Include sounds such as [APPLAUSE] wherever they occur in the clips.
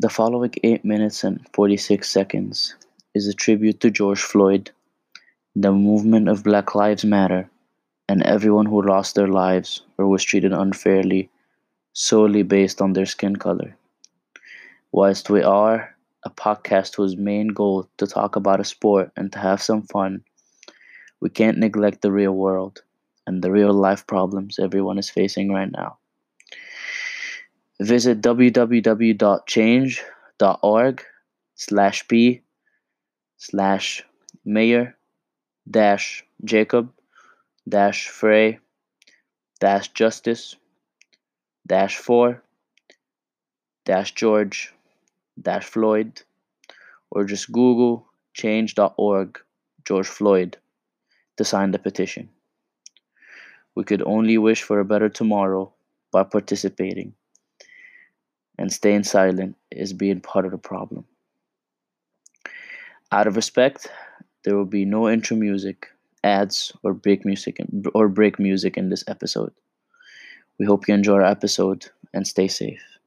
The following eight minutes and forty-six seconds is a tribute to George Floyd, the movement of Black Lives Matter, and everyone who lost their lives or was treated unfairly solely based on their skin color. Whilst we are a podcast whose main goal to talk about a sport and to have some fun, we can't neglect the real world and the real life problems everyone is facing right now. Visit www.change.org slash p slash mayor dash Jacob dash Frey dash Justice dash four dash George dash Floyd or just Google change.org George Floyd to sign the petition. We could only wish for a better tomorrow by participating, and staying silent is being part of the problem. Out of respect, there will be no intro music, ads, or break music or break music in this episode. We hope you enjoy our episode and stay safe.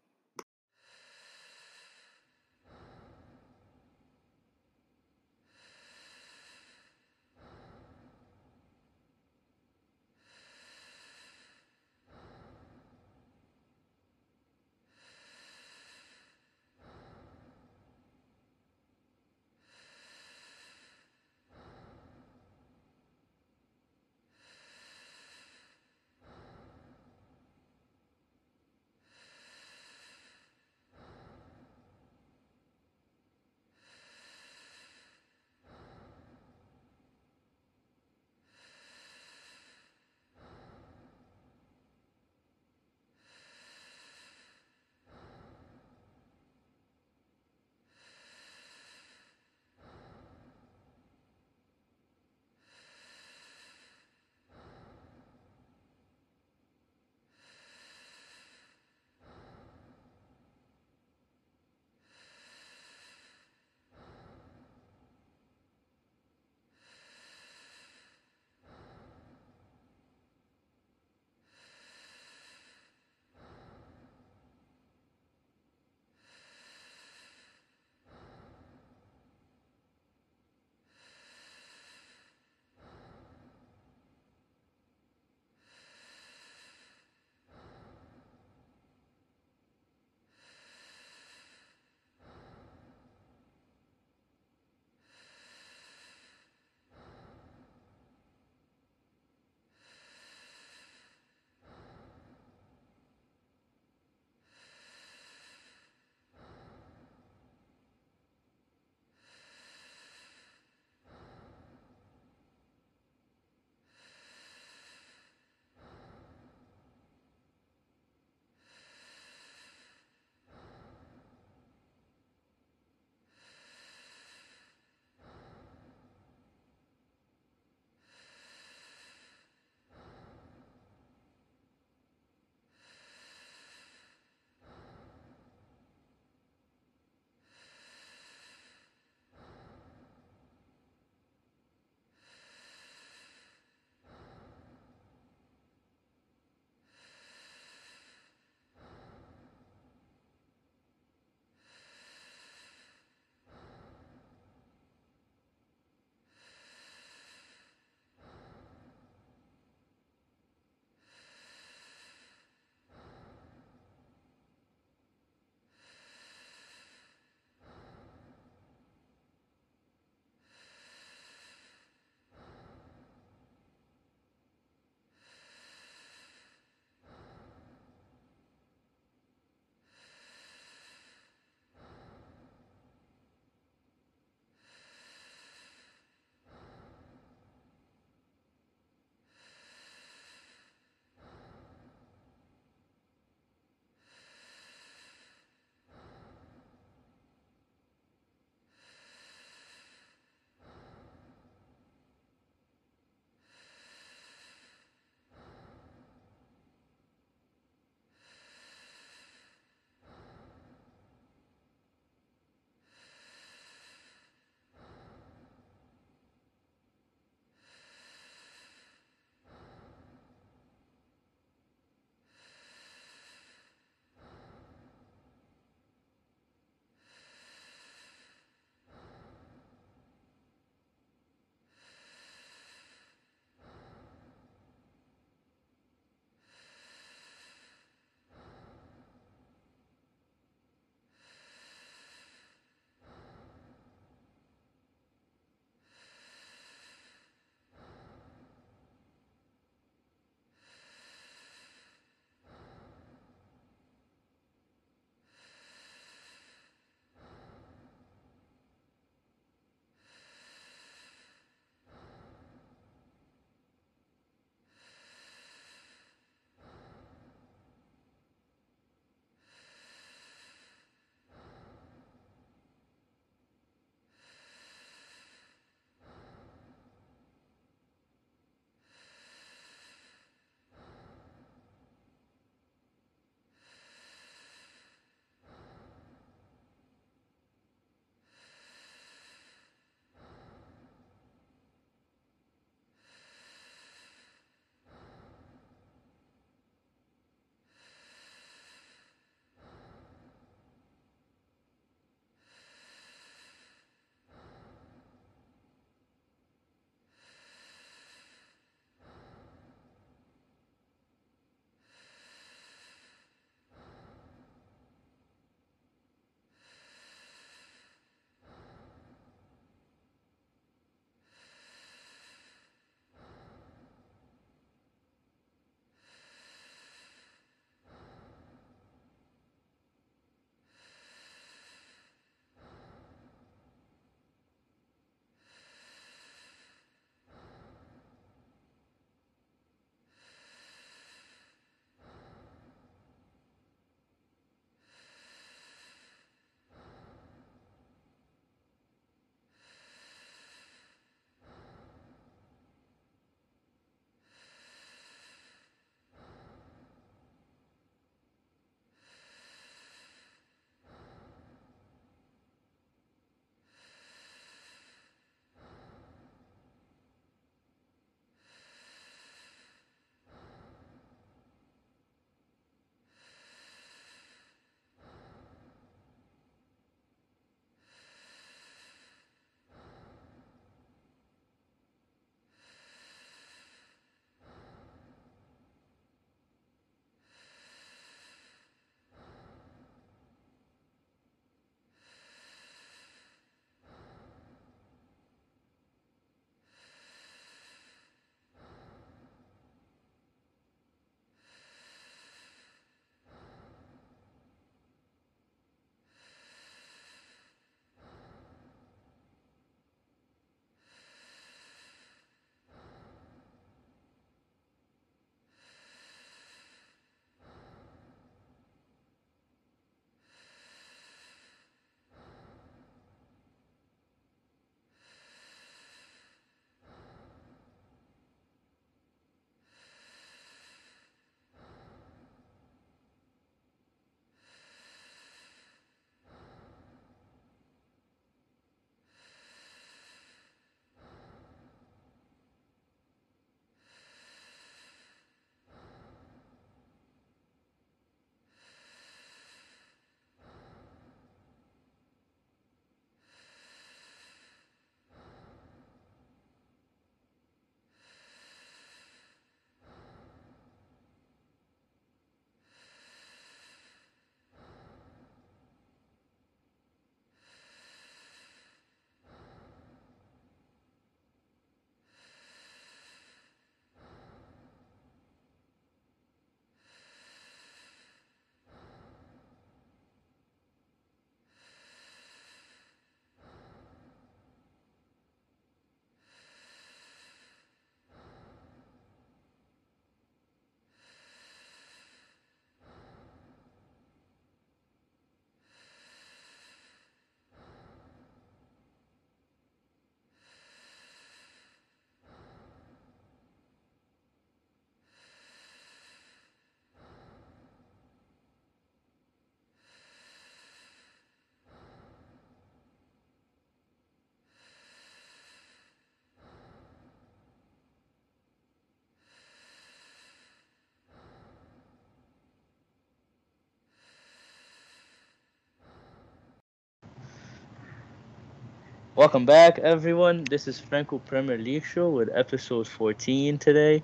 Welcome back, everyone. This is Franco Premier League Show with episode 14 today.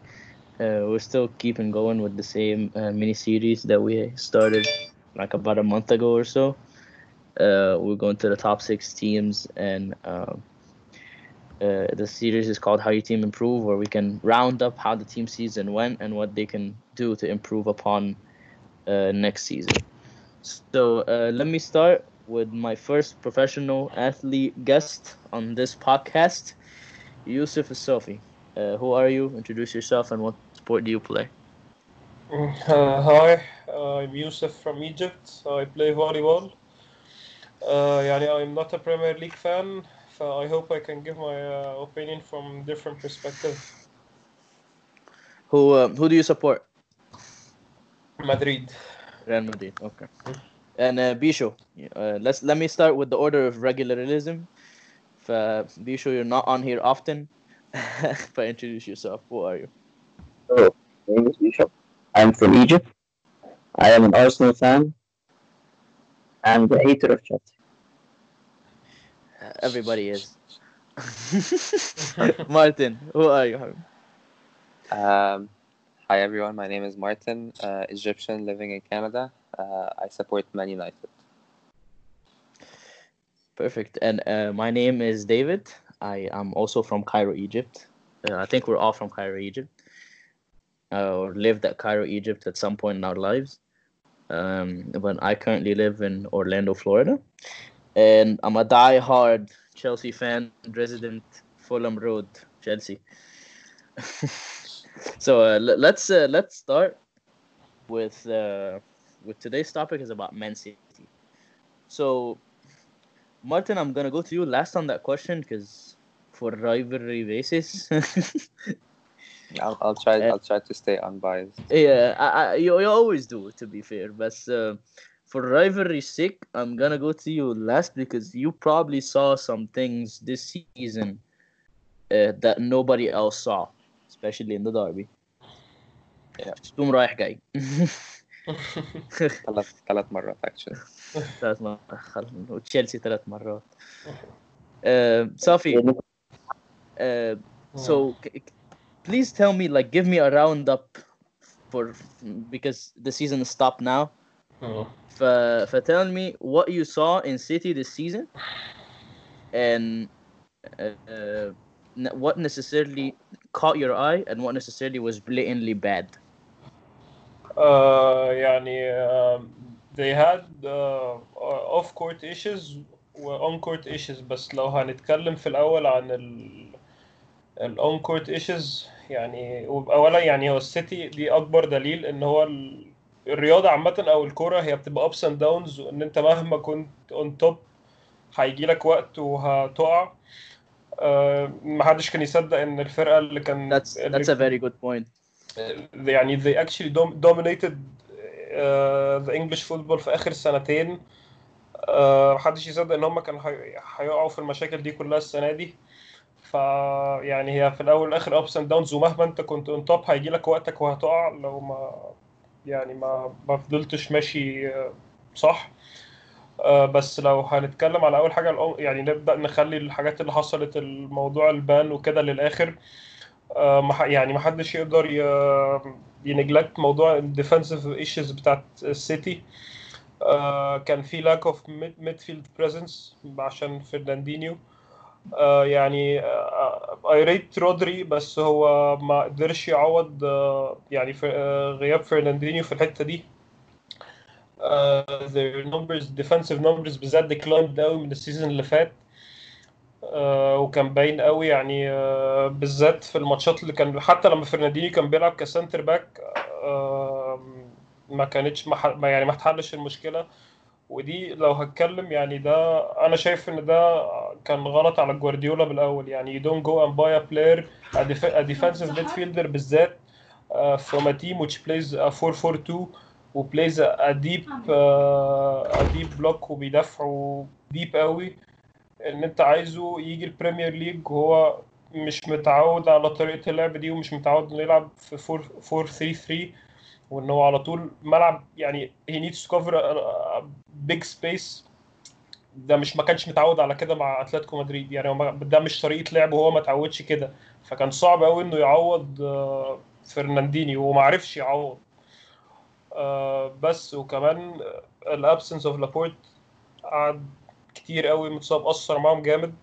Uh, we're still keeping going with the same uh, mini series that we started like about a month ago or so. Uh, we're going to the top six teams, and um, uh, the series is called How Your Team Improve, where we can round up how the team season went and what they can do to improve upon uh, next season. So uh, let me start with my first professional athlete guest on this podcast, Yusuf Sofi. Uh, who are you? Introduce yourself and what sport do you play? Uh, hi, I'm Yusuf from Egypt. I play volleyball. Uh, يعني I'm not a Premier League fan, so I hope I can give my uh, opinion from different perspective. Who uh, who do you support? Madrid. Real Madrid. Okay. And uh, Bisho, uh, let's let me start with the order of regularism. For Bisho, you're not on here often. [LAUGHS] but introduce yourself. Who are you? Hello, my name is Bisho. I'm from Egypt. I am an Arsenal fan and a hater of Chelsea. Everybody is. [LAUGHS] Martin, who are you? Um, hi everyone, my name is Martin, uh, Egyptian living in Canada. Uh, I support Man United. Perfect. And uh, my name is David. I am also from Cairo, Egypt. Uh, I think we're all from Cairo, Egypt, uh, or lived at Cairo, Egypt at some point in our lives. Um, but I currently live in Orlando, Florida, and I'm a die-hard Chelsea fan, resident Fulham Road, Chelsea. [LAUGHS] so uh, let's uh, let's start with uh, with today's topic is about Man City. So, Martin, I'm gonna go to you last on that question because for rivalry basis. [LAUGHS] I'll, I'll try. I'll try to stay unbiased. yeah, I, I, you, you always do, to be fair. But uh, for rivalry's sake, I'm gonna go to you last because you probably saw some things this season uh, that nobody else saw, especially in the derby. Yeah. شفتوهم رايح جاي. [LAUGHS] ثلاث ثلاث مرات actually. [LAUGHS] ثلاث مرات خل- وتشيلسي ثلاث مرات. Uh, Sophie, uh, so c- c- please tell me, like, give me a roundup for because the season is stopped now. Oh. For, for tell me what you saw in City this season, and uh, uh, n- what necessarily caught your eye, and what necessarily was blatantly bad. Uh, يعني uh, they had uh, off court issues و on court issues بس لو هنتكلم في الأول عن ال ال on court issues يعني أولا يعني هو السيتي دي أكبر دليل إن هو ال- الرياضة عامة أو الكورة هي بتبقى ups and downs وإن أنت مهما كنت on top هيجي لك وقت وهتقع آه، محدش كان يصدق إن الفرقة اللي كان That's that's a very good point. يعني they actually dom- dominated uh, the English football في آخر سنتين. Uh, محدش يصدق إن هم كانوا هي- هيقعوا في المشاكل دي كلها السنة دي. ف يعني هي في الأول والآخر ups and downs ومهما أنت كنت on top هيجي لك وقتك وهتقع. لو ما يعني ما ما فضلتش ماشي uh, صح. Uh, بس لو هنتكلم على حاجة الأم- يعني نبدأ نخلي الحاجات اللي حصلت الموضوع ال ban وكده ح- يعني ما حدش يقدر ي neglect موضوع ال defensive issues بتاعت السيتي. آه، كان في lack of midfield presence عشان فرناندينيو. آه، يعني I rate رودري بس هو ما قدرش يعوض آه، يعني آه، غياب فرناندينيو في الحتة دي. آه، their numbers defensive numbers بالذات declined قوي من ال season اللي فات. آه، وكان باين قوي يعني آه، بالذات في الماتشات اللي كان حتى لما فرناندينيو كان بيلعب ك center back آه، ما كانتش ما يعني ما اتحلش المشكلة. ودي لو هتكلم يعني ده أنا شايف إن ده كان غلط على جوارديولا بالأول. يعني go and buy a player a, def- a defensive midfielder بالذات uh, from a team which plays a 4-4-2 و plays a, a deep uh, a deep block وبيدافعوا deep قوي. ان انت عايزه يجي البريمير ليج وهو مش متعود على طريقة اللعب دي ومش متعود إنه يلعب في 4 4 3 3 وان هو على طول ملعب يعني cover a, a big space. ده مش ما كانش متعود على كده مع أتلتيكو مدريد. يعني ده مش طريقة لعبه وهو ما اتعودش كده. فكان صعب قوي إنه يعوض آه، فرناندينيو وما عرفش يعوض. آه، بس وكمان ال absence of لابورت قعد كتير قوي متصاب أثر معاهم جامد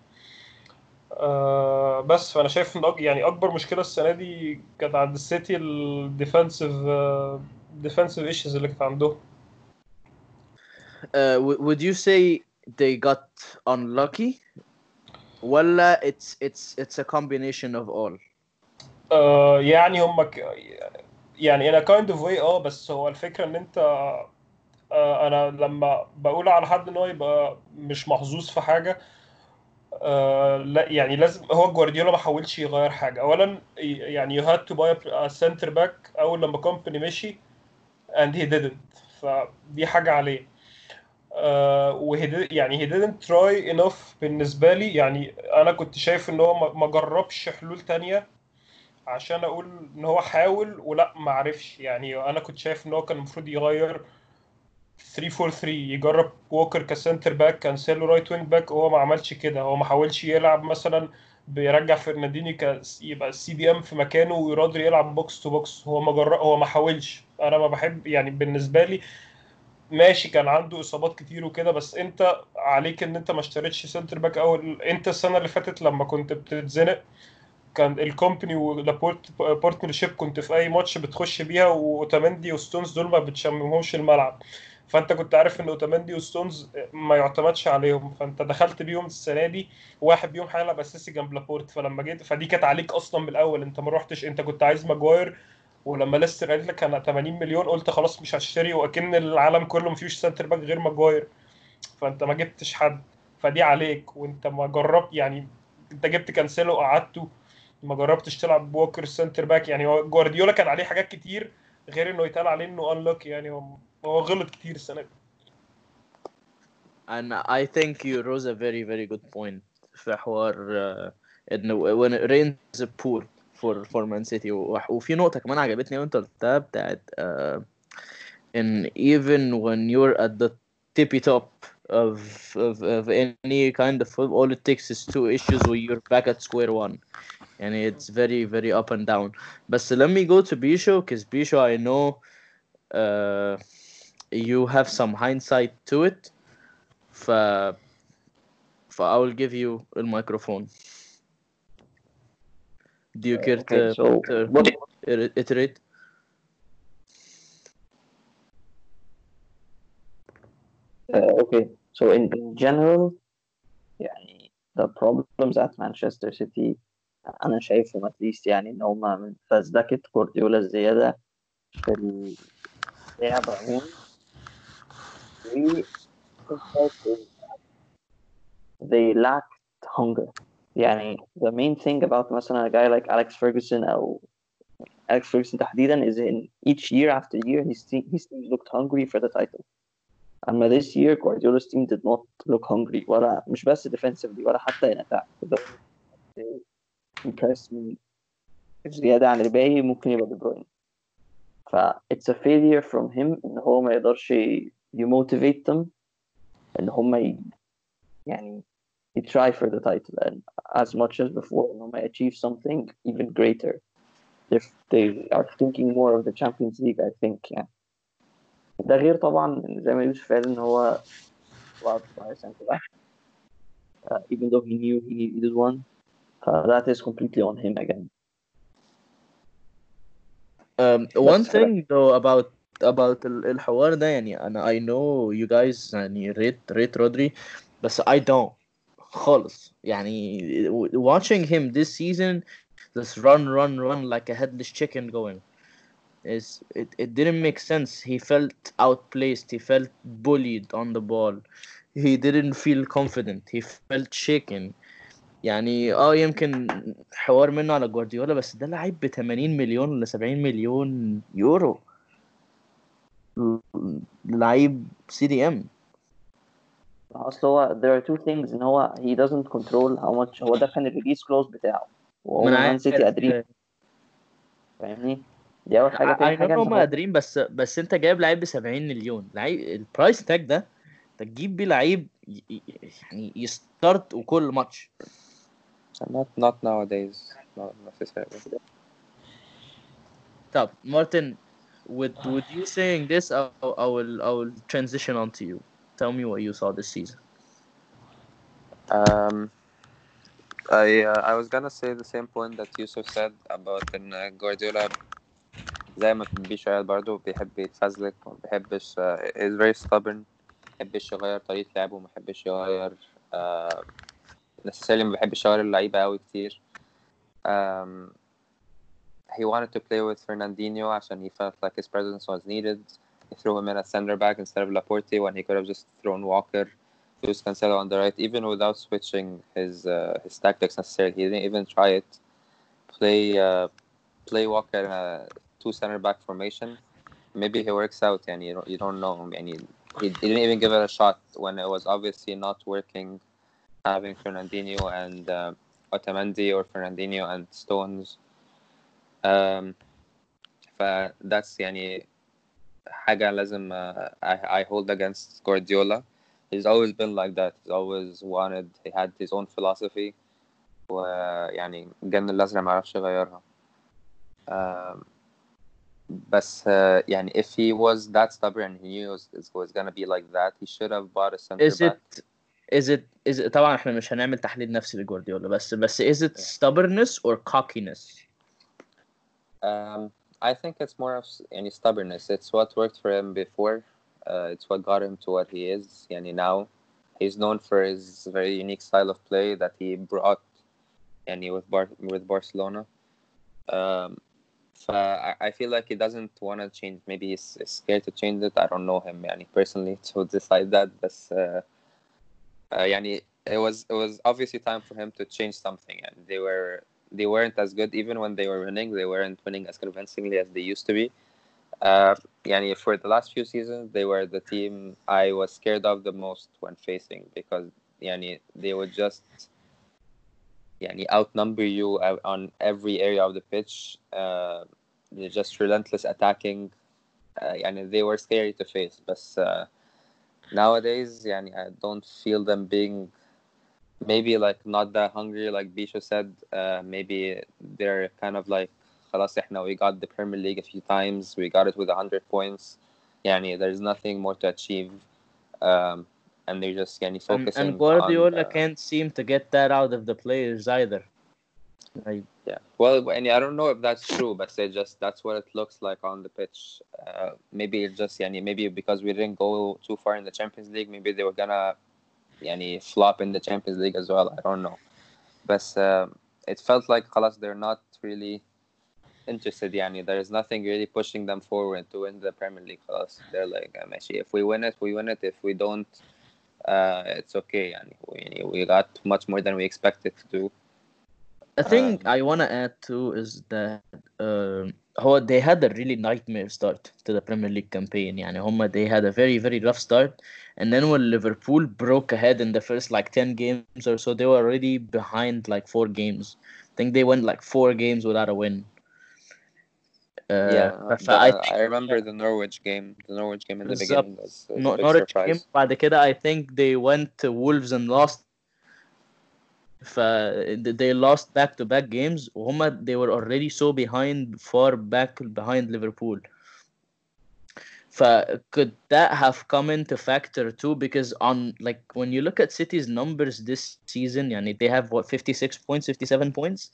آه، بس فأنا شايف إن يعني أكبر مشكلة السنة دي كانت عند السيتي ال defensive defensive issues اللي كانت عندهم Uh, w- would you say they got unlucky? ولا it's it's it's a combination of all. آه، يعني هم ك... يعني in a kind of way آه بس هو الفكرة إن أنت آه، أنا لما بقول على حد إن هو يبقى مش محظوظ في حاجة آه، لا يعني لازم هو جوارديولا ما حاولش يغير حاجة. اولا يعني had to buy a center back أول لما كومباني مشي and he didn't. فدي حاجة عليه. آه، وهي يعني he didn't try enough بالنسبة لي. يعني أنا كنت شايف إن هو ما جربش حلول تانية عشان أقول إن هو حاول ولا ما عرفش. يعني أنا كنت شايف إن هو كان المفروض يغير 3 4 3 يجرب ووكر ك center back كانسيلو right wing back وهو ما عملش كده. هو ما حاولش يلعب مثلا بيرجع فرناندينيو ك يبقى ال CDM في مكانه ورودري يلعب box to box هو ما جرب هو ما حاولش. أنا ما بحب يعني بالنسبة لي ماشي كان عنده إصابات كتير وكده بس أنت عليك إن أنت ما اشتريتش center back أول أنت السنة اللي فاتت لما كنت بتتزنق كان الكومباني ولابورت partnership كنت في أي ماتش بتخش بيها واوتامندي وستونز دول ما بتشممهمش الملعب. فانت كنت عارف إن اوتامندي وستونز ما يعتمدش عليهم. فانت دخلت بيهم السنة دي واحد بيهم هيلعب أساسي جنب لابورت. فلما جيت فدي كانت عليك أصلا من الأول. أنت ما رحتش أنت كنت عايز ماجواير. ولما ليستر قالت لك أنا 80 مليون قلت خلاص مش هشتري وأكن العالم كله ما فيهوش center back غير ماجواير. فأنت ما جبتش حد. فدي عليك. وأنت ما جربت يعني أنت جبت كانسيلو قعدته. ما جربتش تلعب ووكر center back. يعني جوارديولا كان عليه حاجات كتير غير إنه يتقال عليه إنه unlucky يعني هو هو غلط كتير السنه دي And I think you rose a very very good point في حوار uh, انه when it rains it poor for for Man City و- وفي نقطة كمان عجبتني وانت قلتها بتاعت uh, in even when you're at the tippy top of, of of any kind of football all it takes is two issues where you're back at square one and it's very very up and down but let me go to Bisho because Bisho I know uh, you have some hindsight to it ف ف I will give you the microphone do you care Okay, to, so to what iterate Uh, okay, so in, in general يعني the problems at Manchester City أنا شايفهم at least يعني إن هما من فزلكة جوارديولا الزيادة في اللعب عموما و they lacked hunger يعني the main thing about مثلا a guy like Alex Ferguson أو Alex Ferguson تحديدا is in each year after year his team, his team looked hungry for the title أما this year Guardiola's team did not look hungry ولا مش بس defensively ولا حتى in attack they impressed me زيادة عن الباقي ممكن يبقى دي بروين ف it's a failure from him إن هو ما يقدرش ي- يmotivate them إن هم ي... يعني ي try for the title and as much as before إن هم achieve something even greater if they are thinking more of the Champions League I think يعني ده غير طبعا زي ما يوسف قال ان هو وقت by center back uh, even though he knew he needed one uh, that is completely on him again Um, one بس thing though about about ال- الحوار ده يعني أنا I know you guys يعني rate rate Rodri بس I don't خالص يعني watching him this season just run run run like a headless chicken going is it, it didn't make sense he felt outplaced he felt bullied on the ball he didn't feel confident he felt shaken يعني اه يمكن حوار منه على جوارديولا بس ده لعيب ب 80 مليون ولا 70 مليون يورو لعيب CDM أصل هو there are two things إن هو he doesn't control how much هو ده كان ال release clause بتاعه. وهو مان سيتي قادرين. فاهمني؟ دي أول حاجة I تاني know حاجة هم قادرين بس بس أنت جايب لعيب ب 70 مليون. لعيب ال price tag ده تجيب بيه لعيب يعني ي start وكل ماتش. Not not nowadays. Not necessarily. طب مارتن with with you saying this I, I will I will transition on to you tell me what you saw this season Um, I uh, I was gonna say the same point that Yusuf said about ان Guardiola زي ما بيشتغل برضه بيحب يتفزلك وما بيحبش uh, is very stubborn ما بيحبش يغير طريقة لعبه ما بيحبش يغير uh, necessarily ما بيحبش يغير اللعيبة أوي كتير um, he wanted to play with Fernandinho and he felt like his presence was needed. He threw him in as centre back instead of Laporte when he could have just thrown Walker, Luis Cancelo on the right, even without switching his uh, his tactics necessarily. He didn't even try it. Play uh, play Walker in a two centre back formation. Maybe he works out, and you don't you don't know. And he, he didn't even give it a shot when it was obviously not working. Having Fernandinho and uh, Otamendi or Fernandinho and Stones Um, فداتس يعني حاجة لازم uh, I, I hold against Guardiola. he's always been like that he's always wanted he had his own philosophy ويعني الجن الأزرق معرفش يغيرها um, بس uh, يعني if he was that stubborn and he knew it was, it was gonna be like that he should have bought a center is back it is it is it طبعا احنا مش هنعمل تحليل نفسي لجوارديولا بس بس is it stubbornness or cockiness um, I think it's more of any stubbornness. It's what worked for him before. Uh, it's what got him to what he is. Yani now, he's known for his very unique style of play that he brought. Yani with Bar- with Barcelona. Um, so I, feel like he doesn't want to change. Maybe he's scared to change it. I don't know him. Yani personally [LAUGHS] to decide that. But uh, uh, it was it was obviously time for him to change something. And they were they weren't as good even when they were winning. They weren't winning as convincingly as they used to be. Uh, yani for the last few seasons, they were the team I was scared of the most when facing because yani they would just yani outnumber you on every area of the pitch. Uh, they're just relentless attacking. Uh, yani they were scary to face. But uh, nowadays, yani I don't feel them being maybe like not that hungry like Bisho said uh, maybe they're kind of like خلاص احنا we got the Premier League a few times we got it with 100 points يعني there's nothing more to achieve um, and they're just يعني and, focusing and Guardiola on, uh, can't seem to get that out of the players either like yeah well and I don't know if that's true but they just that's what it looks like on the pitch uh, maybe it just يعني maybe because we didn't go too far in the Champions League maybe they were gonna يعني flop in the Champions League as well I don't know but uh, it felt like خلاص they're not really interested يعني there is nothing really pushing them forward to win the Premier League خلاص they're like uh, ماشي if we win it we win it if we don't uh, it's okay يعني we, we got much more than we expected to do a thing Um, I want to add too is that um, هو they had a really nightmare start to the Premier League campaign يعني هم they had a very very rough start and then when Liverpool broke ahead in the first like 10 games or so they were already behind like four games I think they went like four games without a win uh, yeah ف- the- I I, think remember the Norwich game the Norwich game in the بالظبط. beginning was, was No- a big Norwich surprise game بعد كده I think they went to Wolves and lost ف they lost back to back games وهم they were already so behind far back behind Liverpool ف could that have come into factor too because on like when you look at City's numbers this season يعني they have what 56 points 57 points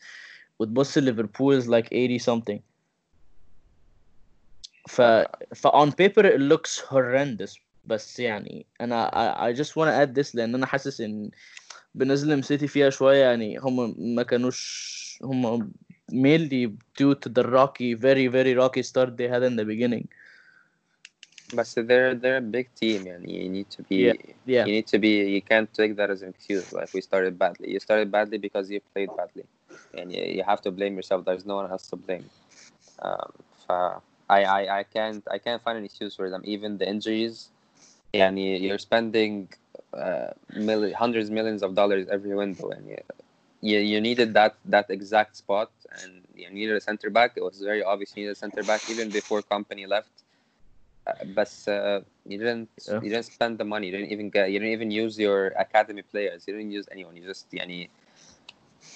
وتبص Liverpool is like 80 something ف ف on paper it looks horrendous بس يعني انا I, I just want to add this لان انا حاسس ان بنظلم سيتي فيها شويه يعني هم ما كانوش هم mainly due to the rocky very very rocky start they had in the beginning but they're they're a big team and you need to be Yeah, yeah. you need to be you can't take that as an excuse like we started badly you started badly because you played badly and you, you have to blame yourself there's no one else to blame um, ف- I, I I can't I can't find an excuse for them even the injuries and you, you're spending uh, million, hundreds millions of dollars every window and you, you, you needed that that exact spot and you needed a center back it was very obvious you needed a center back even before company left uh, بس uh, you didn't Yeah. you didn't spend the money you didn't even get you didn't even use your academy players you didn't use anyone you just يعني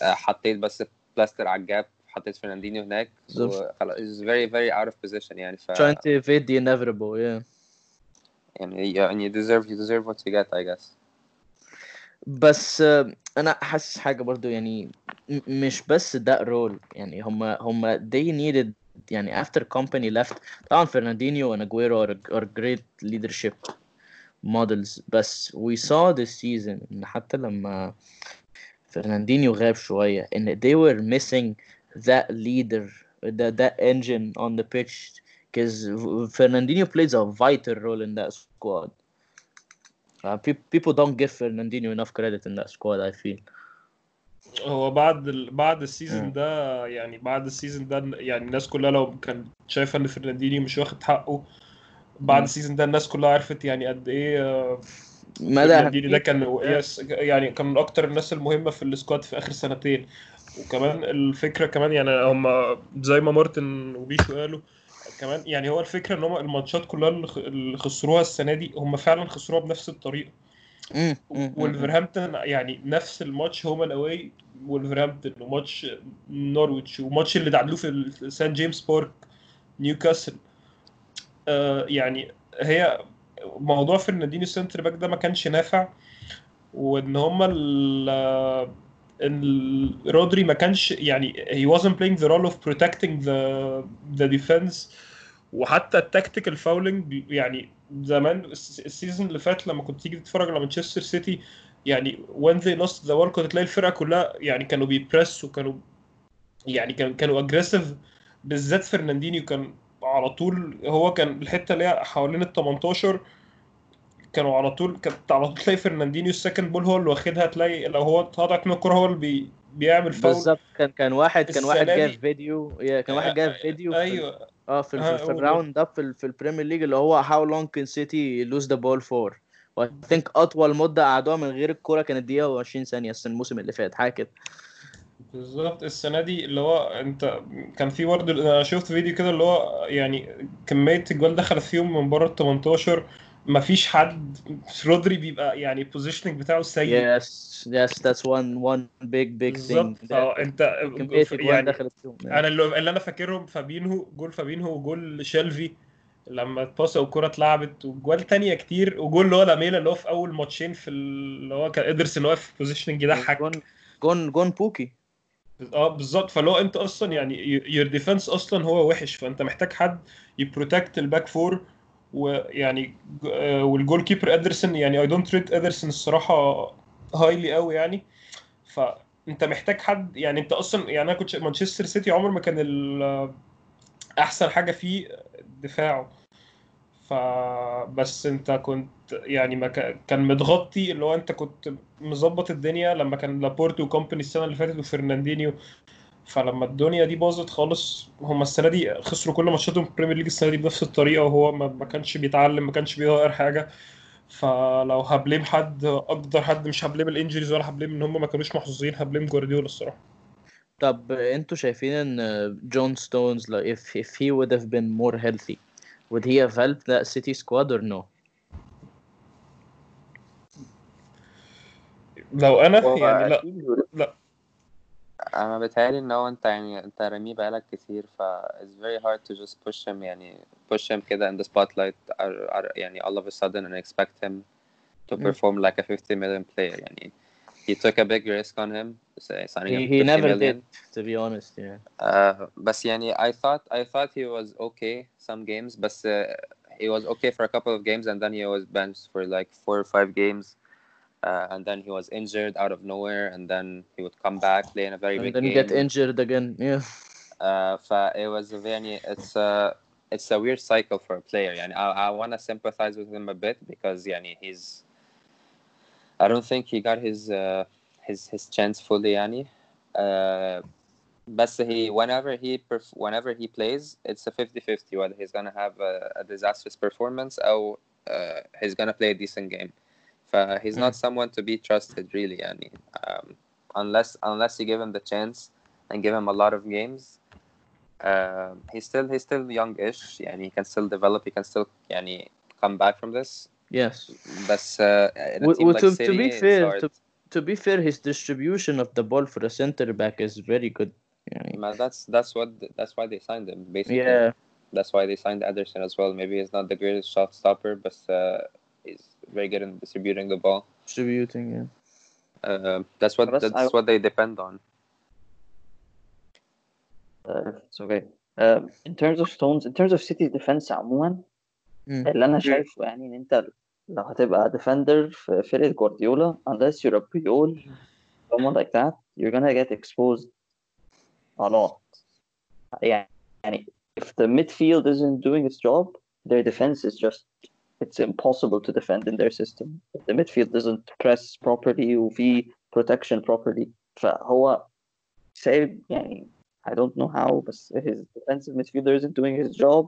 uh, حطيت بس بلاستر على الجاب حطيت فرناندينيو هناك بالظبط. وخلاص it's very very out of position يعني ف trying to evade the inevitable yeah يعني يعني you deserve you deserve what you get I guess بس آه، انا حاسس حاجه برضو يعني م- مش بس ده رول يعني هم هم they needed يعني after company left طبعا فرناندينيو and Aguero are, are great leadership models بس we saw this season ان حتى لما فرناندينيو غاب شويه ان they were missing that leader that, that engine on the pitch because Fernandinho plays a vital role in that squad Uh, pe- people don't give Fernandinho enough credit in that squad I feel هو بعد ال... بعد ال season. ده يعني بعد ال season ده يعني الناس كلها لو كانت شايفة إن فرناندينيو مش واخد حقه بعد. ال season ده الناس كلها عرفت يعني قد إيه آه، مدى فرناندينيو ده أهمية- كان يعني كان من أكتر الناس المهمة في ال squad في آخر سنتين وكمان الفكرة كمان يعني هم زي ما مارتن وبيشو قالوا كمان. يعني هو الفكرة إن هم الماتشات كلها اللي خسروها السنة دي هم فعلا خسروها بنفس الطريقة. ولفرهامبتون يعني نفس الماتش home and away ولفرهامبتون وماتش نورويتش وماتش اللي تعادلوه في سان جيمس بارك نيوكاسل. آه يعني هي موضوع فرناندينيو centre back ده ما كانش نافع وإن هما رودري ما كانش يعني he wasn't playing the role of protecting the the defense. وحتى ال tactical fouling يعني زمان ال s- ال season اللي فات لما كنت تيجي تتفرج على مانشستر سيتي يعني when they lost the ball كنت تلاقي الفرقة كلها يعني كانوا بي press وكانوا يعني كانوا كانوا aggressive بالذات فرناندينيو كان على طول هو كان الحتة اللي هي حوالين ال 18 كانوا على طول كانت على طول تلاقي فرناندينيو ال second ball هو اللي واخدها تلاقي لو هو اتقطعت من الكوره هو اللي بي بيعمل فاول بالظبط كان كان واحد كان واحد جاب دي- فيديو كان واحد جاب فيديو في ال- أيوه. آه في ال- ها، في. ال round up في, ال- في البريمير ليج اللي هو how long can City lose the ball for و I think أطول مدة قعدوها من غير الكورة كانت دقيقة و20 ثانية السنة- الموسم اللي فات حاجة كده بالظبط السنة دي اللي هو أنت كان في برضه أنا شفت فيديو كده اللي هو يعني كمية الجوان دخلت فيهم من بره ال 18 مفيش حد رودري بيبقى يعني ال positioning بتاعه سيء. Yes yes that's one one big big بالظبط. thing فانت كميه الجوان يعني أنا اللي, اللي أنا فاكرهم فابينهو جول فابينهو وجول شيلفي لما اتباص الكرة اتلعبت وجوان تانية كتير وجول اللي هو لاميلا اللي هو في أول ماتشين في ال- اللي هو كان ادرسون واقف في positioning يضحك. جون جون جون بوكي. آه بالظبط. فاللي هو انت أصلا يعني your defense أصلا هو وحش فأنت محتاج حد ي protect ال back four ويعني آه، وال goalkeeper أدرسون يعني I don't rate أدرسون الصراحة highly قوي يعني. فأنت محتاج حد يعني أنت أصلا يعني أنا كنت مانشستر سيتي عمر ما كان أحسن حاجة فيه دفاعه. فبس أنت كنت يعني ما كا- كان متغطي اللي هو أنت كنت مظبط الدنيا لما كان لابورتو وكومباني السنة اللي فاتت وفرناندينيو فلما الدنيا دي باظت خالص هم السنة دي خسروا كل ماتشاتهم في البريمير ليج السنة دي بنفس الطريقة وهو ما ما كانش بيتعلم ما كانش بيغير حاجة. فلو ه blame حد أقدر حد مش ه blame ال injuries ولا ه blame إن هم ما كانوش محظوظين ه blame جوارديولا الصراحة. طب أنتوا شايفين إن جون ستونز like if if he would have been more healthy would he have helped that City squad or no? لو أنا يعني لا هو- انا بيتهيألي ان هو انت يعني انت رميه بقالك كتير ف it's very hard to just push him يعني push him كده in the spotlight or, or يعني all of a sudden and expect him to Mm. perform like a 50 million player يعني he took a big risk on him signing him he, for he 50 never million. did to be honest yeah Uh, بس يعني I thought I thought he was okay some games بس uh, he was okay for a couple of games and then he was benched for like four or five games Uh, and then he was injured out of nowhere, and then he would come back, play in a very and big then game. get injured again. Yeah. Uh, it was a very, it's a it's a weird cycle for a player. And I, I want to sympathize with him a bit because yani he's. I don't think he got his uh, his his chance fully. Yani, uh, but he whenever he perf- whenever he plays, it's a 50-50 whether he's gonna have a, a disastrous performance or uh, he's gonna play a decent game. ف he's not someone to be trusted really يعني um, unless unless you give him the chance and give him a lot of games uh, he's still he's still youngish يعني he can still develop he can still يعني come back from this Yes. بس uh, in a Well, team well, like to, to City, be it's fair, hard. to, to be fair, his distribution of the ball for a center back is very good. يعني. Man, that's that's what that's why they signed him basically Yeah, that's why they signed Ederson as well maybe he's not the greatest shot stopper but uh, he's very good in distributing the ball distributing. Yeah. uh, that's what بس that's I- what they depend on Uh, it's okay. Uh, in terms of stones, in terms of City defense عموما Mm. اللي انا شايفه يعني ان انت لو هتبقى defender في فرقة جوارديولا unless you're a Puyol someone like that you're gonna get exposed a lot يعني يعني if the midfield isn't doing its job their defense is just it's impossible to defend in their system if the midfield doesn't press properly وفي protection properly فهو سايب يعني I don't know how بس his defensive midfielder isn't doing his job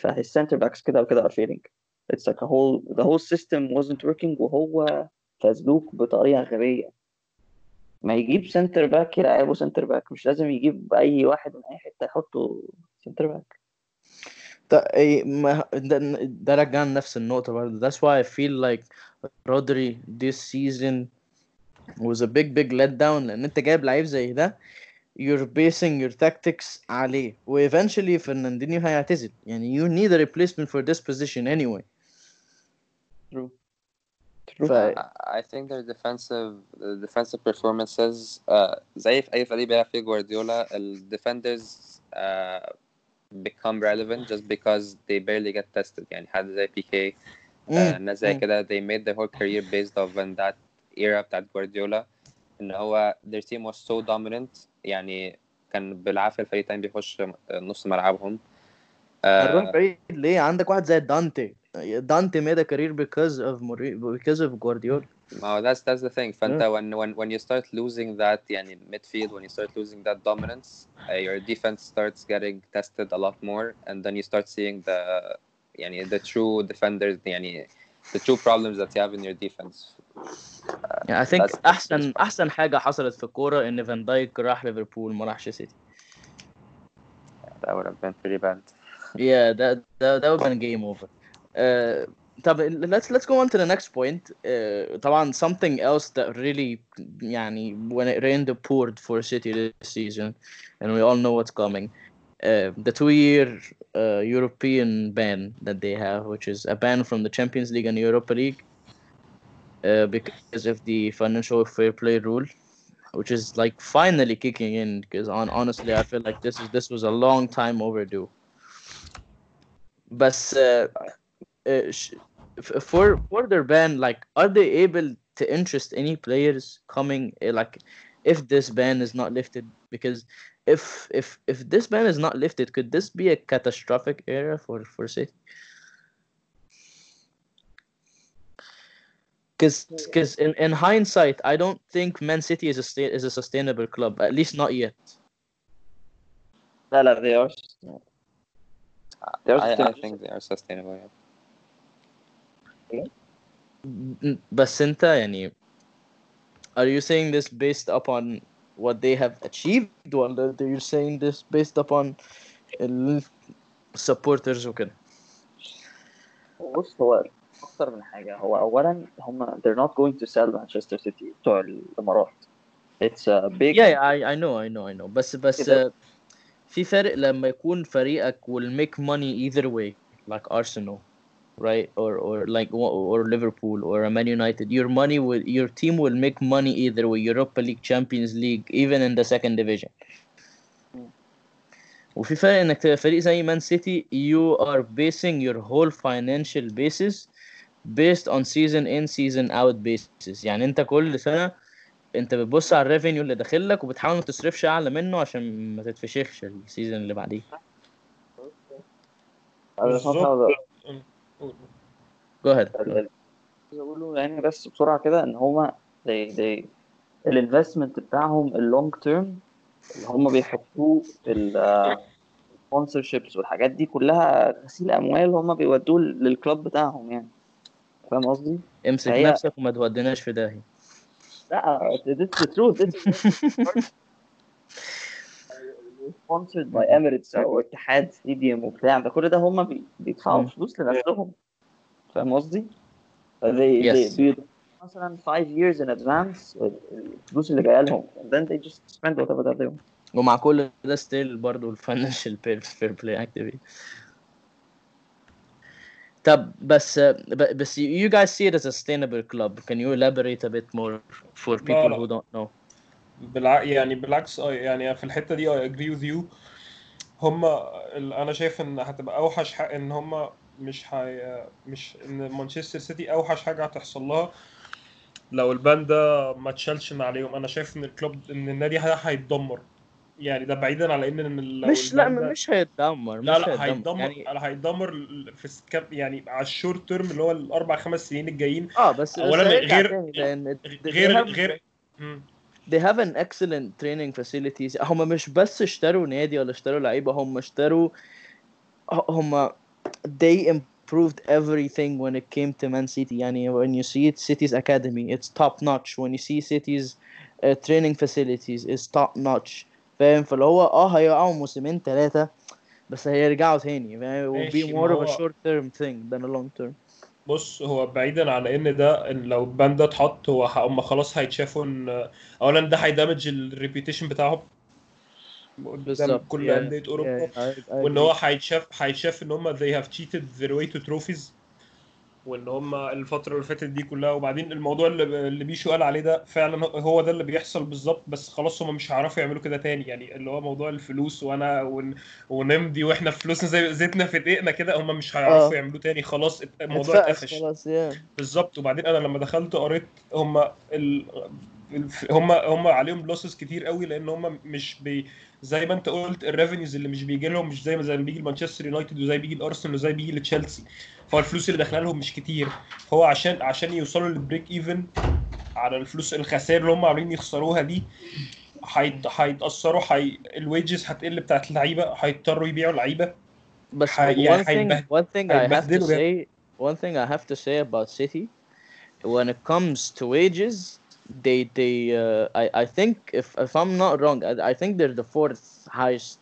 فhis center backs كده وكده are failing it's like a whole the whole system wasn't working وهو فزلوك بطريقة غبية ما يجيب سنتر باك يلعبه سنتر باك مش لازم يجيب أي واحد من أي حتة يحطه سنتر باك ده, إيه، ما ده, ده رجعنا نفس النقطة برضه that's why I feel like Rodri this season was a big big letdown لأن أنت جايب لعيب زي ده you're basing your tactics عليه و eventually فرناندينيو هيعتزل يعني you need a replacement for this position anyway True. ف... I think their defensive the defensive performances uh, زي في أي فريق بيلعب فيه جوارديولا ال defenders uh, become relevant just because they barely get tested يعني حد زي بيكي uh, ناس زي. كده they made their whole career based off on that era بتاعت جوارديولا إن هو their team was so dominant يعني كان بالعافية الفريق التاني بيخش نص ملعبهم هنروح uh, بعيد ليه عندك واحد زي دانتي دانتي made a career because of because of Guardiola ما هو that's that's the thing فانت when when when you start losing that يعني midfield when you start losing that dominance uh, your defense starts getting tested a lot more and then you start seeing the يعني the true defenders يعني the true problems that you have in your defense يعني I think That's- that's- احسن احسن حاجه حصلت في الكوره ان فان دايك راح ليفربول ما راحش سيتي that would have been pretty bad Yeah, that that that would have been game over. Uh, طب let's let's go on to the next point. Uh, طبعا something else that really يعني when it rained it poured for City this season, and we all know what's coming. Uh, the two-year uh, European ban that they have, which is a ban from the Champions League and Europa League, uh, because of the financial fair play rule, which is like finally kicking in. Because on honestly, I feel like this is this was a long time overdue. بس uh, for for their ban, like, are they able to interest any players coming? Eh, like, if this ban is not lifted, because if if if this ban is not lifted, could this be a catastrophic era for for City? Because because in, in hindsight, I don't think Man City is a is a sustainable club, at least not yet. No, no, they are. They are I, I think they are sustainable. Yeah. N- بس انت يعني are you saying this based upon what they have achieved ولا are you saying this based upon ال supporters وكده بص هو أكتر من حاجة هو أولا هم they're not going to sell Manchester City بتوع الإمارات it's a big yeah, yeah I, I know I know I know بس بس كده. uh, في فرق لما يكون فريقك will make money either way like Arsenal right or or like or Liverpool or a Man United your money will your team will make money either way Europa League Champions League even in the second division وفي فرق انك تبقى فريق زي مان سيتي you are basing your whole financial basis based on season in season out basis يعني انت كل سنة انت بتبص على الريفينيو اللي داخل لك وبتحاول ما تصرفش اعلى منه عشان ما تتفشخش السيزون اللي بعديه Ahead. عايز اقوله يعني بس بسرعة كده إن هما they they ال investment بتاعهم ال long term اللي هما بيحطوه في ال sponsorships والحاجات دي كلها غسيل أموال هما بيودوه لل club بتاعهم يعني. فاهم قصدي؟ امسك هي- نفسك وما توديناش في داهية. لا this is the truth this is [LAUGHS] sponsored by Emirates أو اتحاد ستاديوم وبتاع ده كل ده هم بي- بيدفعوا. فلوس لنفسهم فاهم قصدي؟ they, Yes. they مثلا 5 years in advance الفلوس اللي جاية لهم and then they just spend whatever that they want ومع كل ده still برضه ال financial fair play activity طب بس بس you guys see it as a sustainable club can you elaborate a bit more for people لا. who don't know بالع... يعني بالعكس آه يعني في الحتة دي I agree with you. هم ال- أنا شايف إن هتبقى أوحش حق إن هم مش هي... مش إن مانشستر سيتي أوحش حاجة هتحصل لها لو ال ban ده ما اتشالش من عليهم. أنا شايف إن ال club إن النادي ده هيتدمر. يعني ده بعيدا على إن إن لو مش لا ده- مش هيتدمر لا مش لا هيتدمر. يعني هيتدمر في سكاب يعني على ال short term اللي هو الأربع خمس سنين الجايين. آه بس هيرجع غير- غير غير مم. they have an excellent training facilities هم مش بس اشتروا نادي ولا اشتروا لعيبه هم اشتروا هم they improved everything when it came to Man City يعني when you see it City's academy it's top notch when you see City's uh, training facilities is top notch فاهم فاللي هو اه هيقعوا موسمين ثلاثة بس هيرجعوا تاني فاهم will be ماشي، ما more of a هو- short term thing than a long term بص هو بعيدا عن إن ده إن لو البان ده اتحط هو هم خلاص هيتشافوا إن اولا ده هي damage ال reputation بتاعهم قدام كل yeah, أندية أوروبا I وإن. هو هيتشاف هيتشاف إن هم they have cheated their way to trophies وإن هم الفترة اللي فاتت دي كلها وبعدين الموضوع اللي اللي بيشو قال عليه ده فعلا هو ده اللي بيحصل بالظبط بس خلاص هم مش هيعرفوا يعملوا كده تاني يعني اللي هو موضوع الفلوس وأنا ون... ونمضي وإحنا فلوسنا زي زيتنا في دقيقنا كده هم مش هيعرفوا آه. يعملوا تاني خلاص الموضوع اتقفش خلاص. بالظبط وبعدين أنا لما دخلت قريت هم ال... هم هم عليهم losses كتير قوي لأن هم مش بي زي ما أنت قلت ال revenues اللي مش بيجي لهم مش زي ما زي ما بيجي لمانشستر يونايتد وزي بيجي لأرسنال وزي بيجي لتشيلسي. فهو الفلوس اللي داخله لهم مش كتير. فهو عشان عشان يوصلوا لل break even على الفلوس الخسائر اللي هم عاملين يخسروها دي هيت- هيتأثروا هي... ال wages هتقل بتاعت اللعيبة هيضطروا يبيعوا لعيبة. هي- يعني one thing, one thing I have to say, one thing I have to say about City, when it comes to wages, they they uh, I I think if if I'm not wrong, I, I think they're the fourth highest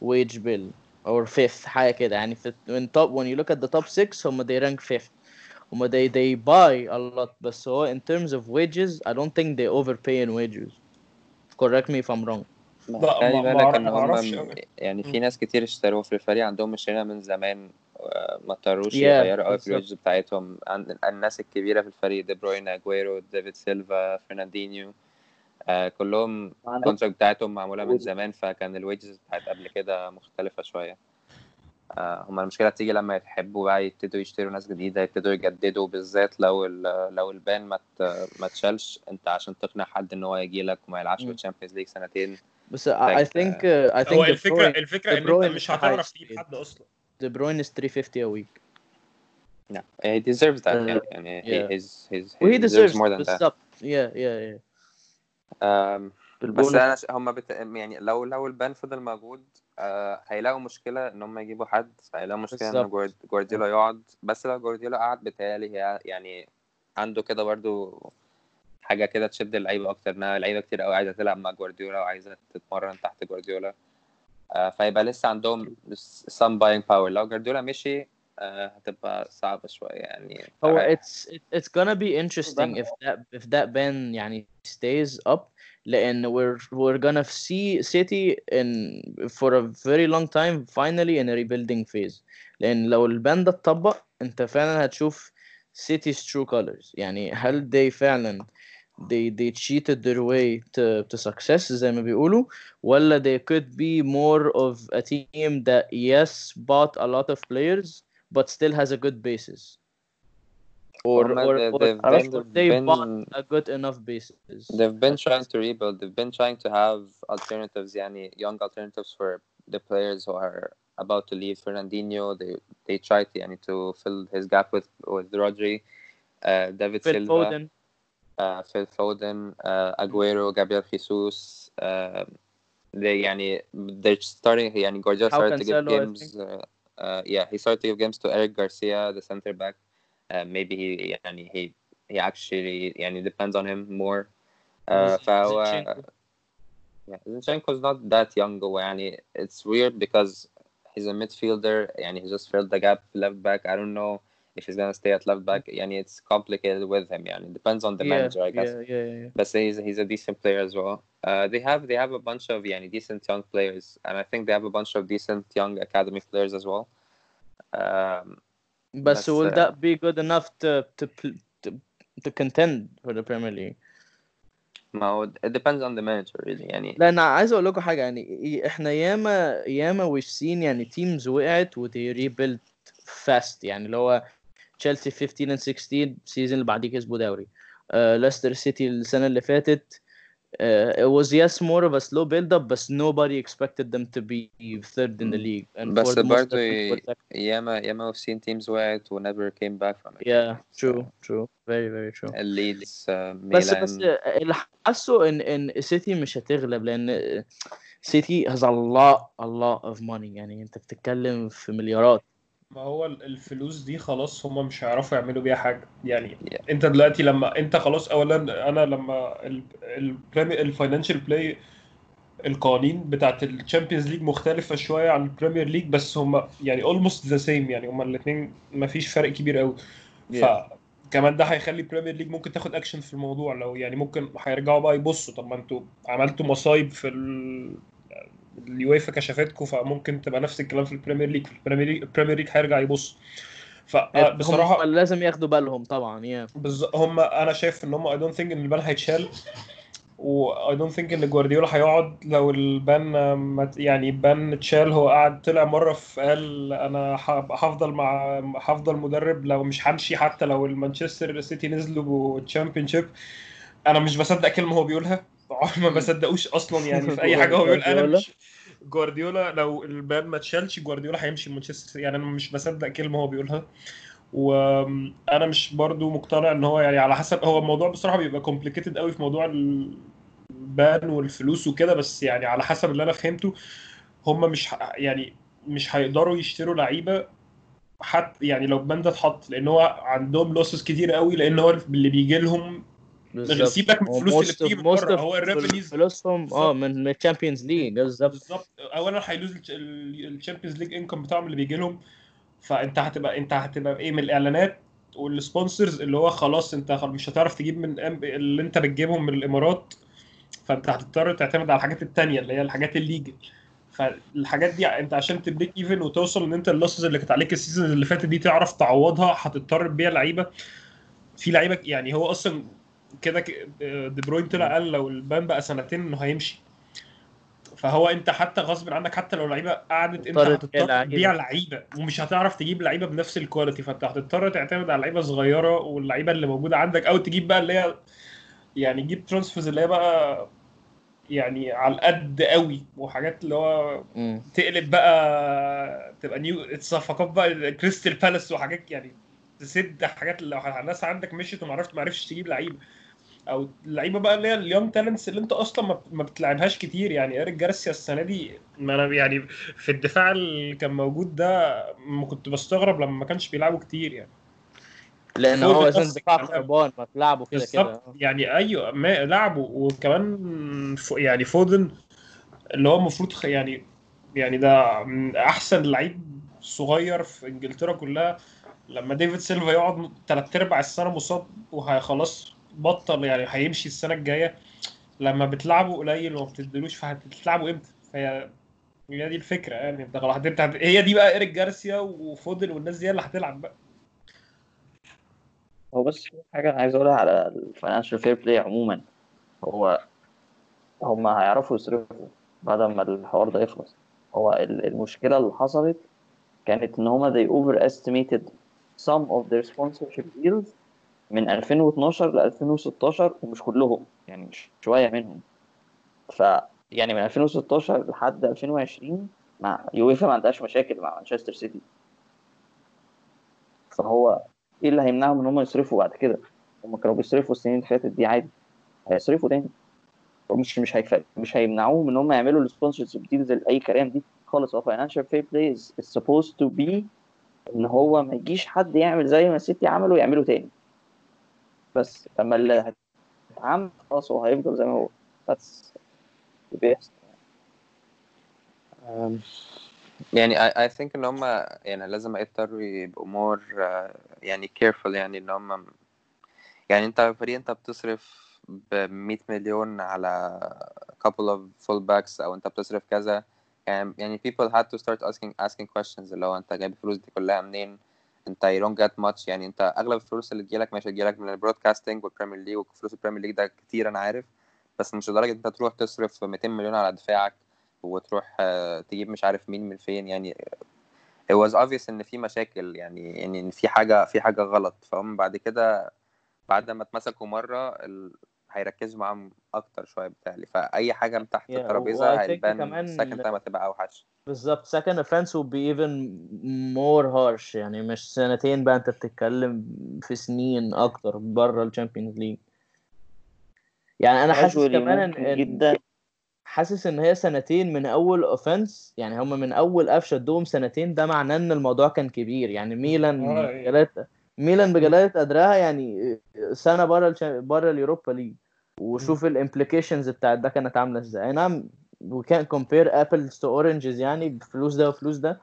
wage bill or fifth حاجة كده يعني في when top when you look at the top six هم they rank fifth هم they they buy a lot بس هو in terms of wages I don't think they overpay in wages correct me if I'm wrong لا، خلي ما- ما بالك أعرف- ان ما هم أعرفش أوي. يعني مم. في ناس كتير اشتروا في الفريق عندهم مشكلة من زمان آه، ما اضطروش Yeah, يغيروا قوي في. ال wages بتاعتهم الناس الكبيرة في الفريق دي بروين اجويرو ديفيد سيلفا فرناندينيو آه، كلهم ال contract بتاعتهم معمولة من. زمان فكان ال wages بتاعت قبل كده مختلفة شوية آه، هما المشكلة بتيجي لما يحبوا بقى يبتدوا يشتروا ناس جديدة يبتدوا يجددوا بالذات لو ال- لو ال ban ما ت- ما تشالش انت عشان تقنع حد إن هو يجي لك وما يلعبش في. ال Champions League سنتين بس I think هو De الفكرة الفكرة إن أنت مش هتعرف تجيب. حد أصلا De Bruyne is 350 a week No, he deserves that Uh, yeah. he, he's, he's, he, وهي deserves deserves more than that yeah yeah yeah um, بس أنا. هم بت... يعني لو لو البان فضل موجود آه هيلاقوا مشكلة إن هم يجيبوا حد هيلاقوا مشكلة إن بالظبط. جوارد... جوارديولا يقعد بس لو جوارديولا قعد بتهيألي هي يعني عنده كده برضو حاجة كده تشد اللعيبة أكتر إنها لعيبة كتير قوي عايزة تلعب مع جوارديولا وعايزة تتمرن تحت جوارديولا آه فيبقى لسه عندهم some buying power لو جوارديولا مشي آه هتبقى صعبه شويه يعني هو فرق. it's it, it's gonna be interesting if that if that ban يعني stays up لأن we're we're gonna see City in for a very long time finally in a rebuilding phase لأن لو البان ده اتطبق أنت فعلا هتشوف City's true colors يعني هل they فعلا they they cheated their way to to success زي ما بيقولوا ولا they could be more of a team that yes bought a lot of players but still has a good basis or هما or, they- or, they've or been- they been- bought a good enough basis They've been trying to rebuild. They've been trying to have alternatives, yani young alternatives for the players who are about to leave. Fernandinho, they they tried yani, to fill his gap with with Rodri, uh, David Phil Silva, Foden uh, Phil Foden, uh, Aguero, Gabriel Jesus. Uh, they yani they're starting. Yani Guardiola How started to give Cancelo, I games. Uh, uh, yeah, he started to give games to Eric Garcia, the center back. Uh, maybe he yani, he he actually yani depends on him more. Uh, Zinchenko. فهو Yeah, Zinchenko's not that young يعني it's weird because he's a midfielder يعني he just filled the gap left back I don't know if he's gonna stay at left back يعني it's complicated with him يعني depends on the yeah, manager I guess yeah, yeah, yeah. but he's he's a decent player as well uh, they have they have a bunch of يعني decent young players and I think they have a bunch of decent young academy players as well um, But بس will uh, that be good enough to to pl- to, to contend for the Premier League? ما هو it depends on the manager really يعني لا انا عايز اقول لكم حاجه يعني احنا ياما ياما we've seen يعني teams وقعت و they rebuilt fast يعني اللي هو تشيلسي 15 and 16 السيزون اللي بعديه كسبوا دوري ليستر سيتي السنه اللي فاتت uh, it was yes more of a slow build up but nobody expected them to be third in the league and بس for most of برضه it were second. ياما ياما we've seen teams وقعت و never came back from it yeah true true very very true الليدز بس بس ميلان اللي حاسه ان ان سيتي مش هتغلب لان سيتي has a lot a lot of money يعني انت بتتكلم في مليارات ما هو ال- الفلوس دي خلاص هم مش هيعرفوا يعملوا بيها حاجة يعني Yeah. انت دلوقتي لما انت خلاص اولا أنا لما ال financial play القوانين بتاعت ال Champions League مختلفة شوية عن ال Premier League بس هم يعني almost the same يعني هم الاثنين مفيش فرق كبير قوي Yeah. فكمان ده هيخلي ال Premier League ممكن تاخد اكشن في الموضوع لو يعني ممكن هيرجعوا بقى يبصوا طب ما أنتوا عملتوا مصايب في ال اليويفا كشفتكم فممكن تبقى نفس الكلام في ال Premier League في ال Premier League ال Premier League هيرجع يبص. فبصراحة هم لازم ياخدوا بالهم طبعا يا بالظبط هم أنا شايف إن هم I don't think إن ال ban هيتشال. و I don't think إن جوارديولا هيقعد لو ال ban ما ت- يعني ban اتشال هو قعد طلع مرة في قال أنا هفضل مع هفضل مدرب لو مش همشي حتى لو المانشستر سيتي نزلوا بال Championship أنا مش بصدق كلمة هو بيقولها. [LAUGHS] ما بصدقوش أصلا يعني في أي حاجة هو بيقول أنا؟ مش جوارديولا لو ال ban ما اتشالش جوارديولا هيمشي مانشستر. يعني أنا مش بصدق كلمة هو بيقولها وأنا مش برضو مقتنع إن هو يعني على حسب هو الموضوع بصراحة بيبقى complicated قوي في موضوع ال ban والفلوس وكده بس يعني على حسب اللي أنا فهمته هم مش يعني مش هيقدروا يشتروا لعيبة حتى يعني لو ال ban ده اتحط لأن هو عندهم losses كتير قوي لأن هو اللي بيجي لهم سيبك من الفلوس اللي بتيجي من بره هو ال revenues فلوسهم آه من ال Champions League بالظبط. بالظبط. اولا هي lose ال Champions League income بتاعهم اللي بيجي لهم فأنت هتبقى أنت هتبقى إيه من الإعلانات وال sponsors اللي هو خلاص أنت مش هتعرف تجيب من اللي أنت بتجيبهم من الإمارات. فأنت هتضطر تعتمد على الحاجات التانية اللي هي الحاجات ال legal فالحاجات دي أنت عشان ت break even وتوصل إن أنت ال losses اللي كانت عليك ال season اللي فاتت دي تعرف تعوضها هتضطر تبيع لعيبة. في لعيبة يعني هو أصلا كده ك- دي بروين طلع قال لو ال ban بقى سنتين إنه هيمشي فهو أنت حتى غصب عنك حتى لو لعيبة قعدت أنت هتضطر. تبيع لعيبة ومش هتعرف تجيب لعيبة بنفس ال quality فأنت هتضطر تعتمد على لعيبة صغيرة واللعيبة اللي موجودة عندك أو تجيب بقى اللي هي يعني جيب transfers اللي هي بقى يعني على القد قوي وحاجات اللي هو مم. تقلب بقى تبقى new صفقات بقى كريستال بالاس وحاجات يعني تسد حاجات اللي لو الناس عندك مشيت وما عرفت ما عرفتش تجيب لعيبة أو اللعيبة بقى اللي هي ال young talents اللي أنت أصلا ما- بتلعبهاش كتير. يعني إيريك جارسيا السنة دي ما أنا يعني في الدفاع اللي كان موجود ده ما كنت بستغرب لما ما كانش بيلعبوا كتير يعني. لأن هو أساسا دفاع. خربان ما تلعبه كده كده. يعني أيوه ما لعبوا. وكمان يعني فودن اللي هو المفروض يعني يعني ده من أحسن لعيب صغير في إنجلترا كلها. لما ديفيد سيلفا يقعد ثلاث أرباع السنة مصاب وخلاص بطل يعني هيمشي السنة الجاية. لما بتلعبوا قليل وما بتدلوش فهتلعبوا إمتى؟ فهي هي دي الفكرة يعني. انت خلاص هت- هي دي بقى إيريك جارسيا وفودن والناس دي اللي هتلعب بقى. هو بس في حاجة أنا عايز أقولها على ال financial fair play عموما. هو هم هيعرفوا يصرفوا بعد ما الحوار ده يخلص. هو ال- المشكلة اللي حصلت كانت إن هما they overestimated some of their sponsorship deals من 2012 ل 2016 ومش كلهم يعني مش شوية منهم. ف يعني من 2016 لحد 2020 مع يويفا ما عندهاش مشاكل مع مانشستر سيتي. فهو إيه اللي هيمنعهم إن هم يصرفوا بعد كده؟ هم كانوا بيصرفوا السنين اللي فاتت دي عادي. هيصرفوا تاني. مش مش هيف... مش هيمنعوهم إن هم يعملوا ال sponsors deals اي كلام. دي خالص هو financial fair play is supposed to be إن هو ما يجيش حد يعمل زي ما السيتي عملوا يعملوا تاني. بس. لما اللي هيتعمل خلاص هو هيفضل زي ما هو. بس بيحصل Um, يعني I, I think إن هم يعني لازم يضطروا يبقوا more uh, يعني careful يعني إن هم يعني أنت فريق أنت بتصرف ب 100 مليون على couple of fullbacks أو أنت بتصرف كذا يعني يعني people had to start asking asking questions اللي هو أنت جايب الفلوس دي كلها منين؟ انت you don't get much. يعني انت اغلب الفلوس اللي تجيلك مش هتجيلك من ال broadcasting وال Premier League وفلوس ال Premier League ده كتير أنا عارف بس مش لدرجة انت تروح تصرف 200 مليون على دفاعك وتروح آه، تجيب مش عارف مين من فين. يعني it was obvious إن في مشاكل يعني يعني إن في حاجة في حاجة غلط. فهم بعد كده بعد ما اتمسكوا ال... هيركزوا معاهم أكتر شوية بتاعي فأي حاجة من تحت Yeah, و think هتبان كمان- second time هتبقى أوحش. بالظبط. second offense will be even more harsh. يعني مش سنتين بقى أنت بتتكلم في سنين أكتر بره ال Champions League يعني أنا حاسس كمان إن جدا. حاسس إن هي سنتين من أول offense يعني هم من أول قفشة ادوهم سنتين. ده معناه إن الموضوع كان كبير. يعني ميلان آه، إيه. بجلاله ميلان بجلالة قدرها يعني سنة بره الش... بره ال Europa League. وشوف ال implications بتاعت ده كانت عاملة إزاي. أي نعم we can't compare apples to oranges يعني بفلوس ده وفلوس ده.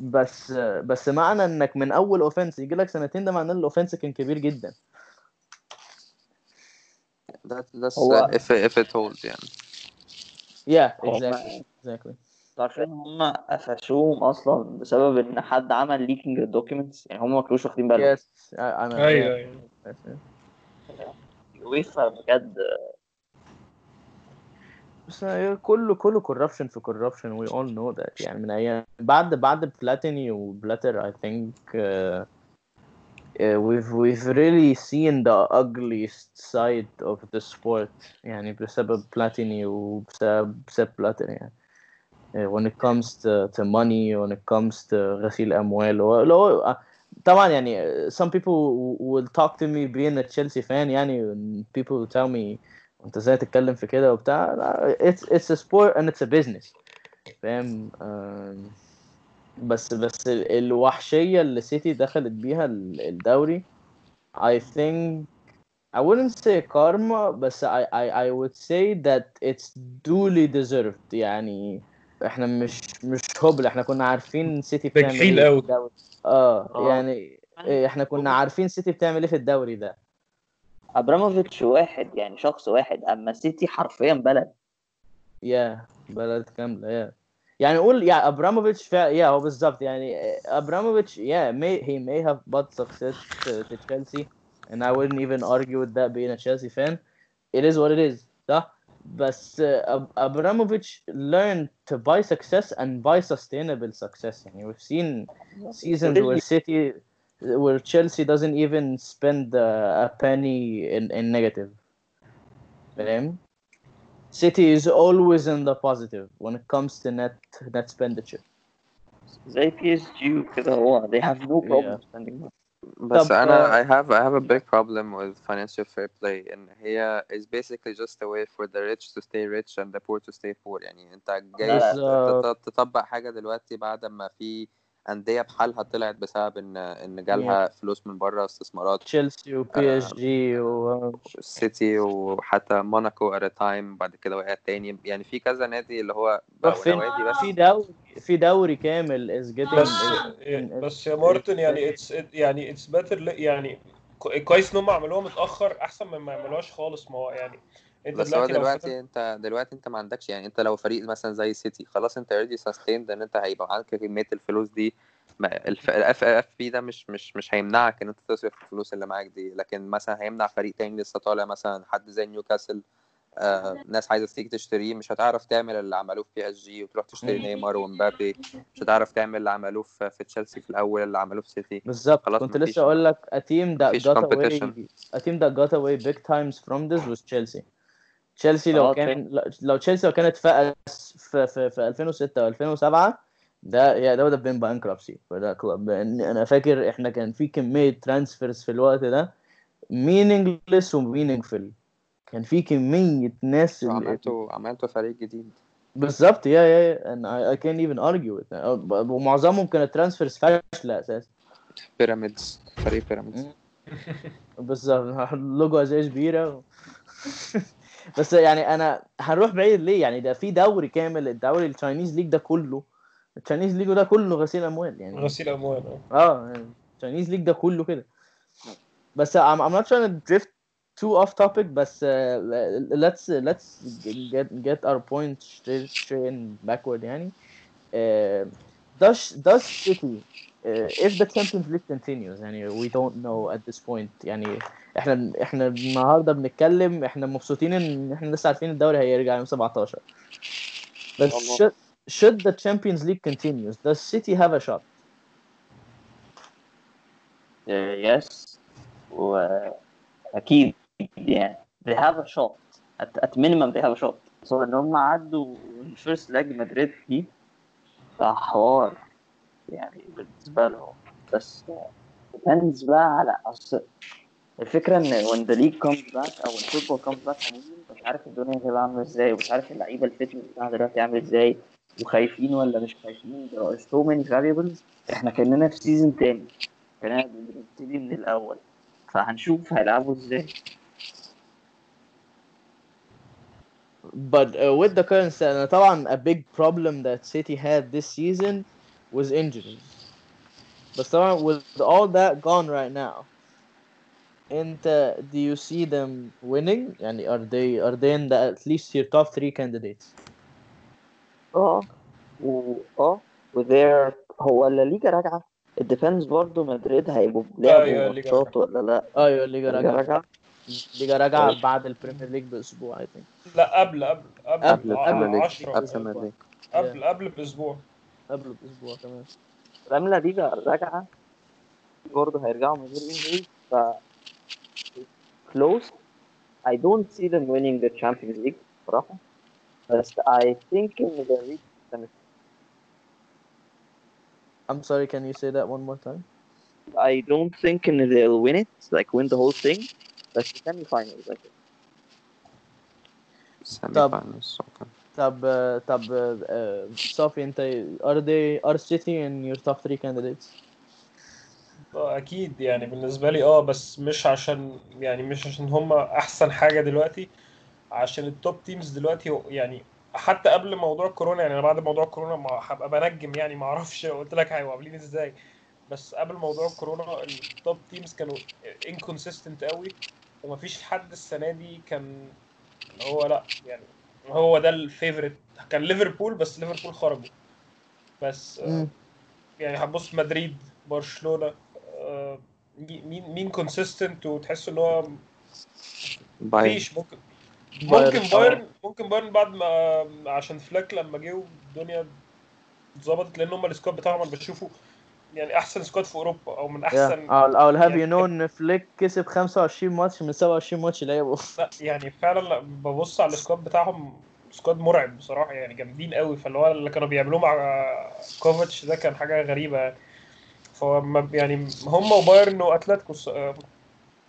بس بس معنى إنك من أول offense يجي لك سنتين ده معناه إن ال offense كان كبير جدا. That, that's هو- uh, if if it holds يعني. Yeah exactly exactly. عارفين هم قفشوهم أصلا بسبب إن حد عمل leaking ال documents يعني هم ما كانوش واخدين بالهم. Yes أنا أيوه أيوه الويفا بجد بس كله كله corruption في corruption we all know that يعني من أيام بعد بعد بلاتيني وبلاتر uh, uh, we've we've really seen the ugliest side of the sport يعني بسبب بلاتيني وبسبب بسبب بلاتر يعني uh, when it comes to, to money when it comes to غسيل اموال طبعا يعني uh, some people will talk to me being a Chelsea fan يعني and people will tell me انت ازاي تتكلم في كده وبتاع لا، it's it's a sport and it's a business فاهم آم، بس بس ال- الوحشية اللي سيتي دخلت بيها ال- الدوري I think I wouldn't say karma بس I, I, I would say that it's duly deserved يعني إحنا مش مش هبل إحنا كنا عارفين سيتي بتعمل إيه في قوي. الدوري. آه آه. يعني إيه، إحنا كنا عارفين سيتي بتعمل إيه في الدوري ده. أبراموفيتش واحد يعني شخص واحد أما سيتي حرفيا بلد. يا بلد كاملة يا. يعني قول يا أبراموفيتش فع... يا هو بالظبط يعني أبراموفيتش يا may he may have brought success to, to Chelsea and I wouldn't even argue with that being a Chelsea fan. It is what it is صح؟ بس uh, Ab- Abramovich learned to buy success and buy sustainable success يعني we've seen seasons where City where Chelsea doesn't even spend uh, a penny in, in negative فاهم City is always in the positive when it comes to net net expenditure. زي بي اس جي وكده هو they have no problem Yeah. spending money بس طب، انا آه، I have I have a big problem with financial fair play ان هي is basically just a way for the rich to stay rich and the poor to stay poor يعني انت جاي لا، لا. تط- تطبق حاجة دلوقتي بعد ما في أندية بحالها طلعت بسبب ان إن جالها فلوس من بره استثمارات. تشيلسي وبي اس جي و السيتي وحتى موناكو a time بعد كده وقعت تاني. يعني في كذا نادي اللي هو نوادي بس. في دوري في دوري كامل is getting بس is- بس يا مارتن يعني it's يعني it's better يعني كو- كويس إن هم عملوها متأخر أحسن من ما يعملوهاش خالص. ما هو يعني انت بس هو دلوقتي انت دلوقتي انت ما عندكش يعني انت لو فريق مثلا زي سيتي خلاص انت already sustained ان انت هيبقى معاك كمية الفلوس دي ال FFP ده مش مش مش هيمنعك إن انت تصرف الفلوس اللي معاك دي لكن مثلا هيمنع فريق تاني لسه طالع مثلا حد زي نيوكاسل آه ناس عايزة تيجي تشتريه مش هتعرف تعمل اللي عملوه في بي اس جي وتروح تشتري. نيمار ومبابي مش هتعرف تعمل اللي عملوه في, في تشيلسي في الأول اللي عملوه في سيتي بالظبط خلاص كنت لسه أقول لك a team that مفيش got away competition. a team that got away big times from this was Chelsea تشيلسي لو آه، كان لو تشيلسي لو كانت فقس في في, في 2006 و 2007 ده يا ده bankruptcy. for that club لأن أنا فاكر إحنا كان في كمية transfers في الوقت ده meaningless و meaningful كان في كمية ناس وعملتوا عملتوا فريق جديد. بالظبط يا يا can't even argue with that. ومعظمهم كانت transfers فاشلة أساسا. بيراميدز فريق بيراميدز. [LAUGHS] بالظبط. [LAUGHS] لوجو زي كبيرة. [LAUGHS] بس يعني أنا هنروح بعيد ليه؟ يعني ده في دوري كامل الدوري ال Chinese League ده كله. ال Chinese League ده كله غسيل أموال يعني. غسيل أموال آه. آه يعني ال Chinese League ده كله كده. بس I'm, I'm not trying to drift too off topic بس uh, let's let's get get our point straight straight and backward يعني. uh, does does City if the Champions League continues يعني we don't know at this point يعني إحنا إحنا النهارده بنتكلم إحنا مبسوطين ان إحنا لسه عارفين الدوري هيرجع يوم 17 بس should, should the Champions League continues does City have a shot يس واكيد يعني they have a shot at, at minimum they have a shot so ان هم عدوا ال first leg مدريد دي ده حوار يعني بالنسبة لهم. بس depends بقى على أصل الفكرة إن when the league comes back أو ال football back عموما مش عارف الدنيا هتبقى عاملة إزاي ومش عارف اللعيبة ال fitness بتاعها دلوقتي عامل إزاي وخايفين ولا مش خايفين there are so variables. إحنا كأننا في season تاني. كأننا بنبتدي من الأول. فهنشوف هيلعبوا إزاي. But uh, with the current setup, طبعا a big problem that City had this season was injuries. But طبعا with all that gone right now, and uh, do you see them winning? يعني are they are they in the at least your top three candidates? آه. و آه. وذير هو الليجا راجعة. It depends برضه مدريد هيبقوا أيوة، لعبوا الليجا ماتشات ولا لا. أيوه الليجا راجعة. راجعة. الليجا راجعة بعد ال Premier League بأسبوع I think. لا قبل قبل قبل قبل- قبل ال league 10 قبل ال league قبل قبل بأسبوع. قبل باسبوع كمان لما الليجا راجعه برضه هيرجعوا من غير انجري ف close I don't see them winning the Champions League بصراحه بس I think in the league I'm sorry can you say that one more time? I don't think in they'll win it like win the whole thing بس semi-finals I think semi طب- finals okay. طب طب uh, صافي انت they are City in your top three candidates? آه، أكيد يعني بالنسبة لي آه بس مش عشان يعني مش عشان هم أحسن حاجة دلوقتي عشان ال top teams دلوقتي يعني حتى قبل موضوع الكورونا يعني أنا بعد موضوع الكورونا ما هبقى بنجم يعني ما أعرفش قلت لك هيبقوا عاملين إزاي بس قبل موضوع الكورونا ال top teams كانوا inconsistent قوي ومفيش حد السنة دي كان هو لأ يعني هو ده ال favorite كان ليفربول بس ليفربول خرجوا بس آه، مم. يعني هتبص مدريد برشلونة آه، مين مين consistent وتحس إن هو مفيش ممكن. ممكن بايرن ممكن بايرن بعد ما عشان فليك لما جه والدنيا اتظبطت لأن هم ال squad بتاعهم أنا بشوفه يعني أحسن squad في أوروبا أو من. أحسن يعني you know ان فليك كسب 25 ماتش من 27 ماتش لعبوا لا يعني فعلا لا ببص على ال squad بتاعهم squad مرعب بصراحة يعني جامدين قوي فاللي هو اللي كانوا بيعملوه مع كوفاتش ده كان حاجة غريبة يعني. فما يعني هم وبايرن وأتلتيكو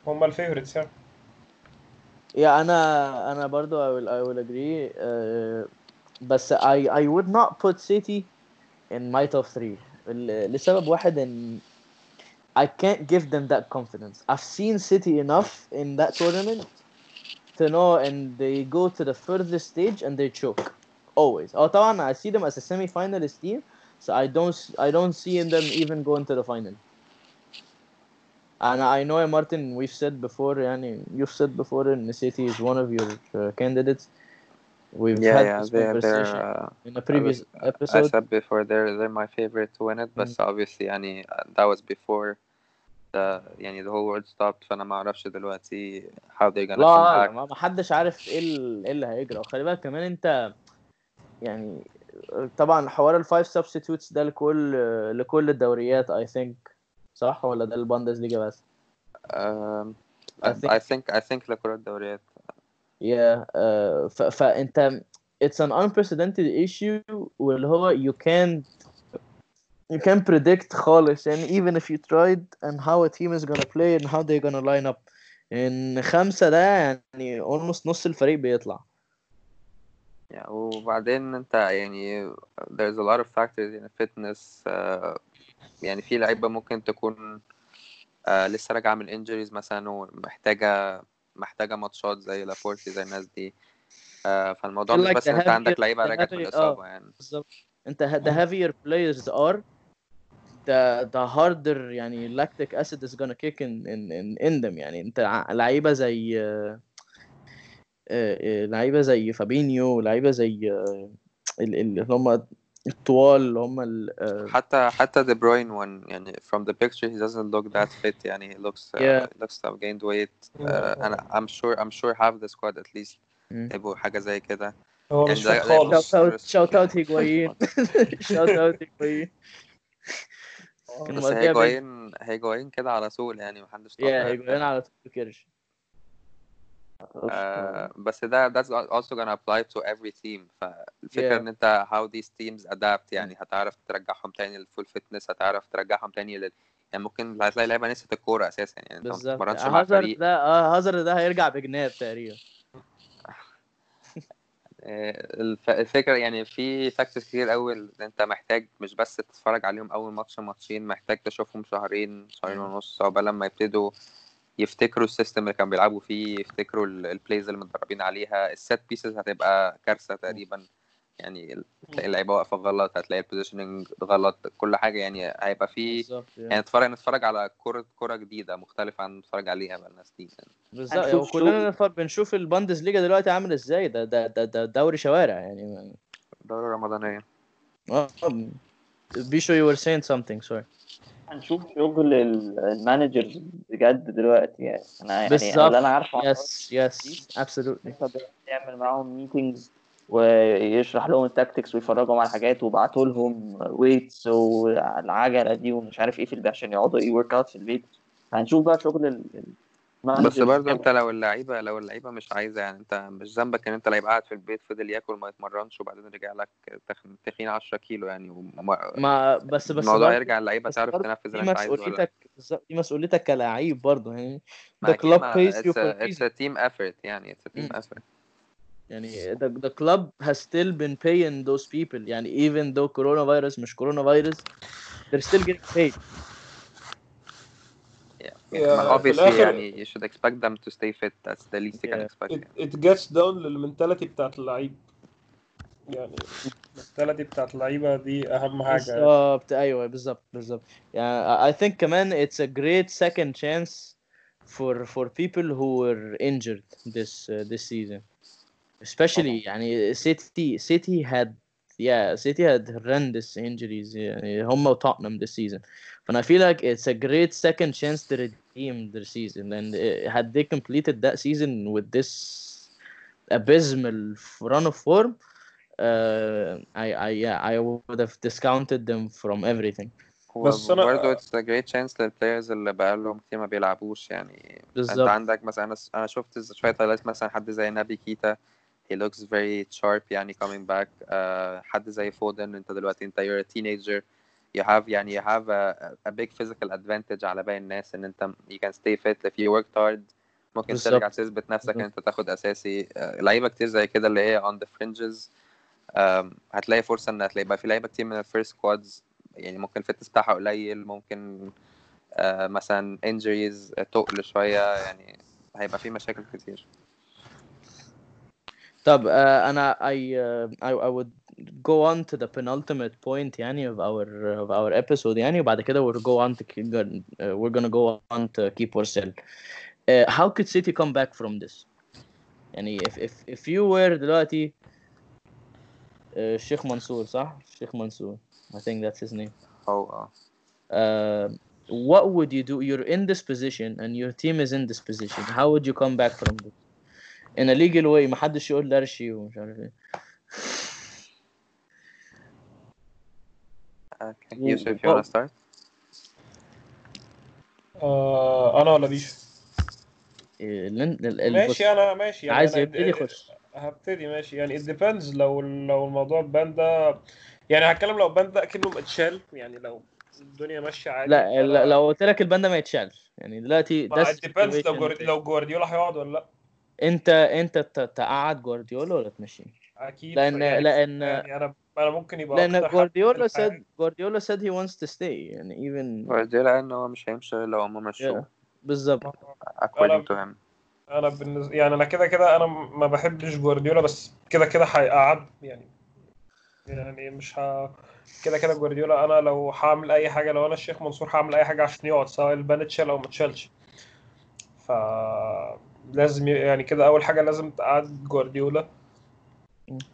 هم الفيفوريتس يعني. Yeah, أنا أنا برضو I will I will agree uh, بس I I would not put City in my top three. ل- لسبب واحد ان I can't give them that confidence. I've seen City enough in that tournament to know and they go to the furthest stage and they choke always. Oh, طبعا I see them as a semi-finalist team, so I don't s- I don't see them even going to the final. And I know Martin, we've said before, يعني you've said before, and City is one of your uh, candidates. We've yeah had yeah this they're, conversation they're uh, in a previous I episode. said before they're they're my favorite to win it بس obviously يعني uh, that was before the يعني the whole world stopped فأنا ما أعرفش دلوقتي how they're gonna come لا back ما حدش عارف إيه ال- إيه اللي هيجرى وخلي بالك كمان انت يعني طبعا حوار الفايف سبستيتوتس ده لكل لكل الدوريات I think صح ولا ده البوندزليجا بس؟ um, I I, think- I think I think لكل الدوريات Yeah uh, ف, فانت it's an unprecedented issue واللي هو you can't you can't predict خالص يعني even if you tried and how a team is gonna play and how they're gonna line up ان خمسة ده يعني almost نص الفريق بيطلع yeah, وبعدين أنت يعني there's a lot of factors يعني fitness uh, يعني في لعيبة ممكن تكون uh, لسه راجعة من injuries مثلا ومحتاجة محتاجة ماتشات زي لابورتي زي الناس دي. آه، فالموضوع مش بس أنت عندك لعيبة راجعه من الاصابه. يعني. بالظبط. أنت the heavier players are the the harder يعني lactic acid is gonna kick in in in, in them يعني. أنت لعيبة زي آه، آه، لعيبة زي فابينيو لعيبة زي ال- ال- اللي هم الطوال اللي هم ال- آه، حتى حتى دي بروين when يعني from the picture he doesn't look that fit يعني he looks uh, Yeah. he looks to have gained weight. Uh, أنا I'm sure I'm sure half the squad at least. يبقوا حاجة زي كده. هو يعني مش خالص. shout out هيجوايين shout out هيجوايين كان بس هيجوين هيجوين كده على طول يعني محدش يا طبيعي هيجوايين على طول كرش آه، بس ده that's also gonna apply to every team. فالفكرة Yeah. إن أنت how these teams adapt يعني هتعرف ترجعهم تاني لل full fitness هتعرف ترجعهم تاني لل يعني ممكن هتلاقي لعيبة نسيت الكورة أساسا يعني أنت ما بالظبط. بتتمرنش مع فريق. ده آه هازارد ده هيرجع بجناب تقريبا. [LAUGHS] آه، الف- الفكرة يعني في factors كتير قوي اللي أنت محتاج مش بس تتفرج عليهم أول ماتش ماتشين محتاج تشوفهم شهرين شهرين ونص عقبال لما يبتدوا يفتكروا ال system اللي كانوا بيلعبوا فيه يفتكروا ال- ال plays اللي متدربين عليها. ال set pieces هتبقى كارثة تقريبا. يعني هتلاقي اللعيبة واقفة غلط هتلاقي ال positioning غلط كل حاجة. يعني هيبقى في بالظبط يعني نتفرج نتفرج على كرة كرة جديدة مختلفة عن نتفرج عليها بقالنا سنين يعني. بالظبط وكلنا نتفرج- بنشوف البوندز ليجا دلوقتي عامل إزاي. ده ده ده, ده دوري شوارع يعني. دورة رمضانية. آه بيشو you were saying something sorry. هنشوف شغل ال- ال managers بجد دلوقتي يعني. أنا يعني. اللي أنا عارفه yes absolutely. انت بيعمل معاهم meetings ويشرح لهم ال tactics ويفرجهم على حاجات وبعتوا لهم weights والعجلة دي ومش عارف إيه في البيت عشان يقعدوا يو work out في البيت. هنشوف بقى شغل ال- بس برضه. انت لو اللعيبة لو اللعيبة مش عايزة يعني انت مش ذنبك ان انت لعيب قاعد في البيت فضل ياكل ما يتمرنش وبعدين رجع لك تخين 10 كيلو يعني وما- ما بس بس الموضوع يرجع اللعيبة بس تعرف تنفذ اللي انت مسؤوليتك دي مسؤوليتك كلاعب برضه يعني ما the أكيد club ما- pays you it's for a, it's reason. a team effort يعني it's a team مم. effort يعني the, the club has still been paying those people يعني even though coronavirus مش coronavirus they're still getting paid yeah. Yeah, ما في obviously الآخر- يعني you should expect them to stay fit that's the least you can Yeah. expect it, يعني. it gets down للمنتاليتي بتاعت اللعيب يعني المنتاليتي بتاعت اللعيبه دي اهم حاجه بالظبط ايوه بالظبط بالظبط يعني I think كمان it's a great second chance for for people who were injured this uh, this season especially يعني City City had yeah City had horrendous injuries يعني هم وتوتنهام this season and I feel like it's a great second chance to redeem their season and uh, had they completed that season with this abysmal run of form uh, I I yeah I would have discounted them from everything بس أنا- وبرضه it's a great chance للبلايرز اللي بقالهم كتير ما بيلعبوش يعني انت بالظبط. عندك مثلا انا انا شفت شويه هايلايتس مثلا حد زي نبي كيتا he looks very sharp يعني coming back. Uh, حد زي فودن انت دلوقتي انت you're a teenager. You have يعني you have a, a big physical advantage على باقي الناس إن أنت you can stay fit. If you worked hard ممكن. ترجع تثبت نفسك إن أنت تاخد أساسي. Uh, لعيبة كتير زي كده اللي هي on the fringes. Um, هتلاقي فرصة ان هتلاقي يبقى في لعيبة كتير من ال first squads يعني ممكن ال fitness بتاعها قليل ممكن آه مثلا injuries تقل شوية. يعني هيبقى في مشاكل كتير. طب uh, أنا I, uh, I I would go on to the penultimate point يعني of our of our episode يعني وبعد كده we'll go on to keep, uh, we're gonna go on to keep ourselves. Uh, how could City come back from this؟ يعني if if if you were دلوقتي uh, شيخ منصور صح؟ شيخ منصور I think that's his name. هو اه uh, what would you do? You're in this position and your team is in this position. How would you come back from this? In a legal way ما حدش يقول درشي ومش عارف إيه. you wanna start. آه أنا ولا بيشو إيه، ماشي أنا ماشي يعني عايز يبتدي خش. هبتدي ماشي. يعني it depends لو لو الموضوع بان ده يعني هتكلم لو بان ده أكنه متشال يعني لو الدنيا ماشية عادي لا لا- لو قلت لك البند ما يتشالش. يعني دلوقتي ده it depends لو situation جواردي- لو جوارديولا هيقعد ولا لأ. انت انت ت- تقعد جوارديولا ولا تمشيه؟ أكيد لأن يعني لأن يعني أنا أنا ممكن يبقى لأن جوارديولا said جوارديولا said he wants to stay يعني even جوارديولا قال إن هو مش هيمشي لو هم مشوه. بالظبط. According to him. أنا بالنسبة يعني أنا كده كده أنا ما بحبش جوارديولا بس كده كده هيقعد يعني يعني مش ه... كده كده جوارديولا أنا لو هعمل أي حاجة لو أنا الشيخ منصور هعمل أي حاجة عشان يقعد سواء البان اتشال أو ما اتشالش. ف لازم يعني كده أول حاجة لازم تقعد جوارديولا.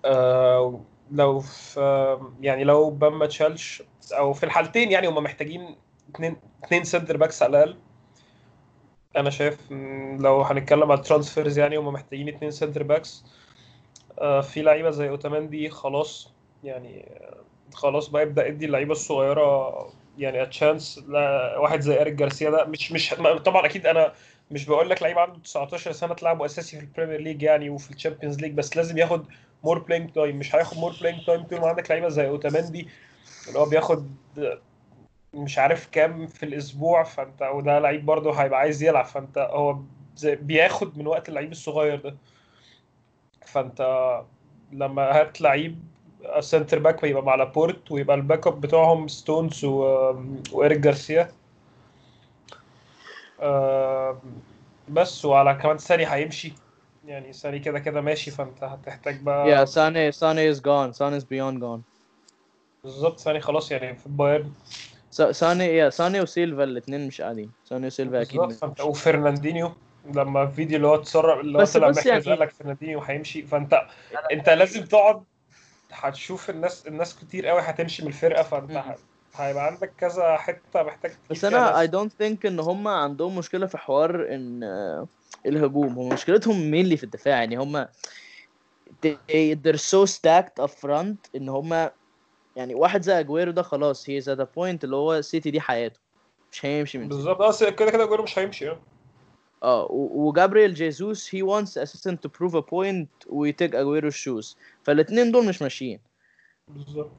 آه لو في يعني لو بان ما اتشالش أو في الحالتين يعني هم محتاجين اتنين اتنين centre backs على الأقل. أنا شايف لو هنتكلم على ال transfers يعني هم محتاجين اتنين centre backs آه في لعيبة زي اوتاماندي خلاص يعني خلاص بقى يبدأ يدي اللعيبة الصغيرة يعني a chance واحد زي اريك جارسيا ده مش مش طبعا أكيد أنا مش بقول لك لعيب عنده 19 سنة تلعبه أساسي في البريمير ليج يعني وفي الشامبيونز ليج بس لازم ياخد more playing time مش هياخد more playing time طول ما عندك لعيبة زي اوتاماندي اللي هو بياخد مش عارف كام في الأسبوع فأنت وده لعيب برضه هيبقى عايز يلعب فأنت هو بياخد من وقت اللعيب الصغير ده. فأنت لما هات لعيب centre back ويبقى مع لابورت ويبقى ال back up بتوعهم ستونز و... وإيريك جارسيا آه، بس وعلى كمان ساني هيمشي يعني ساني كده كده ماشي فانت هتحتاج بقى Yeah, Sane Sane is gone. Sane is beyond gone. بالظبط ساني خلاص يعني في البايرن Sane yeah, Sane وسيلفا الاثنين مش قاعدين. Sane وسيلفا أكيد بالظبط وفرناندينيو لما الفيديو اللي هو اتسرب اللي هو طلع محرز يعني- قال لك فرناندينيو هيمشي فانت انت لازم تقعد هتشوف الناس الناس كتير قوي هتمشي من الفرقة فانت هيبقى عندك كذا حتة محتاج بس أنا I ناس. don't think إن هم عندهم مشكلة في حوار إن آه، الهجوم. هم مشكلتهم mainly في الدفاع. يعني هم they, they're so stacked up front إن هم يعني واحد زي اجويرو ده خلاص he is at a point اللي هو سيتي دي حياته. مش هيمشي من بالظبط. آه كده كده جويرو مش هيمشي. آه. و- وجابريل جيسوس he wants assistant to prove a point ويتيك اجويرو shoes. فالاثنين دول مش ماشيين. بالظبط.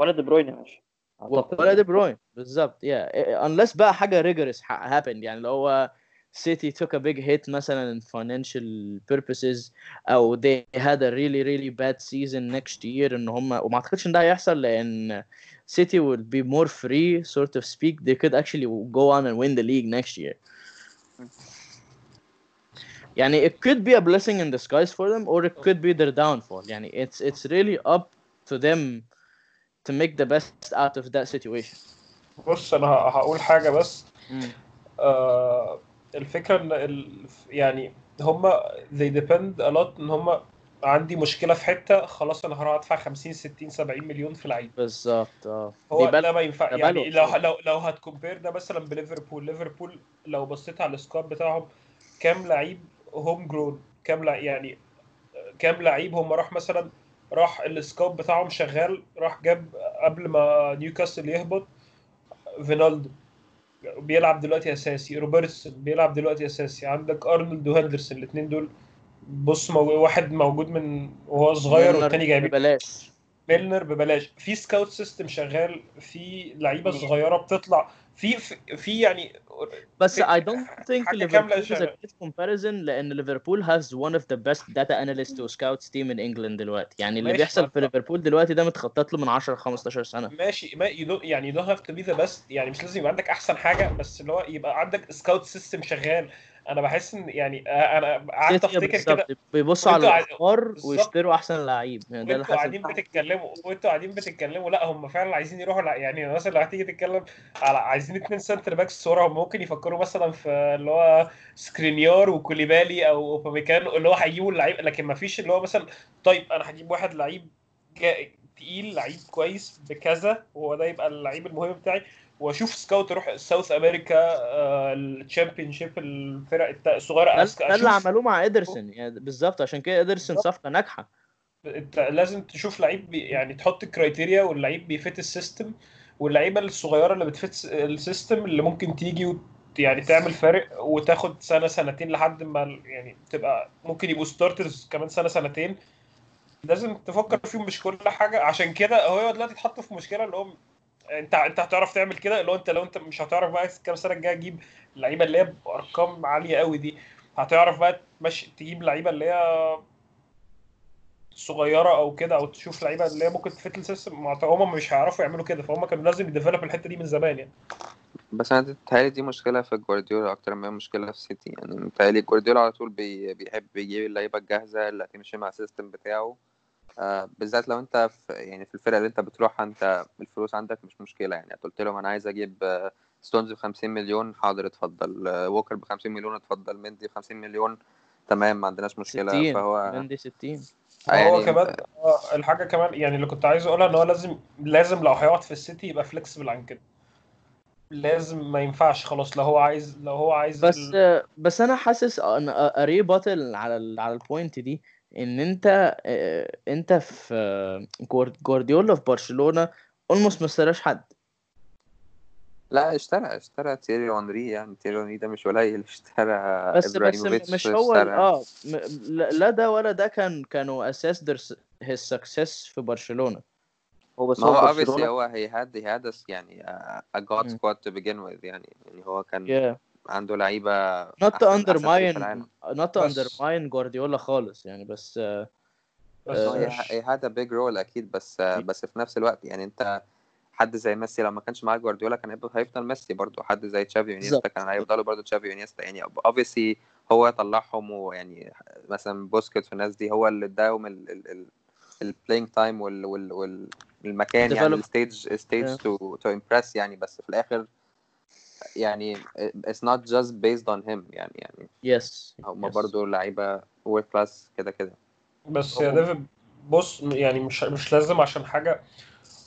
ولا دي بروين ماشي أعتقد. ولا دي بروين بالظبط yeah unless بقى حاجه rigorous ha- happened يعني اللي هو City took a big hit مثلا in financial purposes او they had a really really bad season next year ان هم وما اعتقدش ان ده هيحصل لان City will be more free sort of speak they could actually go on and win the league next year يعني it could be a blessing in disguise for them or it could be their downfall يعني it's it's really up to them to make the best out of that situation. بص أنا هقول حاجة بس. آه الفكرة إن ال... يعني هم they depend a lot إن هم عندي مشكلة في حتة خلاص أنا هروح أدفع 50 60 70 مليون في لعيب بالظبط آه. هو ده ما ينفع يعني لو. لو لو هتكمبير ده مثلا بليفربول ليفربول لو بصيت على ال squad بتاعهم كام لعيب home grown كام لعيب يعني كام لعيب هم راح مثلا راح ال squad بتاعهم شغال راح جاب قبل ما نيوكاسل يهبط فينالدو. بيلعب دلوقتي أساسي روبرتسون بيلعب دلوقتي أساسي. عندك أرنولد وهندرسون الاثنين دول بص مو... واحد موجود من وهو صغير والتاني جايبين ببلاش. ميلنر ببلاش. في scout system شغال في لعيبة صغيرة بتطلع في في, يعني بس في- I don't think حاجة كاملة ليفربول is a good comparison لأن ليفربول has one of the best data analysts و scouts team in England دلوقتي. يعني اللي بيحصل في ليفربول دلوقتي ده متخطط له من 10 15 سنة. ماشي ما you don't, يعني you don't have to be the best يعني مش لازم يبقى عندك أحسن حاجة بس اللي هو يبقى عندك scout system شغال. أنا بحس ان يعني آه، أنا قعدت افتكر كده. بيبصوا على بالظبط. ويشتروا أحسن لعيب. يعني ده اللي حصل قاعدين بتتكلموا وانتوا قاعدين بتتكلموا لا هم فعلا عايزين يروحوا لا يعني مثلا لو هتيجي تتكلم على عايزين اتنين center backs هم ممكن يفكروا مثلا في اللي هو سكرينيار وكوليبالي أو أوباميكانو اللي هو هيجيبوا اللعيب لكن ما فيش اللي هو مثلا طيب أنا هجيب واحد لعيب تقيل لعيب كويس بكذا وهو ده يبقى اللعيب المهم بتاعي. واشوف scout أروح South أمريكا ال Championship الفرق الصغيرة ده أسك- ده اللي أشوف عملوه مع إيدرسون يعني بالظبط عشان كده إيدرسون بالظبط. صفقة ناجحة. أنت لازم تشوف لعيب بي يعني تحط criteria واللعيب بي fit ال system واللعيبة الصغيرة اللي بت fit ال system اللي ممكن تيجي وت يعني تعمل فارق وتاخد سنة سنتين لحد ما يعني تبقى ممكن يبقوا starters كمان سنة سنتين. لازم تفكر فيهم مش كل حاجة. عشان كده هو دلوقتي اتحط في مشكلة اللي هو انت انت هتعرف تعمل كده اللي هو انت لو انت مش هتعرف بقى كام سنة الجاية تجيب اللعيبه اللي هي بأرقام عالية قوي دي. هتعرف بقى تمشي تجيب لعيبة اللي هي صغيرة أو كده أو تشوف لعيبة اللي هي ممكن ت fit ال system هم مش هيعرفوا يعملوا كده فهم كانوا لازم ي develop الحتة دي من زمان يعني. بس أنا بتهيألي دي مشكلة في جوارديولا أكتر ما هي مشكلة في سيتي. يعني متهيألي جوارديولا على طول بي بيحب يجيب اللعيبة الجاهزة اللي هتمشي مع ال system بتاعه. بالذات لو انت في يعني في الفرقة اللي انت بتروحها انت الفلوس عندك مش مشكلة يعني. قلت لهم أنا عايز أجيب آه، ستونز ب 50 مليون حاضر اتفضل. آه، ووكر ب 50 مليون اتفضل. مندي ب 50 مليون تمام ما عندناش مشكلة. 60 فهو مندي 60 هو يعني كمان آه، الحاجة كمان يعني اللي كنت عايز أقولها إن هو لازم لازم لو هيقعد في السيتي يبقى flexible عن كده. لازم ما ينفعش خلاص. لو هو عايز لو هو عايز بس ال- بس أنا حاسس إن a rebuttal على ال على ال point دي إن أنت آه، أنت في آه، جوار- جوارديولا في برشلونة almost ما اشتراش حد. لا اشترى اشترى تيري اونري يعني تيري اونري ده مش قليل اشترى بس بس مش هو آه لا ده ولا ده كان كانوا أساس their his success في برشلونة. هو بس هو برشلونة. هو he had a, يعني a, a god squad to begin with يعني يعني هو كان yeah. عنده في undermine العالم. not to بس. undermine جوارديولا خالص يعني بس آه، بس. آه، he had a big role أكيد بس بس في نفس الوقت يعني أنت حد زي ميسي لو ما كانش معاه جوارديولا كان هيبقى هيفضل ميسي برضه. حد زي تشافي بالظبط. كان هيفضلوا برضه تشافي وإنيستا. يعني obviously هو طلعهم ويعني مثلا بوسكيتس والناس دي هو اللي اداهم ال ال ال ال playing time وال وال وال المكان يعني ال stage stage to impress يعني بس في الآخر يعني it's not just based on him يعني يعني yes هم yes برضه لعيبة world class كده كده بس يا ديفيد بص يعني مش مش لازم عشان حاجة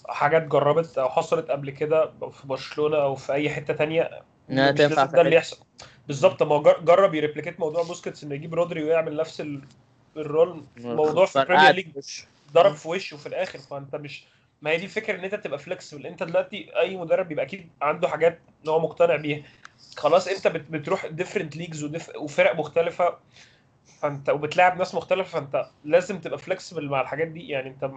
حاجة اتجربت أو حصلت قبل كده في برشلونة أو في أي حتة تانية إنها مش تنفع لازم ده اللي يحصل بالظبط ما جرب ي replicate موضوع بوسكيتس إنه يجيب رودري ويعمل نفس ال- ال role موضوع في ال Premier League. ضرب. في وشه في الآخر فأنت مش ما هي دي الفكرة إن أنت تبقى flexible أنت دلوقتي أي مدرب بيبقى أكيد عنده حاجات إن هو مقتنع بيها. خلاص أنت بت- بتروح different leagues وفرق مختلفة. فأنت وبتلاعب ناس مختلفة فأنت لازم تبقى flexible مع الحاجات دي. يعني أنت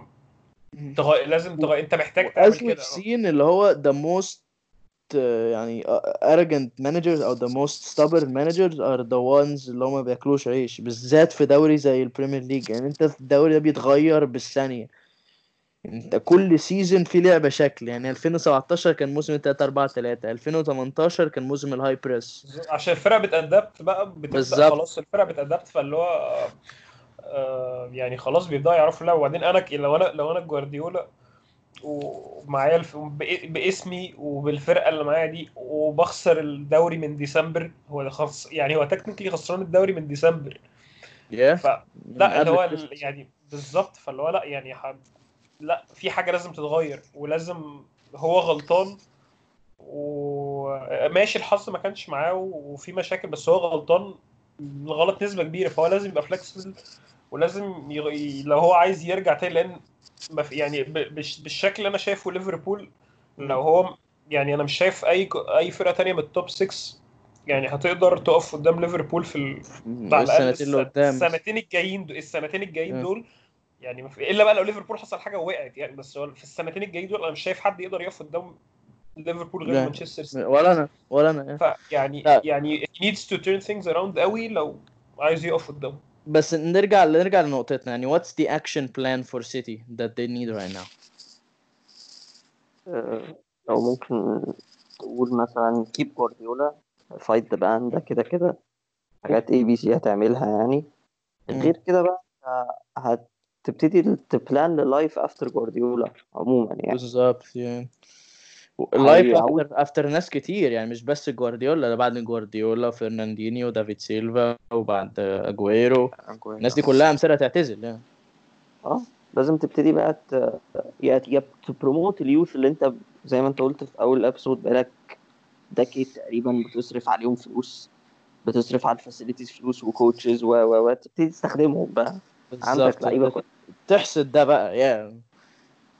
تغير لازم تغير أنت محتاج تعمل as we've كده. seen اللي هو the most uh, يعني arrogant managers أو the most stubborn managers are the ones اللي هم ما بياكلوش عيش. بالذات في دوري زي ال Premier League يعني أنت الدوري ده بيتغير بالثانية. انت كل season في لعبة شكل. يعني 2017 كان موسم 3 4 3 2018 كان موسم ال high press عشان الفرقة بتأدبت بقى بتبدأ بالظبط. خلاص الفرقة بتأدبت فاللي هو آه، يعني خلاص بيبدأوا يعرفوا اللعبة. وبعدين أنا لو أنا لو أنا جوارديولا ومعايا الف... باسمي وبالفرقة اللي معايا دي وبخسر الدوري من ديسمبر هو خلص يعني هو technically خسران الدوري من ديسمبر. Yeah. فلا من اللي هو. يعني بالظبط فاللي هو لا يعني ح... لا في حاجة لازم تتغير ولازم هو غلطان وماشي الحظ ما كانش معاه وفي مشاكل بس هو غلطان الغلط نسبة كبيرة فهو لازم يبقى flexible ولازم يغ... لو هو عايز يرجع تاني لأن يعني. بالشكل اللي أنا شايفه ليفربول لو هو يعني أنا مش شايف أي أي فرقة تانية من ال top 6 يعني هتقدر تقف قدام ليفربول في ال... على السنتين اللي قدام السنتين الجايين دول السنتين الجايين. دول يعني ما في- إلا بقى لو ليفربول حصل حاجة ووقعت يعني بس هو في السنتين الجايين دول أنا مش شايف حد يقدر يقف قدام ليفربول غير. مانشستر سيتي. ولا أنا ولا أنا. فيعني لا. يعني he needs to turn things around قوي لو عايز يقف قدامه بس نرجع نرجع لنقطتنا. يعني what's the action plan for City that they need right now? آه، أو ممكن تقول مثلا keep جوارديولا fight the ban ده كده كده. حاجات اي بي سي هتعملها يعني. غير كده بقى آه، هتبتدي ت plan لل life after جوارديولا عموما يعني. بالظبط يعني. ال life after after ناس كتير يعني مش بس جوارديولا ده بعد جوارديولا فرناندينيو دافيد سيلفا وبعد أجويرو. الناس دي كلها أمثلة تعتزل يعني. آه لازم تبتدي بقى ت... يا يا ت promote ال youth اللي انت زي ما انت قلت في أول ال episode بقالك decade تقريبا بتصرف عليهم فلوس بتصرف على ال facilities فلوس و coaches و و و تبتدي تستخدمهم بقى. عندك بالظبط لعيبة. تحسد ده بقى يا.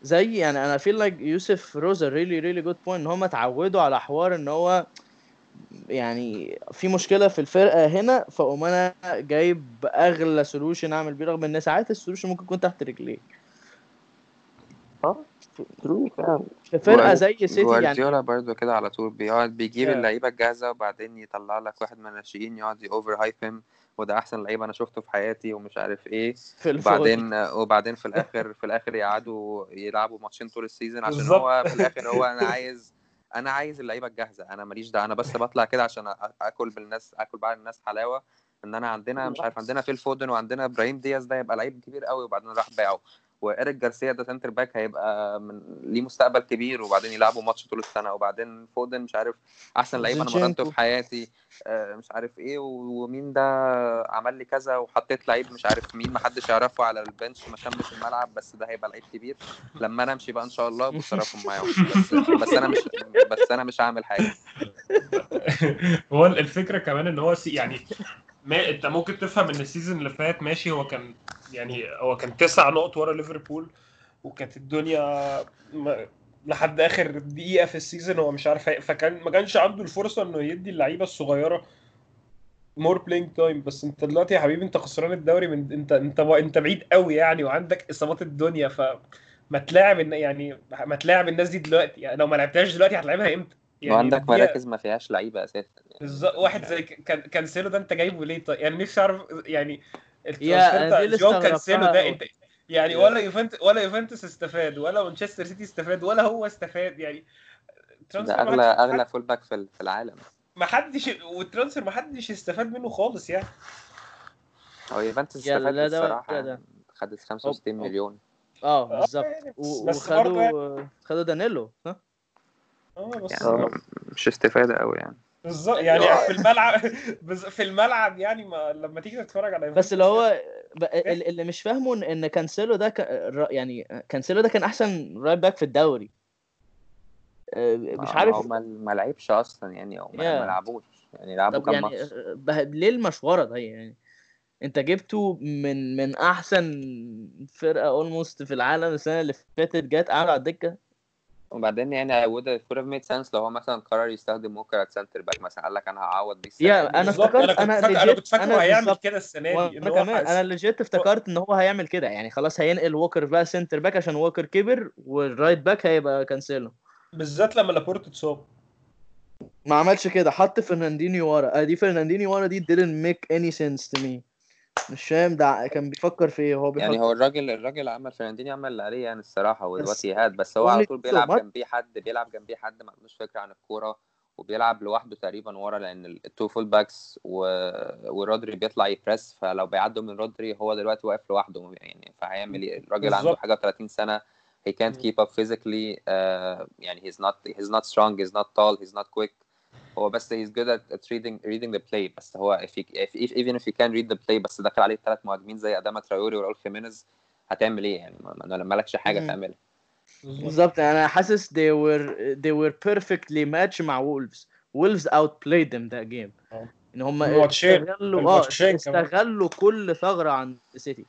زي يعني أنا feel like يوسف rose a really really good point إن هم اتعودوا على حوار إن هو يعني في مشكلة في الفرقة هنا فأقوم أنا جايب أغلى solution أعمل بيه رغم إن ساعات ال solution ممكن يكون تحت رجليك آه true في فرقة زي سيتي يعني جوارديولا برضو كده على طول بيقعد بيجيب Yeah. اللعيبة الجاهزة وبعدين يطلع لك واحد من الناشئين يقعد يوفر hype بيهم وده أحسن لعيب أنا شفته في حياتي ومش عارف إيه. [LAUGHS] في وبعدين وبعدين في الآخر في الآخر يقعدوا يلعبوا ماتشين طول ال season عشان بالظبط. هو في الآخر هو أنا عايز أنا عايز اللعيبة الجاهزة. أنا ماليش دعوة. أنا بس بطلع كده عشان آكل بالناس آكل بعقل الناس حلاوة. إن أنا عندنا مش عارف عندنا فيل فودن وعندنا إبراهيم دياز ده يبقى لعيب كبير قوي وبعدين راح باعه. وإيريك جارسيا ده center back هيبقى من ليه مستقبل كبير وبعدين يلعبوا ماتش طول السنة وبعدين فودن مش عارف أحسن لعيب أنا مرنته. في حياتي آه، مش عارف إيه ومين ده عمل لي كذا وحطيت لعيب مش عارف مين ما حدش يعرفه على ال bench ما شمش الملعب بس ده هيبقى لعيب كبير. لما أنا أمشي بقى إن شاء الله بصرفهم معاهم بس بس أنا مش بس أنا مش هعمل حاجة. [LAUGHS] هو الفكرة كمان إن هو يعني ما انت ممكن تفهم ان ال season اللي فات ماشي هو كان يعني هو كان تسع نقط ورا ليفربول وكانت الدنيا ما لحد آخر دقيقة في ال season هو مش عارف فكان ما كانش عنده الفرصة إنه يدي اللعيبة الصغيرة more playing time بس أنت دلوقتي يا حبيبي أنت خسران الدوري من أنت أنت أنت بعيد قوي يعني وعندك إصابات الدنيا ف ما تلاعب يعني ما تلاعب الناس دي دلوقتي. يعني لو ما لعبتهاش دلوقتي هتلعبها إمتى؟ يعني وعندك مراكز ما فيهاش لعيبة أساسا. بالظبط واحد زي كان كانسيلو ده انت جايبه ليه طيب يعني نفسي أعرف يعني يا، جواو كانسيلو ده. انت يعني. ولا يوفنتوس ولا يوفنتوس استفاد ولا مانشستر سيتي استفاد ولا هو استفاد يعني ما أغلى أغلى full back في ال- في العالم ما حدش وال transfer ما حدش استفاد منه خالص يعني هو يوفنتوس استفاد لا ده الصراحه ده. خدت 65 أوب. مليون آه آه، بالظبط يعني و- بس برضه يعني- وخدوا خدوا دانيلو ها آه بس يعني مش استفادة قوي يعني بالظبط يعني في الملعب في الملعب يعني ما لما تيجي تتفرج على بس اللي هو ال- اللي مش فاهمه ان كانسيلو ده ك... ر- يعني كانسيلو ده كان أحسن right back في الدوري. آه، مش عارف ما هو ما- لعبش أصلا يعني أو ما لعبوش. يعني لعبوا كام يعني ماتش. ليه المشوره ده يعني؟ أنت جبته من من أحسن فرقة almost في العالم السنة اللي فاتت جت قاعد على الدكة. وبعدين يعني would it would have made sense لو هو مثلا قرر يستخدم ووكر at center back مثلا قال لك أنا هعوض يا، دي. أنا بالظبط. افتكرت- أنا كنت أنا كنت فاكره هيعمل. كده السنة دي ان وأنا هو كمان أنا legit افتكرت إن هو هيعمل كده. يعني خلاص هينقل ووكر بقى center back عشان ووكر كبر وال right back هيبقى كانسيلو بالذات لما لابورت اتصاب. ما عملش كده. حط فرناندينيو ورا. آه، دي فرناندينيو ورا دي didn't make any sense to me. مش فاهم ده كان بيفكر في إيه هو بيفكر يعني هو الراجل الراجل عمل فرناندينيو عمل اللي عليه يعني الصراحة ودلوقتي هاد بس هو على طول بيلعب. جنبيه حد بيلعب جنبيه حد ما عندوش فكرة عن الكورة وبيلعب لوحده تقريبا ورا لأن ال two full backs و... ورودري بيطلع ي press فلو بيعدوا من رودري هو دلوقتي واقف لوحده يعني فهيعمل إيه الراجل عنده. حاجة 30 سنة he can't keep up physically uh, يعني he's not he's not strong he's not tall he's not quick هو بس he's good at, at reading reading the play. بس هو if, he, if, if even if he can read the play بس دخل عليه ثلاث مهاجمين زي أداما تراوري وراول خيمينيز هتعمل إيه يعني؟ ما ما- مالكش حاجة. تعملها. بالظبط. أنا حاسس they were they were perfectly match مع وولفز وولفز outplayed them that game. آه. إن هم استغلوا آه كمان. استغلوا كل ثغرة عند سيتي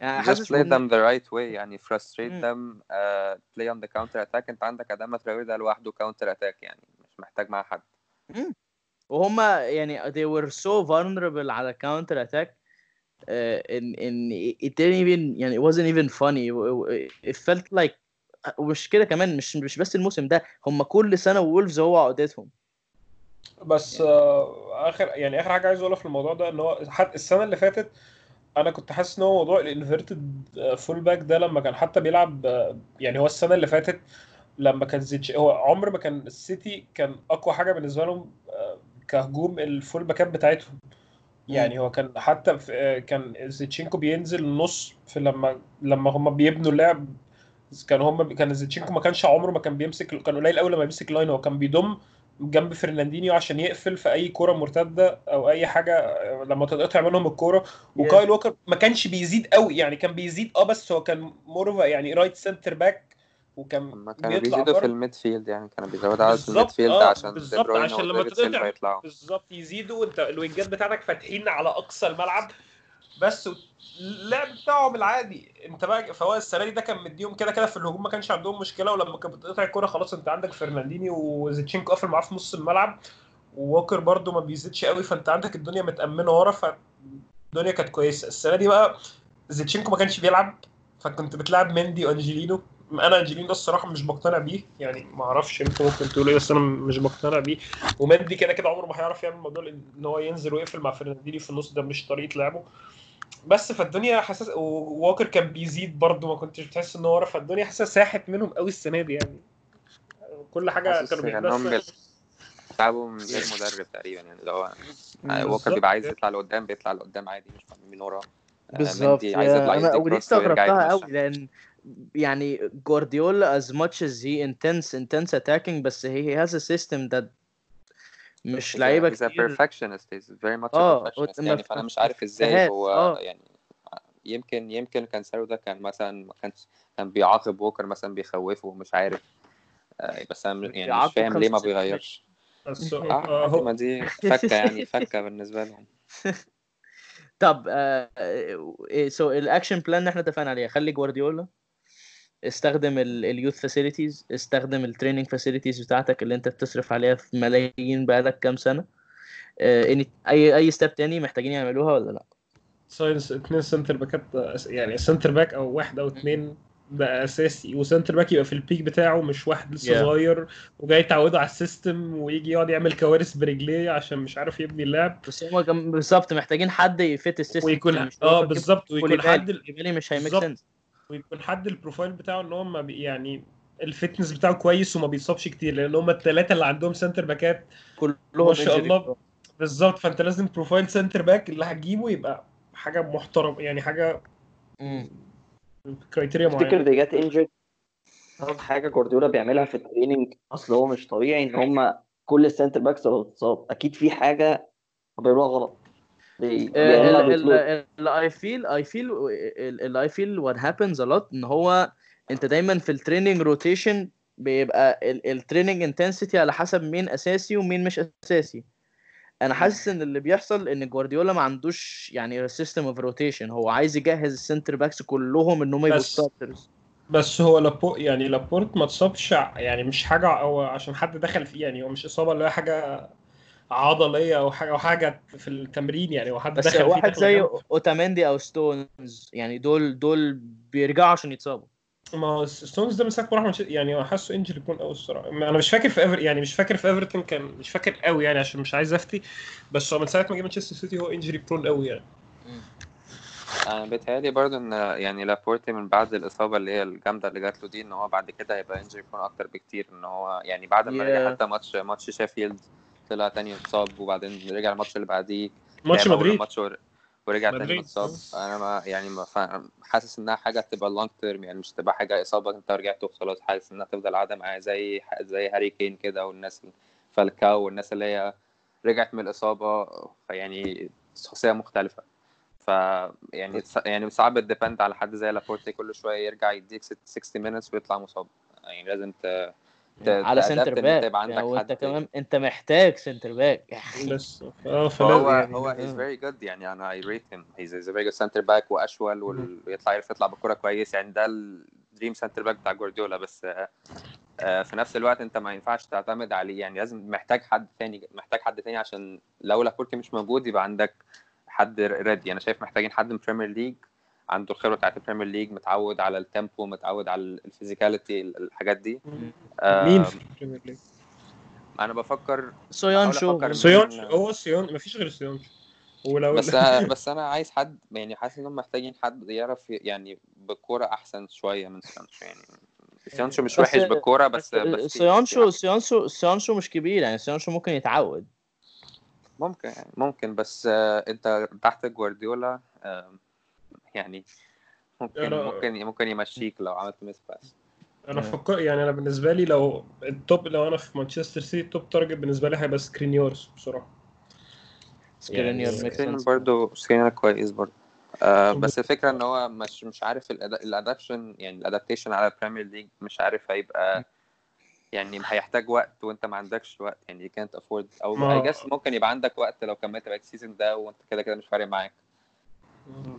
يعني just حاسس play them the right way. يعني frustrate them uh, play on the counter attack. أنت عندك أداما تراوري ده لوحده counter attack يعني. محتاج معاه حد. وهم يعني they were so vulnerable على counter attack uh, in in it didn't even يعني it wasn't even funny. it felt like ومش كده كمان مش مش بس الموسم ده هم كل سنة وولفز هو عقدتهم. بس آه، اخر يعني آخر حاجة عايز أقولها في الموضوع ده إن هو حتى السنة اللي فاتت أنا كنت حاسس إن هو موضوع ال inverted full back ده لما كان حتى بيلعب آه، يعني هو السنة اللي فاتت لما كان زينتش هو عمر ما كان السيتي كان أقوى حاجة بالنسبة لهم آه، كهجوم ال full backات بتاعتهم. يعني هو كان حتى في آه، كان زيتشينكو بينزل نص في لما لما هم بيبنوا اللعب. كان هم كان زيتشينكو ما كانش عمره ما كان بيمسك كان قليل قوي لما بيمسك line. هو كان بيضم جنب فرناندينيو عشان يقفل في أي كوره مرتدة أو أي حاجة لما تتقطع منهم الكوره وكايل ووكر ما كانش بيزيد قوي يعني كان بيزيد آه بس هو كان more يعني right center back وكان هما كانوا بيزيدوا في الميد فيلد يعني كانوا بيزودوا عدد في ال midfield آه عشان بالظبط عشان لما يطلعوا. بالظبط يزيدوا وانت ال wingات بتاعتك فاتحين على أقصى الملعب. بس اللعب بتاعهم العادي. انت بقى فهو السنة دي ده كان مديهم كده كده في الهجوم ما كانش عندهم مشكلة. ولما كانت بتقطع الكورة خلاص انت عندك فرناندينيو وزيتشينكو قافل معاه في نص الملعب. ووكر برده ما بيزيدش قوي فانت عندك الدنيا متأمنة ورا فالدنيا كانت كويسة. السنة دي بقى زيتشينكو ما كانش بيلعب فكنت بتلعب مندي وانجيلينو أنا انجلين ده الصراحه مش مقتنع بيه يعني ما أعرفش أنتوا ممكن تقولوا إيه بس أنا مش مقتنع بيه. ومندي كده كده عمره ما هيعرف يعمل موضوع إن هو ينزل ويقفل مع فرنانديني في النص ده مش طريقة لعبه. بس فالدنيا حاسس ووكر كان بيزيد برضه ما كنتش بتحس إن هو ورا فالدنيا حاسسها ساحت منهم قوي السنة دي يعني. كل حاجة كانوا يعني بيعملوها بيلعبوا من غير مدرب تقريبا يعني اللي هو ووكر بالظبط. بيبقى عايز يطلع لقدام بيطلع لقدام عادي مش من ورا. آه، بالظبط أنا ودي استغربتها قوي لأن يعني جوارديولا as much as he intense intense attacking بس he has a system that مش لعيبة he's a كتير. perfectionist. He's very much a آه perfectionist. يعني فأنا مش عارف إزاي هو آه. يعني يمكن يمكن كانسيرو ده كان مثلا ما كانش كان بيعاقب ووكر مثلا بيخوفه مش عارف. آه، بس أنا يعني مش فاهم ليه ما 65 بيغيرش. آه آه، ما دي [LAUGHS] فكة يعني فكة بالنسبة لهم. [LAUGHS] طب so ال action plan اللي إحنا اتفقنا عليها خلي جوارديولا استخدم ال youth facilities استخدم ال training facilities بتاعتك اللي انت بتصرف عليها في ملايين بقالك كام سنة. آه، أي أي step تاني محتاجين يعملوها ولا لأ؟ sign اتنين center backات يعني center back أو واحد أو اتنين ده أساسي. و center back يبقى في ال peak بتاعه مش واحد لسه Yeah. صغير. وجاي يتعوده على ال system ويجي يقعد يعمل كوارث برجليه عشان مش عارف يبني اللعب بس هم بالظبط محتاجين حد ي fit ال system ويكون آه بالظبط. ويكون حد ال- كوليبالي مش هي make. sense ويكون حد ال profile بتاعه إن هو ما بي يعني ال fitness بتاعه كويس وما بيتصابش كتير لأن هم الثلاثه اللي عندهم center backات كلهم ما شاء الله. بالظبط فأنت لازم profile centre back اللي هتجيبه يبقى حاجة محترم يعني حاجة. criteria تفتكر معينة they get injured أول حاجة جوارديولا بيعملها في ال training أصل هو مش طبيعي إن هما كل ال centre backs اتصاب أكيد في حاجة بيعملوها غلط اللي I feel I feel اللي I feel what happens a lot إن هو أنت دايما في ال training rotation بيبقى ال training intensity على حسب مين أساسي ومين مش أساسي. أنا حاسس إن اللي بيحصل إن جوارديولا ما عندوش يعني system of rotation هو عايز يجهز ال centre backs كلهم إن هم يبقوا starters بس هو لابو يعني لابورت ما اتصابش يعني مش حاجة أو عشان حد دخل فيه يعني هو مش إصابة اللي هي حاجة عضلية أو حاجة أو حاجة في التمرين يعني هو حد بس دخل واحد زي جنب. اوتاميندي أو ستونز يعني دول دول بيرجعوا عشان يتصابوا ما هو ستونز ده من ساعه ما راح يعني هو حاسه injury prone قوي الصراحة أنا مش فاكر في ايفر يعني مش فاكر في ايفرتون كان مش فاكر قوي يعني عشان مش عايز أفتي بس هو من ساعة ما جه مانشستر سيتي هو injury prone قوي يعني أنا بيتهيألي برضه إن يعني لابورتي من بعد الإصابة اللي هي الجامدة اللي جات له دي إن هو بعد كده هيبقى injury prone أكتر بكتير إن هو يعني بعد ما رجع Yeah. حتى ماتش ماتش شيفيلد طلع تاني اتصاب وبعدين رجع الماتش اللي بعديه. ماتش مدريد. ماتش ور- ورجع تاني مدريد. متصاب. أنا ما يعني ما حاسس إنها حاجة تبقى long term يعني مش تبقى حاجة إصابة أنت رجعت وخلاص. حاسس إنها تفضل قاعدة معاه زي زي هاري كين كده والناس فالكاو والناس اللي هي رجعت من الإصابة. فيعني شخصية مختلفة. ف يعني يعني صعب ت depend على حد زي لابورتي كل شوية يرجع يديك ست- 60 minutes ويطلع مصاب. يعني لازم ت- على تأدبت centre back يبقى عندك يعني كمان انت محتاج centre back يعني بس آه يعني هو he's very good يعني أنا I rate him. He's, he's a very good center back وأشول ويطلع يعرف يطلع بالكرة كويس. يعني ده ال dream centre back بتاع جوارديولا. بس آه، آه، في نفس الوقت انت ما ينفعش تعتمد عليه. يعني لازم محتاج حد تاني محتاج حد تاني عشان لو لابورتي مش موجود يبقى عندك حد ready أنا شايف محتاجين حد من Premier League عنده الخبره بتاعت ال Premier League متعود على ال tempo متعود على ال physicality الحاجات دي. آه، مين في ال Premier League؟ أنا بفكر أفكر سيونشو سيونشو مفيش غير سيونشو بس [LAUGHS] بس أنا عايز حد يعني حاسس انهم محتاجين حد يعرف يعني بالكوره أحسن شوية من سيونشو يعني. سيونشو مش وحش بالكوره بس بس في- سيانشو سيانشو سيانشو مش كبير يعني سيونشو ممكن يتعود. ممكن يعني ممكن بس أنت تحت جوارديولا يعني ممكن أنا- ممكن ممكن يمشيك لو عملت miss pass أنا فكر يعني أنا بالنسبة لي لو ال top لو أنا في مانشستر سيتي ال top target بالنسبة لي هيبقى سكرينيار بصراحة. يعني ميك سكرين برضه سكرين كويس برضه آه بس الفكرة إن هو مش مش عارف ال adaption يعني ال adaptation على ال Premier League مش عارف هيبقى يعني هيحتاج وقت وأنت ما عندكش وقت يعني you can't afford أو ما- اي ممكن يبقى عندك وقت لو كملت بقى ال season ده وأنت كده كده مش فارق معاك.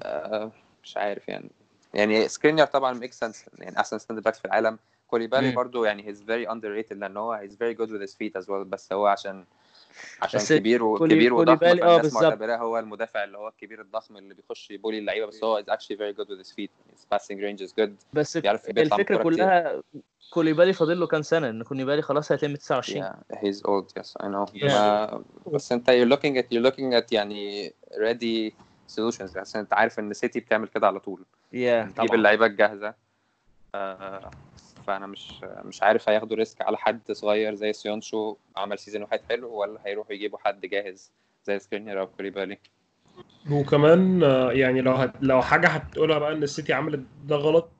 آه مش عارف يعني يعني سكرينيار طبعا make sense يعني أحسن centre backs في العالم كوليبالي. برضو يعني he's very underrated لأن هو he's very good with his feet as well بس هو عشان عشان كبير وكبير وضخم آه، فالناس بالظبط. معتبراه هو المدافع اللي هو الكبير الضخم اللي بيخش يبولي اللعيبة بس هو actually very good with his feet his passing range is good بس بيعرف الفكرة. كلها كوليبالي فاضل له كام سنة إن كوليبالي خلاص هيتم 29 yeah he's old yes I know Yeah. ما- بس أنت you're looking at you're looking at يعني ready solutions عشان انت عارف إن سيتي بتعمل كده على طول. يا تجيب طبعا. اللعيبة الجاهزة. آه، فأنا مش مش عارف هياخدوا risk على حد صغير زي سيونشو عمل season واحد حلو ولا هيروحوا يجيبوا حد جاهز زي سكرينيار أو كوليبالي. وكمان آه، يعني لو هت... لو حاجة هتقولها بقى إن السيتي عملت ده غلط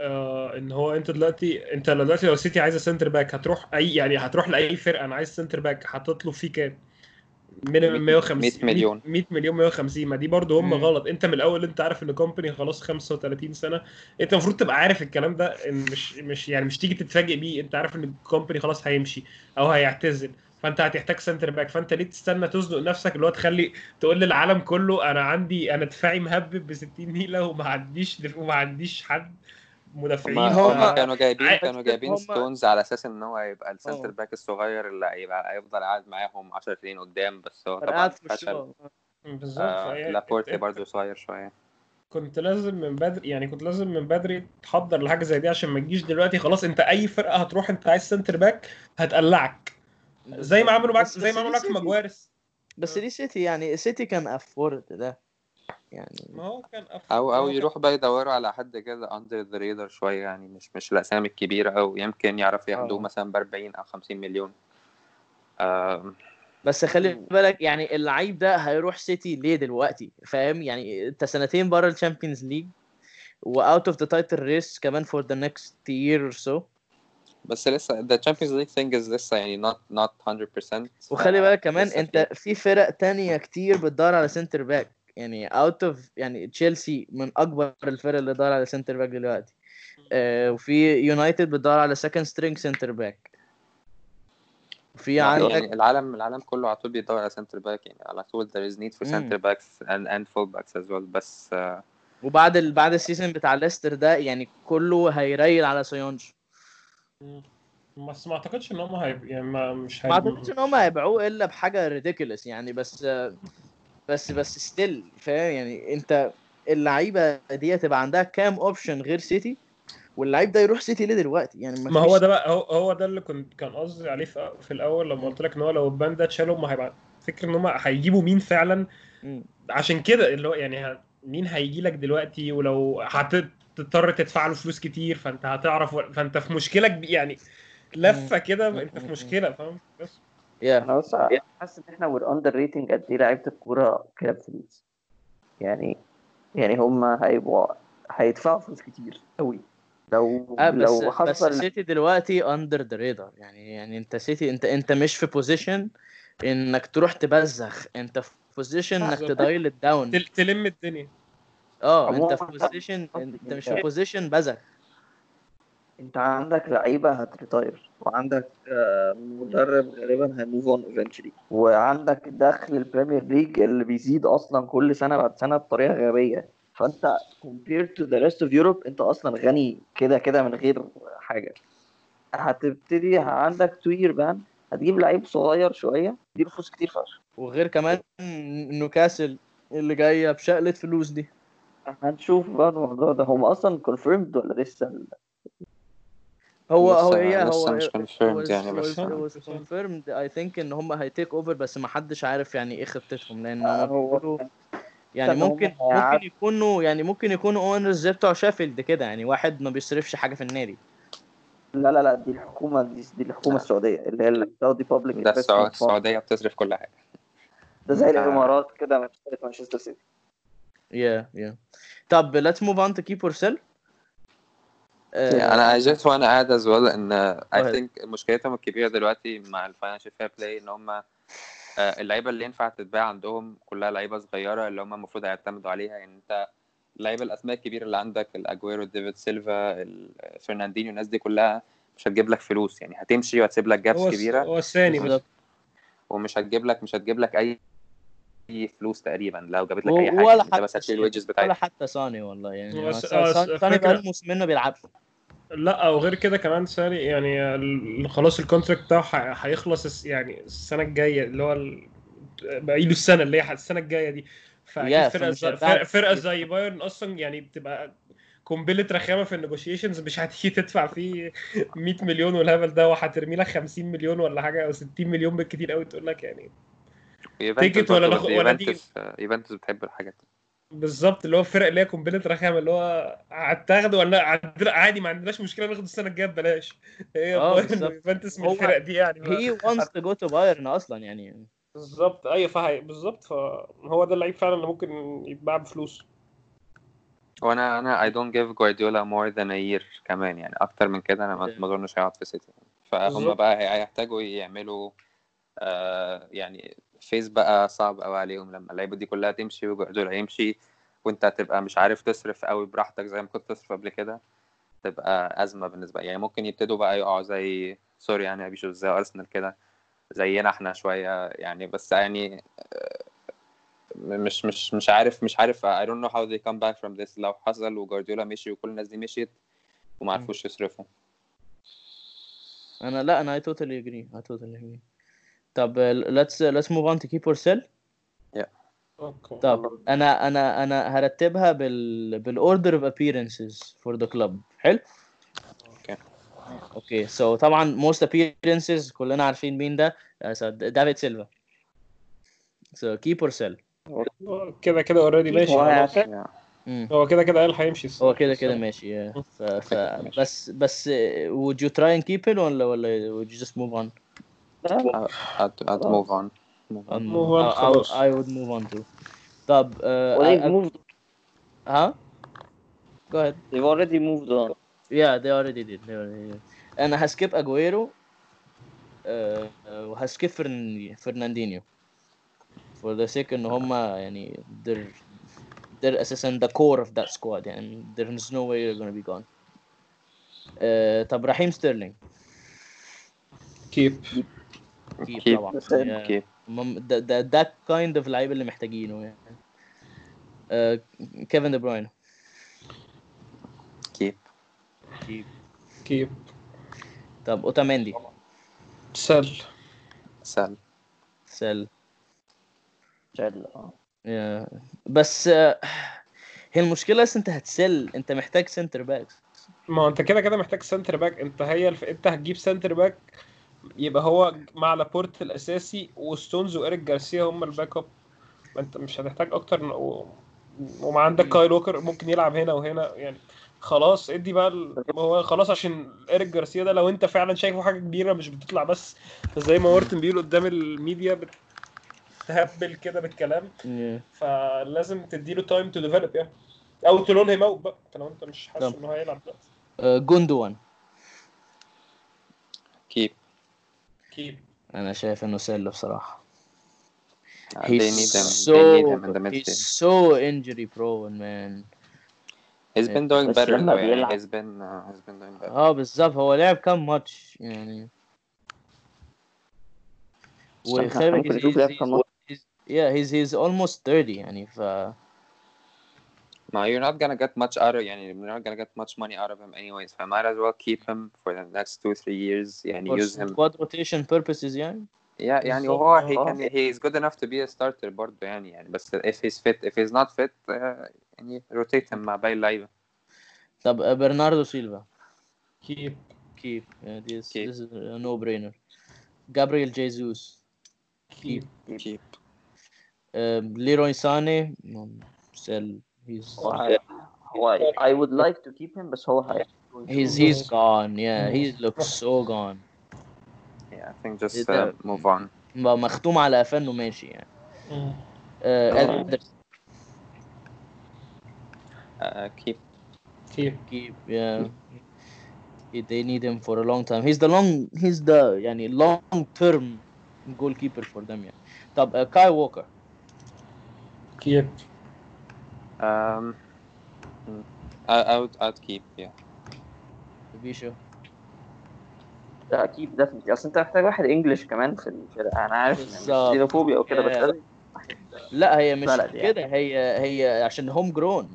آه إن هو أنت دلوقتي أنت دلوقتي لو السيتي عايزة centre back هتروح أي يعني هتروح لأي فرقة أنا عايز centre back هتطلب فيه كام؟ minimum 150 100 مليون. 100 مليون 150 ما دي برضه هم مم. غلط انت من الأول انت عارف إن كومباني خلاص 35 سنة انت المفروض تبقى عارف الكلام ده إن مش مش يعني مش تيجي تتفاجئ بيه انت عارف إن الكومباني خلاص هيمشي أو هيعتزل فأنت هتحتاج centre back فأنت ليه تستنى تزنق نفسك اللي هو تخلي تقول للعالم كله أنا عندي أنا دفاعي مهبب ب 60 نيلة وما عنديش. وما عنديش حد مدافعين هم- كانوا جايبين كانوا جايبين ستونز على أساس إن هو هيبقى. ال centre back الصغير اللي هيبقى هيفضل قاعد معاهم 10 سنين قدام بس هو طبعا فشل. الشو بالظبط. آه لابورتي برضه صغير شوية. كنت لازم من بدري يعني كنت لازم من بدري تحضر لحاجة زي دي عشان ما تجيش دلوقتي خلاص أنت أي فرقة هتروح أنت عايز centre back هتقلعك. زي ما عملوا معاك زي ما عملوا معاك. ماجواير بس دي سيتي يعني سيتي can afford ده. يعني ما هو كان أف... أو أو يروحوا بقى يدوروا على حد كده under the radar شوية يعني مش مش الأسامي الكبيرة أو يمكن يعرف ياخدوه. مثلا ب 40 أو 50 مليون. آم، بس خلي بالك يعني اللعيب ده هيروح سيتي ليه دلوقتي؟ فاهم؟ يعني انت سنتين بره ال Champions League و out of the title race كمان for the next year or so بس لسه the Champions League thing is لسه يعني not not 100% وخلي بالك كمان لسه انت في فرق تانية كتير بتدور على centre back يعني out of يعني تشيلسي من أكبر الفرق اللي بتدور على centre back دلوقتي. آه وفي يونايتد بتدور على second string centre back وفي يعني عندك العالم العالم كله على طول بيدور على center back يعني على طول there is need for center backs and and full backs as well بس آه، وبعد ال... بعد ال season بتاع ليستر ده يعني كله هي rail على سيونج بس ما اعتقدش إن هم هيب... يعني ما مش ما هيب... اعتقدش إن هم هيبيعوه إلا بحاجة ridiculous يعني بس بس بس still فاهم؟ يعني انت اللعيبة دي هتبقى عندها كام option غير سيتي؟ واللعيب ده يروح سيتي ليه دلوقتي؟ يعني ما هو فيش- ده بقى هو, هو ده اللي كنت كان قصدي عليه في, الأول لما قلت لك إن هو لو ال ban ده اتشال هم هيبقى فكر إن هم هيجيبوا مين فعلا. عشان كده اللي هو يعني مين هيجي لك دلوقتي؟ ولو هتضطر تدفع له فلوس كتير فأنت هتعرف فأنت في مشكلة يعني لفة كده. أنت في. مشكلة فاهم؟ بس. يا أنا بس حاسس إن إحنا we're underrating قد إيه لعيبة الكورة كده بفلوس يعني يعني هم هيبقوا هيدفعوا فلوس كتير قوي لو آه بس لو بس حصل سيتي دلوقتي under the radar يعني يعني أنت سيتي أنت أنت مش في position إنك تروح تبزخ. أنت في position إنك. ت dial down تل- تلم الدنيا. آه [LAUGHS] أنت في position أنت مش في position بزخ. انت عندك لعيبة هت retire. وعندك آه، مدرب غالبا هي move on eventually وعندك دخل ال Premier League اللي بيزيد أصلا كل سنة بعد سنة بطريقة غبية. فأنت compared to the rest of Europe أنت أصلا غني كده كده من غير حاجة. هتبتدي عندك two year ban هتجيب لعيب صغير شوية تديله فلوس كتير فشخ. وغير كمان نيوكاسل اللي جاية بشقلة فلوس دي. هنشوف بقى الموضوع ده. هم أصلا confirmed ولا لسه هو هو هي هو مش was- يعني بس confirmed. I think إن هم هي take over بس ما حدش عارف يعني إيه خطتهم لأن آه، هم هو بيقولوا يعني ممكن ممكن يكونوا يعني ممكن يكونوا owners زي بتوع شيفيلد كده يعني واحد ما بيصرفش حاجة في النادي. لا لا لا دي الحكومة دي, دي الحكومة السعودية اللي هي ال Saudi public ده السعو- السعودية بتصرف كل حاجة. ده زي آه. الإمارات كده مانشستر سيتي. يا يا طب let's move on to keep or sell أنا I just wanna add as well إن go ahead. I think مشكلتهم الكبيرة دلوقتي مع ال Financial Fair Play إن هم اللعيبة اللي ينفع تتباع عندهم كلها لعيبة صغيرة اللي هم المفروض هيعتمدوا عليها. يعني أنت اللعيبة الأسماء الكبيرة اللي عندك الاجويرو ديفيد سيلفا فرناندينيو الناس دي كلها مش هتجيب لك فلوس. يعني هتمشي وهتسيب لك gaps كبيرة. هو الثاني بالظبط. ومش هتجيب لك مش هتجيب لك أي أي فلوس تقريبا لو جابت لك أي حاجة. ولا أنت بس حتى هتشيل ساني- ال wages ولا بتاعتك حتى ساني والله. يعني آه، ساني بقاله موسمين ما بيلعبش لا وغير كده كمان sorry يعني خلاص ال contract بتاعه هيخلص يعني السنة الجاية اللي هو باقي له السنة اللي هي السنة الجاية دي. فأكيد Yeah, فرقة زي فرقة. زي بايرن أصلا يعني بتبقى قنبلة رخامة في ال negotiations مش هتيجي تدفع فيه 100 مليون والهبل ده وهترمي لك 50 مليون ولا حاجة أو 60 مليون بالكتير قوي تقول لك يعني take it ولا ناخد- ولا دي- يوفنتوس يوفنتوس بتحب الحاجات دي. بالظبط اللي هو الفرق اللي هي قنبله رخامة اللي هو هتاخده ولا عاد- عادي ما عندناش مشكلة ناخد السنة الجاية ببلاش. [LAUGHS] هي آه بايرن بالظبط. ويوفنتوس من هو الفرق دي يعني. he wants to go to Bayern أصلا يعني. بالظبط أيوه فهي بالظبط فهو ده اللعيب فعلا اللي ممكن يتباع بفلوس. وأنا أنا I don't give Guardiola more than a year كمان يعني أكتر من كده أنا ما أظنش هيقعد في سيتي فهم. بقى هي- هيحتاجوا يعملوا آه يعني phase بقى صعب قوي عليهم لما اللعيبة دي كلها تمشي وجوارديولا يمشي وأنت هتبقى مش عارف تصرف قوي براحتك زي ما كنت تصرف قبل كده تبقى أزمة بالنسبة يعني ممكن يبتدوا بقى يقعوا زي sorry يعني بيشوف زي أرسنال كده زينا إحنا شوية يعني بس يعني مش مش مش عارف مش عارف I don't know how they come back from this لو حصل وجوارديولا مشي وكل الناس دي مشيت وما عرفوش يصرفوا. أنا لا أنا I totally agree I totally agree. طب uh, let's uh, let's move on to keep or sell okay طب أنا أنا أنا هرتبها بال بال order of appearances for the club حلو okay okay so طبعا most appearances كلنا عارفين مين ده uh, so دافيد سيلفا so keep or sell كده كده already ماشي هو خلاص. هيعتزل. yeah. مم. هو كده كده قال هيمشي السنة. هو كده كده ماشي yeah. [LAUGHS] ف, ف ماشي. بس بس uh, would you try and keep it ولا ولا would you just move on لا I'd, I'd move on move on. Um, Move on I, I, خلاص. I would move on too طب uh, well, I, they've I, moved ها go ahead they've already moved on Yeah, they already did. They already did. انا هسكيب اجويرو آه، آه، وهسكيب فرن... فرناندينيو for the sake ان هم يعني they're they're اساسا the core of that squad يعني there's no way they're gonna be gone آه، طب رحيم ستيرلينج كيب كيب Keep. طبعا [LAUGHS] ده ده ده kind of اللعيبه اللي محتاجينه يعني. آه، كيفن دي بروين keep keep keep طب اوتاميندي sell. sell sell شال آه. Yeah. بس آه، هي المشكلة بس أنت هت sell. أنت محتاج center back ما هو أنت كده كده محتاج center back أنت هي الف... أنت هتجيب center back يبقى هو مع لابورت الأساسي وستونز وإيريك جارسيا هم ال back up ما أنت مش هتحتاج أكتر. و... وما عندك كايل ووكر ممكن يلعب هنا وهنا. يعني خلاص ادي بقى ال... هو خلاص عشان إيريك جارسيا ده لو أنت فعلا شايفه حاجة كبيرة مش بتطلع بس. زي ما مارتن بيقول قدام الميديا بتهبل كده بالكلام. فلازم تديله time to develop يعني. أو ت loan him out بقى لو أنت مش حاسس. إنه هيلعب دلوقتي. آه، جوندوان keep أكيد أنا شايف انه سل بصراحة Uh, he's they need him so they need him in the he's so injury prone man he's been doing better يعني he's been uh, he's been doing better آه بالظبط هو لعب كام ماتش يعني وخلي بالك yeah he's he's almost 30 يعني ف you're not gonna get much out of يعني you're not gonna get much money out of him anyways so I might as well keep him for the next two three years يعني for use him squad rotation purposes يعني yeah يعني بالظبط. وهو he آه. can he's good enough to be a starter برضه يعني يعني بس if he's fit if he's not fit uh, يعني rotate him مع باقي اللعيبة طب آه، برناردو سيلفا كيب keep yeah, this Keep. this is a no brainer Gabriel Jesus كيب keep um, Leroy Sané um, sell he's هو هي- هو I would like to keep him بس هو هي he's he's gone yeah he looks so gone yeah I think just Is uh, that- move on م- مختوم على قفاه انه ماشي يعني uh, آه. Ederson uh, keep كيب keep yeah He- they need him for a long time he's the long he's the يعني long term goalkeeper for them يعني طب uh, Kyle Walker كيب Um I, I would I'd keep yeah. بيشو ده أكيد ده أصل أنت محتاج واحد English كمان في الفرقة. أنا عارف بالظبط. xenophobia وكده بس لا هي مش يعني. كده. هي هي عشان homegrown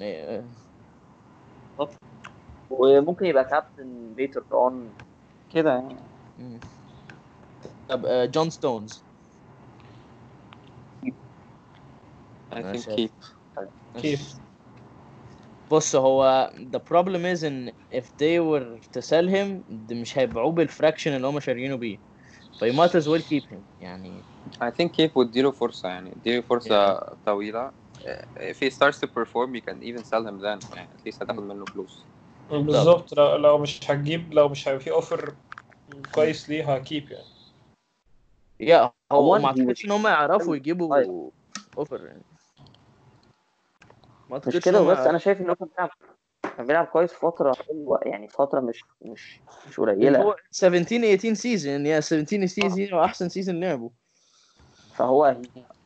وممكن يبقى captain later on كده يعني. طب آه، جون ستونز I think keep. Keep? بص هو the problem is إن if they were to sell him مش هيبيعوه بال fraction اللي هم شاريينه بيه. ف you might as well keep him. يعني I think keep واديله فرصة يعني اديله فرصة طويلة. If he starts to perform you can even sell him then يعني at least هتاخد منه فلوس. بالظبط. لو, لو مش هتجيب لو مش هيبقى في offer كويس ليه ه keep يعني. يا هو هو ما أعتقدش إن هم يعرفوا يجيبوا طيب. offer يعني. ما مش كده وبس أنا شايف ان هو كان بيلعب كان بيلعب كويس فتره حلوة يعني فتره مش مش مش قليله هو 17 18 season يا 17 season هو احسن season لعبه فهو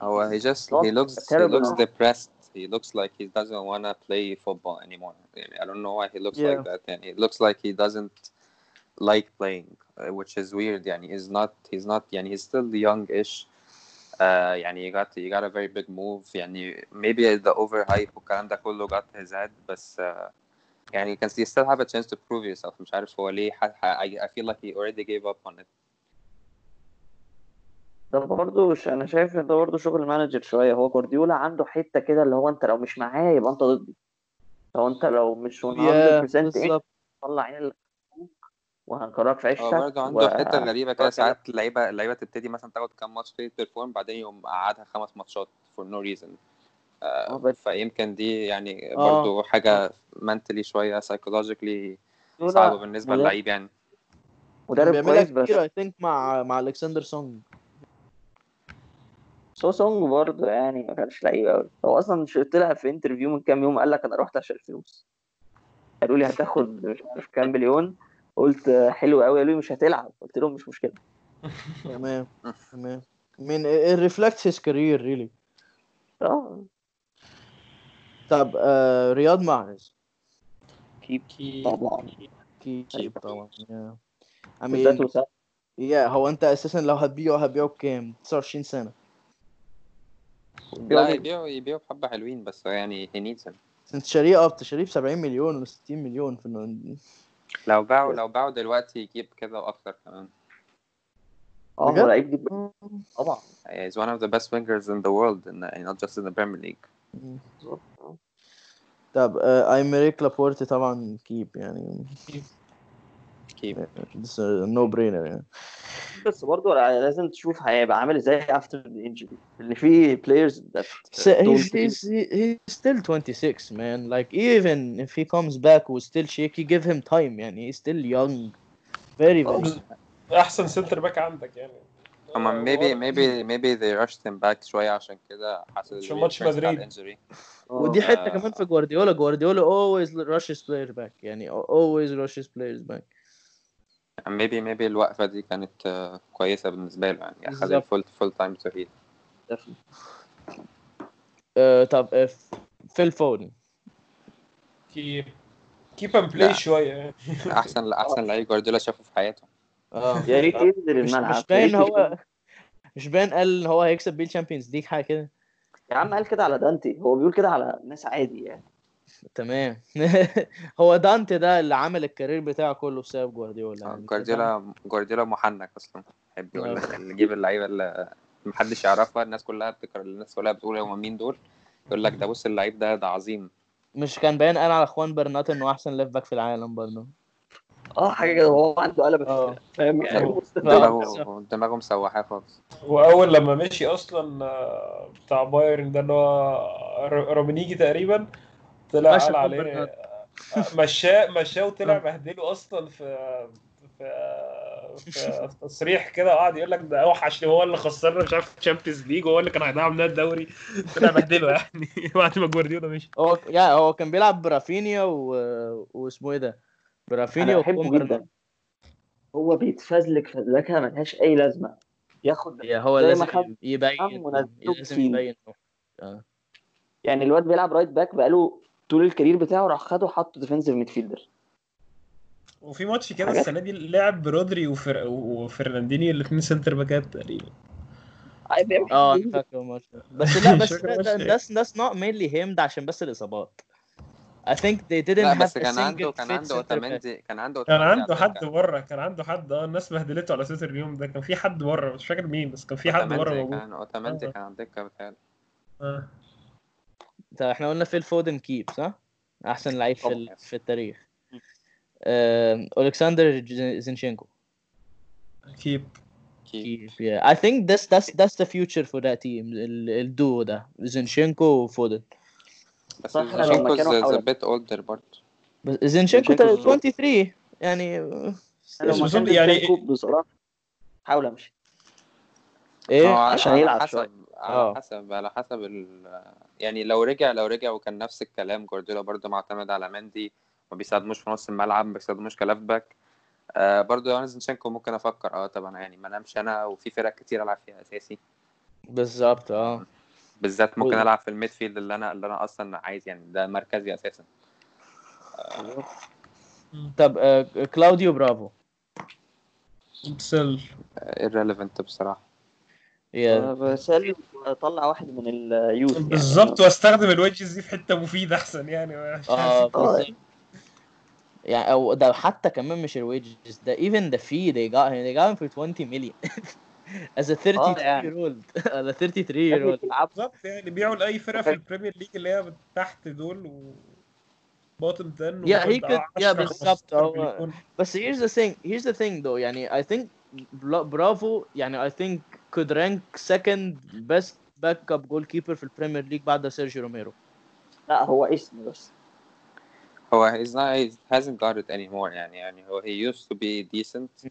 هو he just he looks he looks depressed he looks like he doesn't want to play football anymore يعني I don't know why he looks Yeah. like that يعني it looks like he doesn't like playing uh, which is weird يعني he's not he's not يعني he's still young-ish uh, يعني you got you got a very big move. يعني maybe the overhype والكلام ده كله got his head بس uh, يعني you can you still have a chance to prove yourself. مش عارف هو ليه ح- ح- I, I feel like he already gave up on it. ده برضه ش- أنا شايف إن ده برضه شغل manager شوية. هو جوارديولا عنده حتة كده اللي هو أنت لو مش معايا يبقى أنت ضدي. لو أنت لو مش 100% يا أنت بالظبط. طلع عين اللي وهكرهك في عيشتك هو برضه عنده حتة غريبة كده ساعات اللعيبه اللعيبه تبتدي مثلا تاخد كام ماتش كده perform بعدين يقوم قعدها خمس ماتشات for no reason. آه، آه بس- فيمكن دي يعني آه. برضه حاجة mentally شوية psychologically صعبة بالنسبة للعيب يعني. مدرب كويس بس كتير I think مع مع ألكسندر سونج. so سونج برضه يعني ما كانش لعيب قوي هو أصلا طلع في interview من كام يوم قال لك أنا رحت عشان الفلوس. قالوا لي هتاخد مش عارف كام مليون. قلت حلو قوي قالوا لي مش هتلعب. قلت لهم مش مشكلة. تمام تمام. man it reflects his career really. آه. طب آه رياض محرز Keep. kee- طبعا. keep طبعا yeah. I بالذات mean وسام. yeah هو أنت أساسا لو هتبيعه هتبيعه بكام؟ 29 سنة. لا يبيعوا يبيعوا بحبة حلوين بس يعني needs him انت شاريه اب تشاريه ب 70 مليون ولا 60 مليون في إنه- لو باعوا لو باعوا دلوقتي يجيب كده وأكتر كمان. آه؟ هو لعيب جدا طبعا. He's one of the best wingers in the world in the, not just in the Premier League. طب آه ايمريك لابورت طبعا keep يعني. Keep no brainer يعني بس برضه لازم تشوف هيبقى عامل إزاي after the injury اللي فيه players So he's, he's, he- he's still 26 man like even if he comes back with still shaky give him time يعني he's still young very very young. احسن centre back عندك يعني هما آه، maybe هو- maybe maybe they rushed him back شوية عشان كده حصل عشان ماتش reoccurrence بتاع مدريد. ال injury. ودي حتة آه. كمان في جوارديولا جوارديولا always rushes players back يعني always rushes players back maybe maybe الوقفة دي كانت آه، كويسة بالنسبة له يعني. بالظبط. ال full full time to heal آه طب آه فيل فودن kee keep and play لا. شوية. أحسن أحسن لعيب جوارديولا شافه في حياته. آه. يا ريت ينزل مش الملعب مش يا باين هو مش باين قال إن هو هيكسب بيه ال Champions League حاجة كده. يا عم قال كده على دانتي. هو بيقول كده على ناس عادي يعني. تمام. [LAUGHS] هو دانتي ده اللي عمل ال career بتاعه كله بسبب جوارديولا يعني. جوارديولا جوارديولا محنك أصلا. بيحب يقول لك اللي يجيب اللعيبة اللي محدش يعرفها. الناس كلها بتكره الناس كلها بتقول هما مين دول؟ يقول لك ده بص اللعيب ده ده عظيم. مش كان باين قال على خوان برنات إنه أحسن left back في العالم برضه. آه حاجة كده. هو عنده قلب آه. فاهم يعني. [LAUGHS] آه. دماغه دماغه مسوحاه خالص. وأول لما مشي أصلا آه، بتاع بايرن ده اللي هو رومينيجي تقريبا طلع قال عليه. آه، مشاه مشاه وطلع آه. بهدله أصلا في في في تصريح كده وقعد يقول لك ده اوحش هو اللي خسرنا مش عارف Champions League وهو اللي كان هيضيع مننا الدوري طلع بهدله يعني [LAUGHS] بعد ما جوارديولا مشي. هو يعني هو كان بيلعب برافينيا و... واسمه إيه ده؟ برافينيا جدا. هو بيتفزلك فزلكه ملهاش أي لازمة. ياخد يا هو لازم يبين لازم. يبين يعني الواد بيلعب right back بقاله طول ال career بتاعه راح خده حطه defensive midfielder وفي ماتش كده السنة دي لعب برودري وفر... وفرناندينيو الاثنين centre back ات تقريبا آه أنا فاكر الماتش ده. بس [LAUGHS] لا بس فاكر ده الماتش ده ده. that's, that's not mainly him ده عشان بس الإصابات I think they didn't have كان عنده كان عنده. اوتامندي كان عنده كان عنده على حد. بره كان عنده حد آه الناس بهدلته على تويتر اليوم ده كان في حد بره مش فاكر مين بس كان في حد بره موجود كان اوتامندي آه. كان على الدكة بتهيألي آه. طب إحنا قلنا فيل فودن keep صح؟ أحسن لعيب في. في التاريخ. ج- زينشينكو. Keep. kee keep yeah. I think that's that's that's the future for that team ال- الدو ده زينشينكو وفودن. بس زينشينكو is a حوالي- bit older برضه. بس زينشينكو زينشينكو 23 يعني أنا بس لما بظن كان يعني- يعني بصراحه حاول أمشي. إيه عشان يلعب حسب شوية. على آه. حسب على حسب ال... يعني لو رجع لو رجع وكان نفس الكلام جوارديولا برضه معتمد على مندي ما بيساعدموش في نص الملعب ما بيساعدموش ك left back. آه برضه لو أنا زينشينكو ممكن أفكر آه طبعا يعني ما نامش أنا وفي فرق كتير ألعب فيها أساسي. بالظبط آه. بالذات ممكن ألعب في ال midfield اللي أنا اللي أنا أصلا عايز يعني ده مركزي أساسا. طب آه، كلاوديو برافو. sell irrelevant بصراحة. Yeah. طلع واحد من ال youth يعني. بالظبط واستخدم ال wages دي في حتة مفيدة أحسن يعني مش آه [LAUGHS] بالظبط يعني أو ده حتى كمان مش ال wages ده even the fee they got him they got him for 20 million [LAUGHS] as a 33 يعني. year old [LAUGHS] as a 33 year old بالظبط يعني بيعوا لاي فرقة في ال Premier League اللي هي تحت دول و bottom 10 Yeah, he وبتاخد could- yeah, 10 بالظبط، 15 هو- مليون. بس here's the thing here's the thing though يعني I think برافو. يعني I think could rank second best backup goalkeeper في ال Premier League بعد سيرجيو روميرو. لا هو اسم بس. هو he's not he hasn't got it anymore. يعني يعني هو he used to be decent.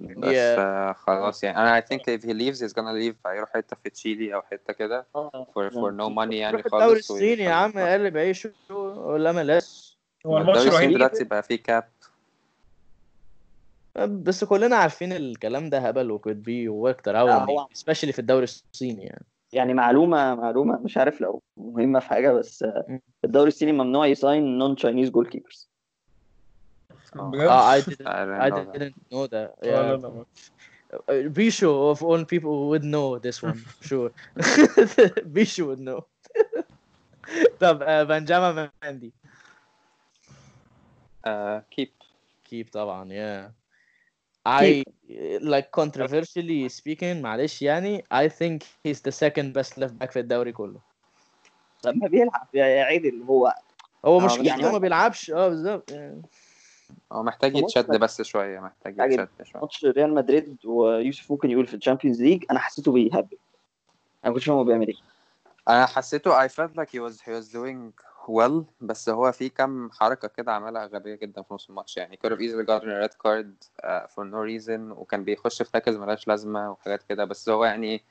بس Yeah. آه خلاص يعني. أنا I think if he leaves he's gonna leave. هيروح حتة في تشيلي أو حتة كده. آه for for no money يعني روح الدوري خالص الصيني يا عم قلب عيشه. ولا ملاش. هو الماتش الدوري الصيني الوحيد دلوقتي بقى فيه cap بس كلنا عارفين الكلام ده هبل وكود بي قوي هو- especially في الدوري الصيني يعني. يعني معلومة معلومة مش عارف لو مهمة في حاجة بس آه،. الدوري الصيني ممنوع ي sign non Chinese goalkeepers بجد آه I didn't I didn't know that. yeah. لا Bisho of all people would know this one sure. [LAUGHS] Bisho would know. [LAUGHS] طب آه، بنجامين ماندي آه keep. keep طبعا yeah. I like controversially speaking معلش يعني I think he's the second best left back في الدوري كله. لما بيلعب يا يا عادل هو. هو آه، مش يعني ما بيلعبش. آه بالظبط. يعني. هو محتاج يتشد. بس شوية محتاج. يتشد شوية. ماتش ريال مدريد ويوسف ممكن يقول في ال Champions League أنا حسيته بيهبل. أنا ما كنتش فاهم هو بيعمل إيه. أنا حسيته I felt like he was he was doing well بس هو في كام حركة كده عملها غبية جدا في نص الماتش. يعني could have easily gotten a red card uh, for no reason وكان بيخش في تاكلز ملهاش لازمة وحاجات كده. بس هو يعني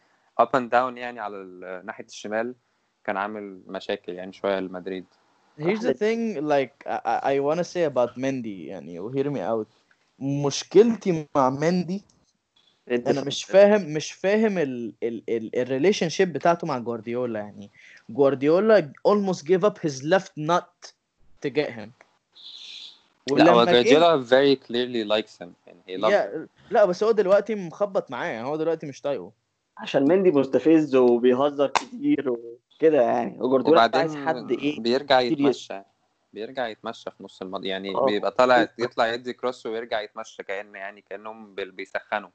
up and down يعني على ناحية الشمال كان عامل مشاكل يعني شوية لمدريد. Here's the thing like I, I- I wanna say about Mendy يعني و hear me out. مشكلتي مع مندي أنا مش فاهم مش فاهم ال ال ال ال relationship بتاعته مع جوارديولا يعني. جوارديولا almost gave up his left nut to get him. لا هو جوارديولا very clearly likes him يعني he لا بس هو دلوقتي مخبط معاه يعني هو دلوقتي مش طايقه. عشان مندي مستفز وبيهزر كتير وكده يعني. وجوارديولا عايز حد إيه؟ بيرجع يتمشى بيرجع يتمشى في نص الماتش يعني آه. بيبقى طالع يطلع يدي cross ويرجع يتمشى كأن يعني كأنهم بال- بيسخنوا.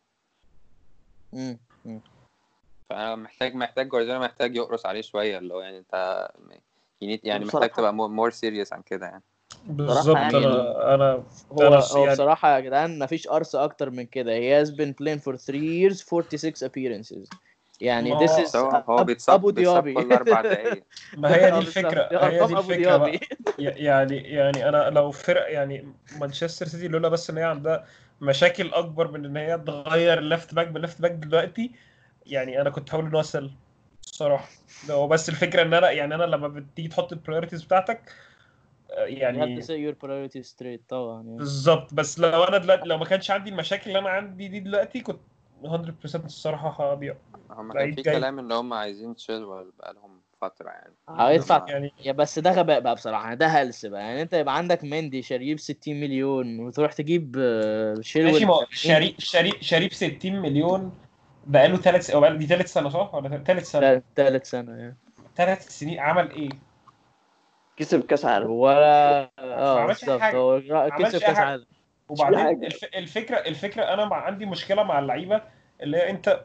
فانا محتاج محتاج جوارديولا محتاج يقرص عليه شوية اللي هو يعني انت يعني محتاج تبقى more serious عن كده يعني. بالظبط يعني- أنا أنا هو أنا هو يعني- بصراحة يا جدعان مفيش قرص أكتر من كده. He has been playing for 3 years 46 appearances. يعني ما this هو- is هو بيتصاب أبو بيتصاب ديابي. كل أربع دقايق. [LAUGHS] ما هي دي الفكرة. هي دي الفكرة بقى. يعني يعني أنا لو فرق يعني مانشستر سيتي لولا بس إن هي عندها مشاكل أكبر من إن هي تغير ال left back بال left back دلوقتي يعني أنا كنت هقول إن هو sell الصراحه ده هو بس الفكرة إن أنا يعني أنا لما بتيجي تحط ال priorities بتاعتك آه، يعني your priorities straight طبعا يعني. بالظبط بس لو أنا دلوقتي لو ما كانش عندي المشاكل اللي أنا عندي دي دلوقتي كنت 100% الصراحة هبيع هم كان في. كلام إن هم عايزين تشيلويل بقالهم فترة يعني هيدفع يعني يا بس ده غباء بقى بصراحة ده هلس بقى يعني انت يبقى عندك مندي شاريه ب 60 مليون وتروح تجيب آه، شيلويل ماشي ما هو ب 70. شريك شريك شريك 60 مليون بقاله ثلاث أو بقاله دي ثالث سنة صح ولا ثالث سنة تالت سنة يعني ثلاث سنين عمل إيه؟ كسب كأس عالم ولا ما آه بالظبط. هو كسب كأس. عالم وبعدين. الفكرة الفكرة أنا مع... عندي مشكلة مع اللعيبة اللي هي أنت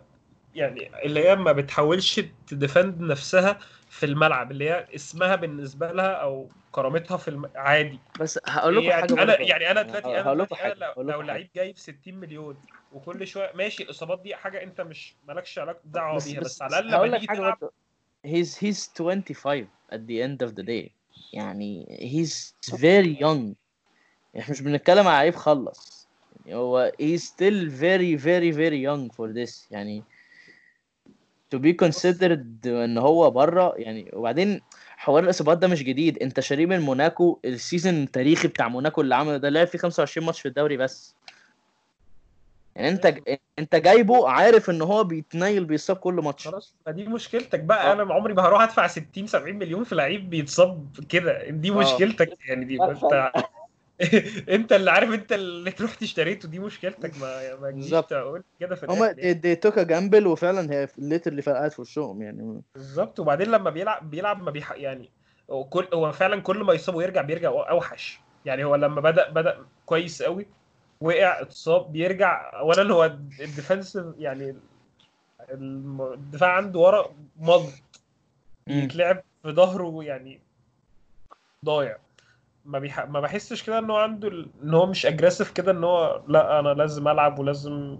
يعني اللي هي ما بتحاولش تديفند نفسها في الملعب اللي هي اسمها بالنسبة لها أو كرامتها في الم... عادي. بس هقول لكم يعني حاجة أنا. يعني أنا دلوقتي أنا لو, لو لعيب جاي في 60 مليون وكل شوية ماشي الاصابات دي حاجة أنت مش مالكش علاقة دعوه بس بيها بس, بس على الأقل لما تيجي تلعب he's he's 25 at the end of the day. يعني he's very young. إحنا مش بنتكلم على لعيب خلص. يعني هو he's still very very very young for this. يعني to be considered إن هو بره يعني وبعدين حوار الإصابات ده مش جديد. أنت شاريه من موناكو ال season التاريخي بتاع موناكو اللي عمله ده لعب فيه 25 ماتش في الدوري بس. يعني أنت أنت جايبه عارف إن هو بيتنيل بيصاب كل ماتش. خلاص دي مشكلتك بقى. أنا عمري ما هروح أدفع 60 70 مليون في لعيب بيتصاب كده. دي آه. مشكلتك يعني دي أنت [LAUGHS] انت اللي عارف انت اللي رحت اشتريته دي مشكلتك ما ما تجيش. تقول كده في هما يعني. دي توكا جامبل وفعلا هي اللي فرقعت في وشهم يعني. بالظبط. وبعدين لما بيلعب بيلعب ما بيح... يعني هو كل هو فعلا كل ما يصاب ويرجع بيرجع أوحش. يعني هو لما بدأ بدأ كويس قوي وقع اتصاب بيرجع اولا هو الديفensive يعني الدفاع عنده ورا مضغ. بيتلعب في ظهره يعني ضايع. ما بيح... ما بحسش كده إن هو عنده ال... إن هو مش اجريسيف كده إن هو لأ أنا لازم ألعب ولازم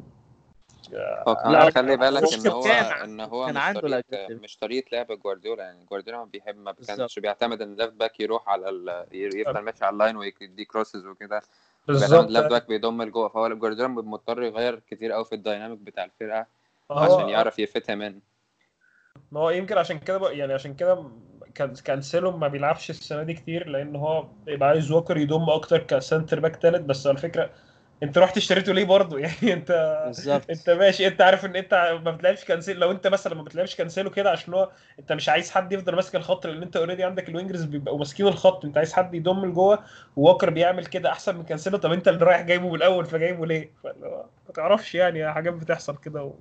هو لا، كمان خلي بالك إن هو إن هو كان مش عنده طريقة ال aggressive. مش طريقة لعب جوارديولا يعني جوارديولا ما بيحب ما. كانش بيعتمد إن ال left back يروح على ال... يفضل ماشي على ال line ويدي crosses وكده بالظبط ال left back بيضم لجوه فهو جوارديولا مضطر يغير كتير قوي في ال dynamic بتاع الفرقة عشان يعرف يفتها من ما هو يمكن عشان كده يعني عشان كده كانسيلو ما بيلعبش السنة دي كتير لأن هو بيبقى عايز ووكر يضم أكتر ك centre back تالت. بس على فكرة أنت رحت اشتريته ليه برضه؟ [LAUGHS] يعني أنت بالظبط. أنت ماشي. أنت عارف إن أنت ما بتلعبش كانسيلو. لو أنت مثلا ما بتلعبش كانسيلو كده عشان هو أنت مش عايز حد يفضل ماسك الخط لأن أنت already عندك ال wingers بيبقوا ماسكين الخط. أنت عايز حد يضم لجوه ووكر بيعمل كده أحسن من كانسيلو. طب أنت اللي رايح جايبه من الأول فجايبه ليه؟ ما تعرفش يعني حاجات بتحصل كده و...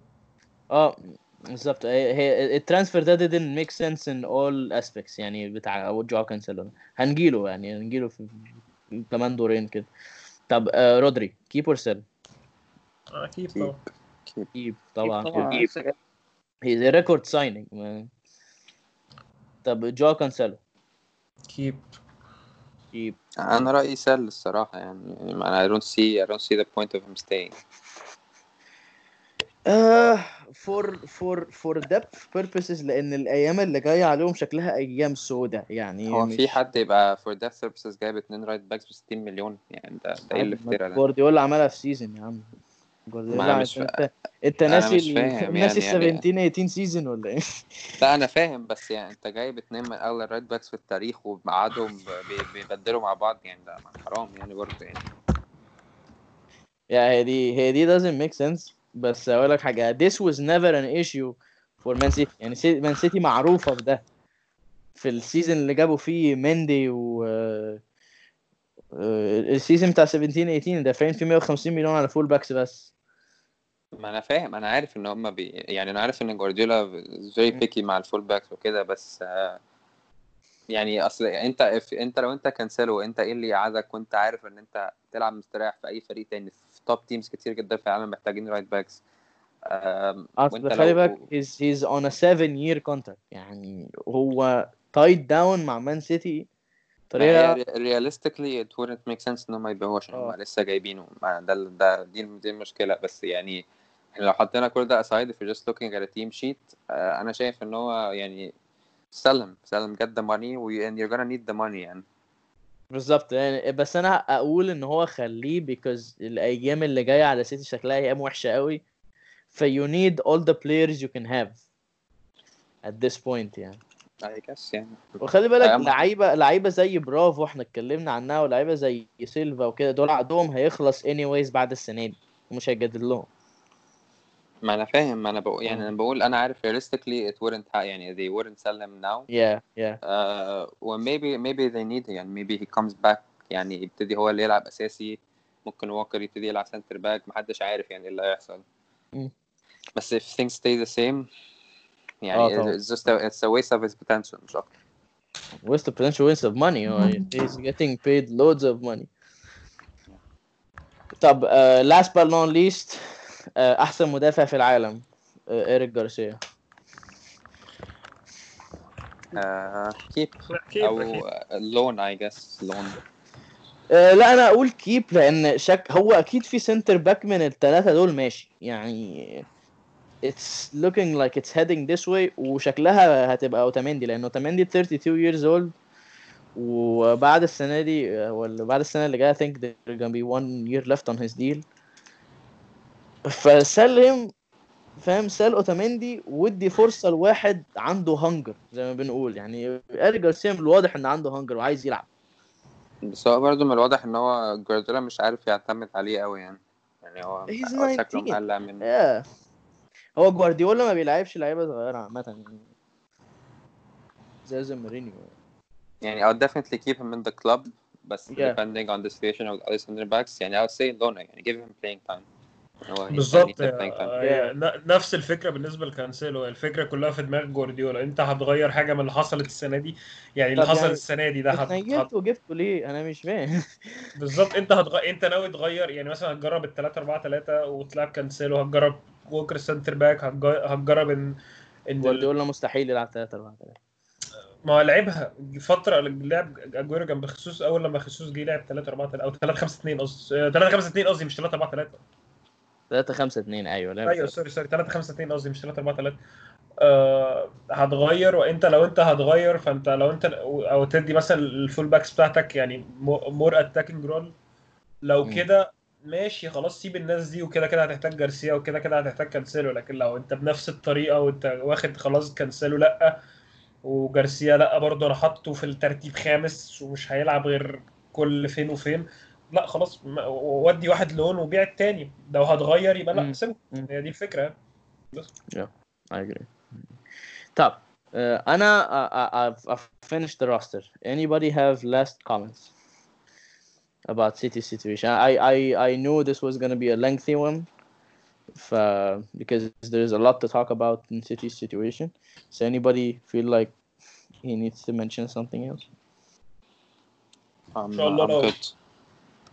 آه. بالظبط هي هي ال transfer ده didn't make sense in all aspects يعني بتاع جواو كانسيلو هنجيله يعني هنجيله في كمان دورين كده. طب آه رودري keep or sell keep. طبعا. keep طبعا. keep he's record signing طب جواو كانسيلو keep keep أنا رأيي sell الصراحة يعني I don't see I don't see the point of him staying. آه. for for for depth purposes لأن الأيام اللي جاية عليهم شكلها أيام سودة. يعني هو في حد يبقى for depth purposes جايب اتنين right backs ب 60 مليون؟ يعني ده ده إيه اللي افترا ده؟ جوارديولا عملها في season يا عم. جوارديولا مش انت أنت ناسي مش ال- فاهم ناسي يعني- يعني- 17 18 season ولا إيه؟ لا أنا فاهم بس يعني أنت جايب اتنين من اغلى ال right backs في التاريخ ومقعدهم بي- بيبدلوا مع بعض يعني ده حرام يعني برضه يعني. يعني هي دي هي دي doesn't make sense. بس أقول لك حاجة this was never an issue for Man City. يعني مان سيتي معروفة بده في ال season اللي جابوا فيه مندي و آه، ال season بتاع 17 18 دافعين فيه 150 مليون على full backs بس. ما أنا فاهم أنا عارف إن هم بي... يعني أنا عارف إن جوارديولا very picky مع ال full backs وكده بس آه، يعني أصل أنت أنت لو أنت كانسلو أنت إيه اللي يقعدك وأنت عارف إن أنت تلعب مستريح في أي فريق تاني؟ في top teams كتير جدا في العالم محتاجين right backs اصل خلي بالك he's he's on a 7 year contract. يعني هو tied down مع مان سيتي طريقه realistically it wouldn't make sense إن هم يبيعوه عشان هم آه. لسه جايبينه. ده ده دي دي المشكلة. بس يعني إحنا لو حطينا كل ده aside if you're just looking at a team sheet آه، أنا شايف إن هو يعني sell him sell him get the money and you're gonna need the money يعني. بالظبط. يعني بس أنا أقول إن هو خليه because الأيام اللي جاية على سيتي شكلها أيام وحشة قوي ف you need all the players you can have at this point يعني. I guess يعني. وخلي بالك لعيبه لعيبة زي برافو إحنا اتكلمنا عنها ولعيبة زي سيلفا وكده دول عقدهم هيخلص anyways بعد السنة دي. ومش هيجدد لهم. ما انا فاهم ما انا بقول يعني آه. انا بقول انا عارف realistically it wouldn't ha- يعني they wouldn't sell him now yeah yeah uh, و maybe maybe they need يعني maybe he comes back يعني يبتدي هو اللي يلعب اساسي ممكن ووكر يبتدي يلعب سنتر باك محدش عارف يعني ايه اللي هيحصل مم. بس if things stay the same آه يعني طبعا. it's just a, it's a waste of his potential مش اكتر waste of potential waste of money or he's getting paid loads of money طب uh, last but not least uh, أحسن مدافع في العالم uh, إيريك جارسيا. آه keep. أو. loan I guess loan. آه، لا أنا أقول keep لأن شك هو أكيد في centre back من الثلاثه دول ماشي. يعني it's looking like it's heading this way وشكلها هتبقى أوتاميندي لأن أوتاميندي 32 years old وبعد السنة دي آه، ولا بعد السنة اللي جاية I think there gonna be one year left on his deal. ف sell him فاهم؟ سال أوتاميندي ودي فرصة لواحد عنده هنجر زي ما بنقول. يعني اريك جارسيا من الواضح إن عنده هنجر وعايز يلعب. بس هو برضه من الواضح إن هو جوارديولا مش عارف يعتمد عليه قوي يعني. يعني هو شكله 19. مقلق من yeah. هو جوارديولا ما بيلعبش لعيبة صغيرة عامة يعني. زي زي مورينيو. يعني I'll definitely keep him in the club بس Yeah. depending on the situation of other center backs يعني I'll say Lona يعني give him playing time. بالظبط time. آه، ن- نفس الفكرة بالنسبة لكانسيلو الفكرة كلها في دماغ جوارديولا. انت هتغير حاجة من اللي حصلت السنة دي؟ يعني اللي حصل يعني السنة دي ده هت... هت... وجبته ليه؟ أنا مش فاهم. [LAUGHS] بالظبط. انت هتغ... انت ناوي تغير؟ يعني مثلا هتجرب ال 3 4 3 وتلعب كانسيلو هتجرب ووكر centre back هتج... هتجرب ان ان. جوارديولا مستحيل يلعب 3 4 3 ما هو لعبها. فترة لعب أجويرو جنب جيسوس أول لما جيسوس جه لعب 3 4 3 أو 3 5 2 قصدي. 3 5 2 قصدي مش 3 4 3 3 5 2 أيوه لعب أيوه sorry sorry 3 5 2 قصدي مش 3 4 3 آه هتغير وإنت لو إنت هتغير فإنت لو إنت أو تدي مثلا ال full backs بتاعتك يعني more attacking role لو. كده ماشي خلاص سيب الناس دي وكده كده هتحتاج جارسيا وكده كده هتحتاج كانسيلو. لكن لو إنت بنفس الطريقة وإنت واخد خلاص كانسيلو لأ. وجارسيا لأ برضه أنا حاطه في الترتيب خامس ومش هيلعب غير كل فين وفين. لا خلاص ودي واحد لون وبيع التاني لو هتغير يبقى لا. سيبه. هي دي الفكرة I agree. طب uh, أنا I, I've, I've finished the roster. Anybody have last comments about City situation? I I I knew this was gonna be a lengthy one. ف, because there's a lot to talk about in City's situation. So anybody feel like he needs to mention something else? I'm, شاء الله I'm good.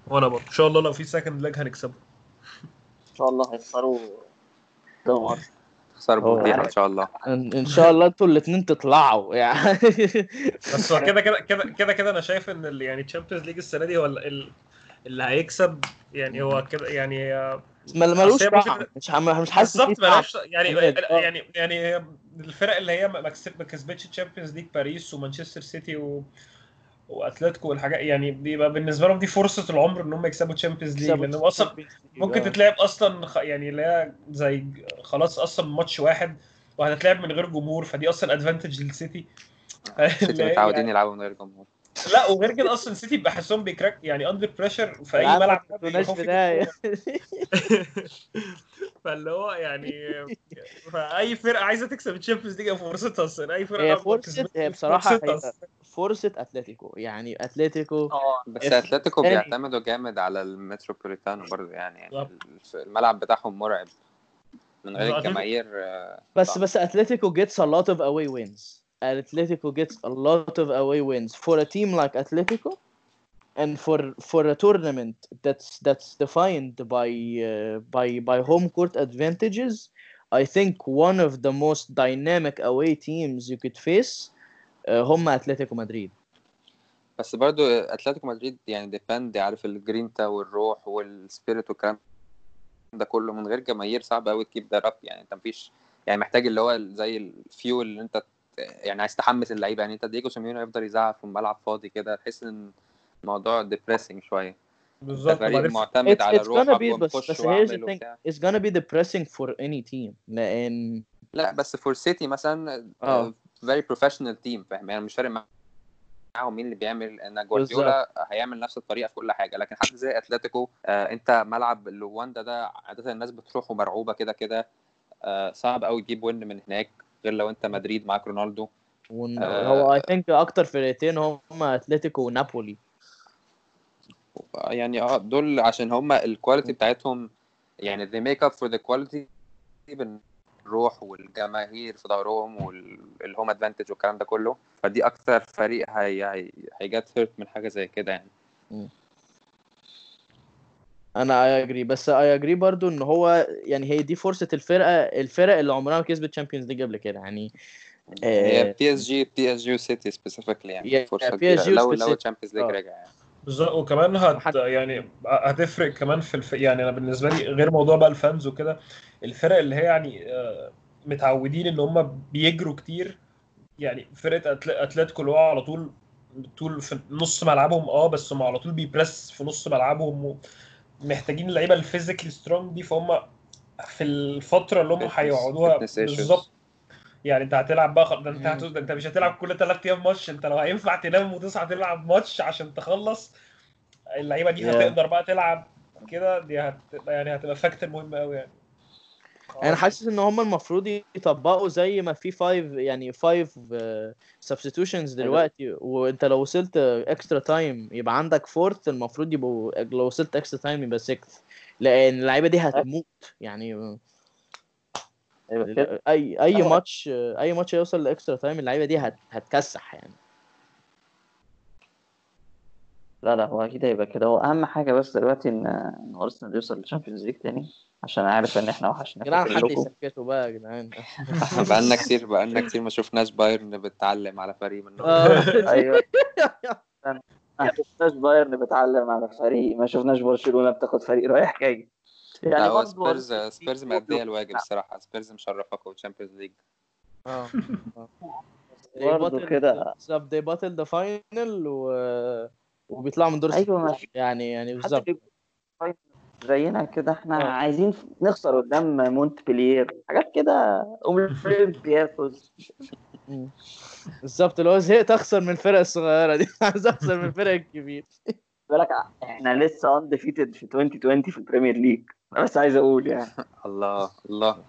وأنا برضه. إن شاء الله لو في سكند لاج هنكسبه. إن شاء الله هيخسروا. دمار خسر هو بوضيح يعني- إن شاء الله. ان, إن شاء الله أنتوا الاثنين تطلعوا يعني. بس هو كده كده كده كده كده أنا شايف إن اللي يعني تشامبيونز ليج السنة دي هو ال- ال- اللي هيكسب. يعني هو كده يعني مل- ملوش طعم. مش مش حاسس بالظبط طعم. مالهاش يعني بجد، آه. يعني يعني الفرق اللي هي ما كسبتش Champions League باريس ومانشستر سيتي و وأتلتيكو والحاجات يعني بيبقى بالنسبة لهم دي فرصة العمر إن هم يكسبوا Champions League لأنهم أصلا ممكن تتلعب أصلا خ- يعني اللي هي زي خلاص أصلا ماتش واحد وهتتلعب من غير جمهور فدي أصلا advantage للسيتي. اللي سيتي [LAUGHS] هي متعودين يعني- يلعبوا من غير جمهور. لا وغير كده أصلا سيتي بحسهم بي crack يعني under pressure في أي ملعب. [LAUGHS] فاللي هو يعني فأي فرقة عايزة تكسب ال Champions League فرصتها أصلا أي فرقة هي كسبتش هي أصلاً. فرصة أتلتيكو يعني أتلتيكو آه بس أتلتيكو بيعتمدوا جامد على المتروبوليتانو برضه يعني يعني الملعب بتاعهم مرعب من غير. الجماهير آه، بس. بس أتلتيكو gets a lot of away wins Atletico gets a lot of away wins for a team like Atletico and for for a tournament that's that's defined by uh, by by home court advantages I think one of the most dynamic away teams you could face uh, هم اتلتيكو مدريد بس برضو اتلتيكو مدريد يعني ديبند عارف الجرينتا والروح والسبيريت والكلام ده كله من غير جماهير صعب قوي تجيب ده راب يعني انت مفيش يعني محتاج اللي هو زي الفيول اللي انت ت- يعني عايز تحمس اللعيبة. يعني انت دييجو سيميوني يفضل يزعق في الملعب فاضي كده تحس ان الموضوع depressing شوية. بالظبط. فريق معتمد It's- على it's gonna روحك be- بس- بس. وبتاع. It's gonna be depressing for any team. لأن لا بس for سيتي مثلا آه. very professional team فاهم؟ يعني مش فارق معاهم مين اللي بيعمل. إن جوارديولا هيعمل نفس الطريقة في كل حاجة. لكن حد زي اتلتيكو آه انت ملعب لواندا ده عادة الناس بتروح مرعوبة كده كده آه صعب قوي تجيب win من هناك. غير لو انت مدريد معاك رونالدو. ون- آه. هو I think أكتر فرقتين هم أتلتيكو ونابولي. يعني آه دول عشان هم ال quality بتاعتهم يعني they make up for the quality بن- الروح والجماهير في ظهرهم وال home advantage والكلام ده كله. فدي أكتر فريق هي هي هي get hurt من حاجة زي كده يعني. أنا I agree بس I agree برضو ان هو يعني هي دي فرصة الفرقة الفرق اللي عمرها ما كسبت Champions League قبل كده. يعني هي آه، بي اس جي بي اس جي وسيتي specifically يعني فرصة كبيرة. لو لو وspecific- ال Champions League آه. رجع يعني. بالظبط. وكمان هت يعني هتفرق كمان في الف... يعني أنا بالنسبة لي غير موضوع بقى ال fans وكده الفرق اللي هي يعني آه، متعودين إن هم بيجروا كتير. يعني فرقة أتل- أتلتيكو اللي هو على طول طول في نص ملعبهم آه بس هم على طول بي press في نص ملعبهم محتاجين اللعيبه ال physically strong دي فهم في الفترة اللي هم هيقعدوها. بالظبط يعني انت هتلعب بقى ده انت مم. هت... ده انت مش هتلعب كل ثلاث أيام ماتش انت لو هينفع تنام وتصحى تلعب ماتش عشان تخلص اللعيبة دي Yeah. هتقدر بقى تلعب كده دي هت... يعني هتبقى factor مهم قوي يعني أنا حاسس إن هم المفروض يطبقوا زي ما في 5 يعني 5 substitutions دلوقتي وأنت لو وصلت extra time يبقى عندك fourth المفروض يبقوا لو وصلت extra time يبقى 6 لأن اللعيبة دي هتموت يعني كده. أي أي ماتش أي ماتش هيوصل ل extra time اللعيبة دي هت... هتكسح يعني. لا لا هو أكيد هيبقى كده. هو أهم حاجة بس دلوقتي إن ارسنال يوصل لل Champions League تاني. عشان عارف إن إحنا يا وحشنا جدعان حد يسكته بقى يا جدعان [LAUGHS] بقالنا كتير بقالنا كتير ما شفناش بايرن بتتعلم على فريق منهم آه. [LAUGHS] أيوه. [LAUGHS] ما شفناش بايرن بتعلم على فريق ما شفناش برشلونة بتاخد فريق رايح جاي. لا هو سبيرز سبيرز مأدية الواجب الصراحة. سبيرز مشرفاكم Champions League آه. آه. برضه كده. بالظبط bottled the final و... وبيطلعوا من دور أيوه ما 16 يعني يعني بالظبط. زينا كده إحنا آه. عايزين نخسر قدام مونتبليير حاجات كده اولمبياكوس. بالظبط اللي هو زهقت أخسر من الفرق الصغيرة دي [LAUGHS] عايز أخسر من الفرق الكبير بالك إحنا لسه undefeated في 2020 في ال Premier League أنا بس عايز أقول يعني. [LAUGHS] الله الله.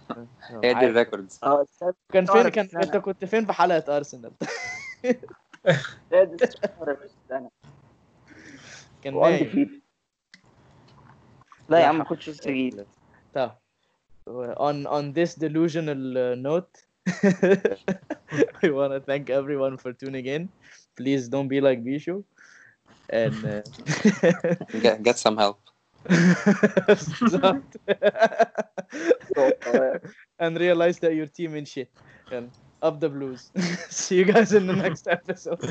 هي دي. ال records آه السادس كان فين كان. أنت كنت فين في حلقة أرسنال؟ [LAUGHS] كان نايم لا يا عم ما كنتش لسه جيت طب on on this delusional uh, note [LAUGHS] I want to thank everyone for tuning in please don't be like Bishu and uh, [LAUGHS] get, get some help [LAUGHS] بالظبط. and realize that your team in shit and up the blues see you guys in the next episode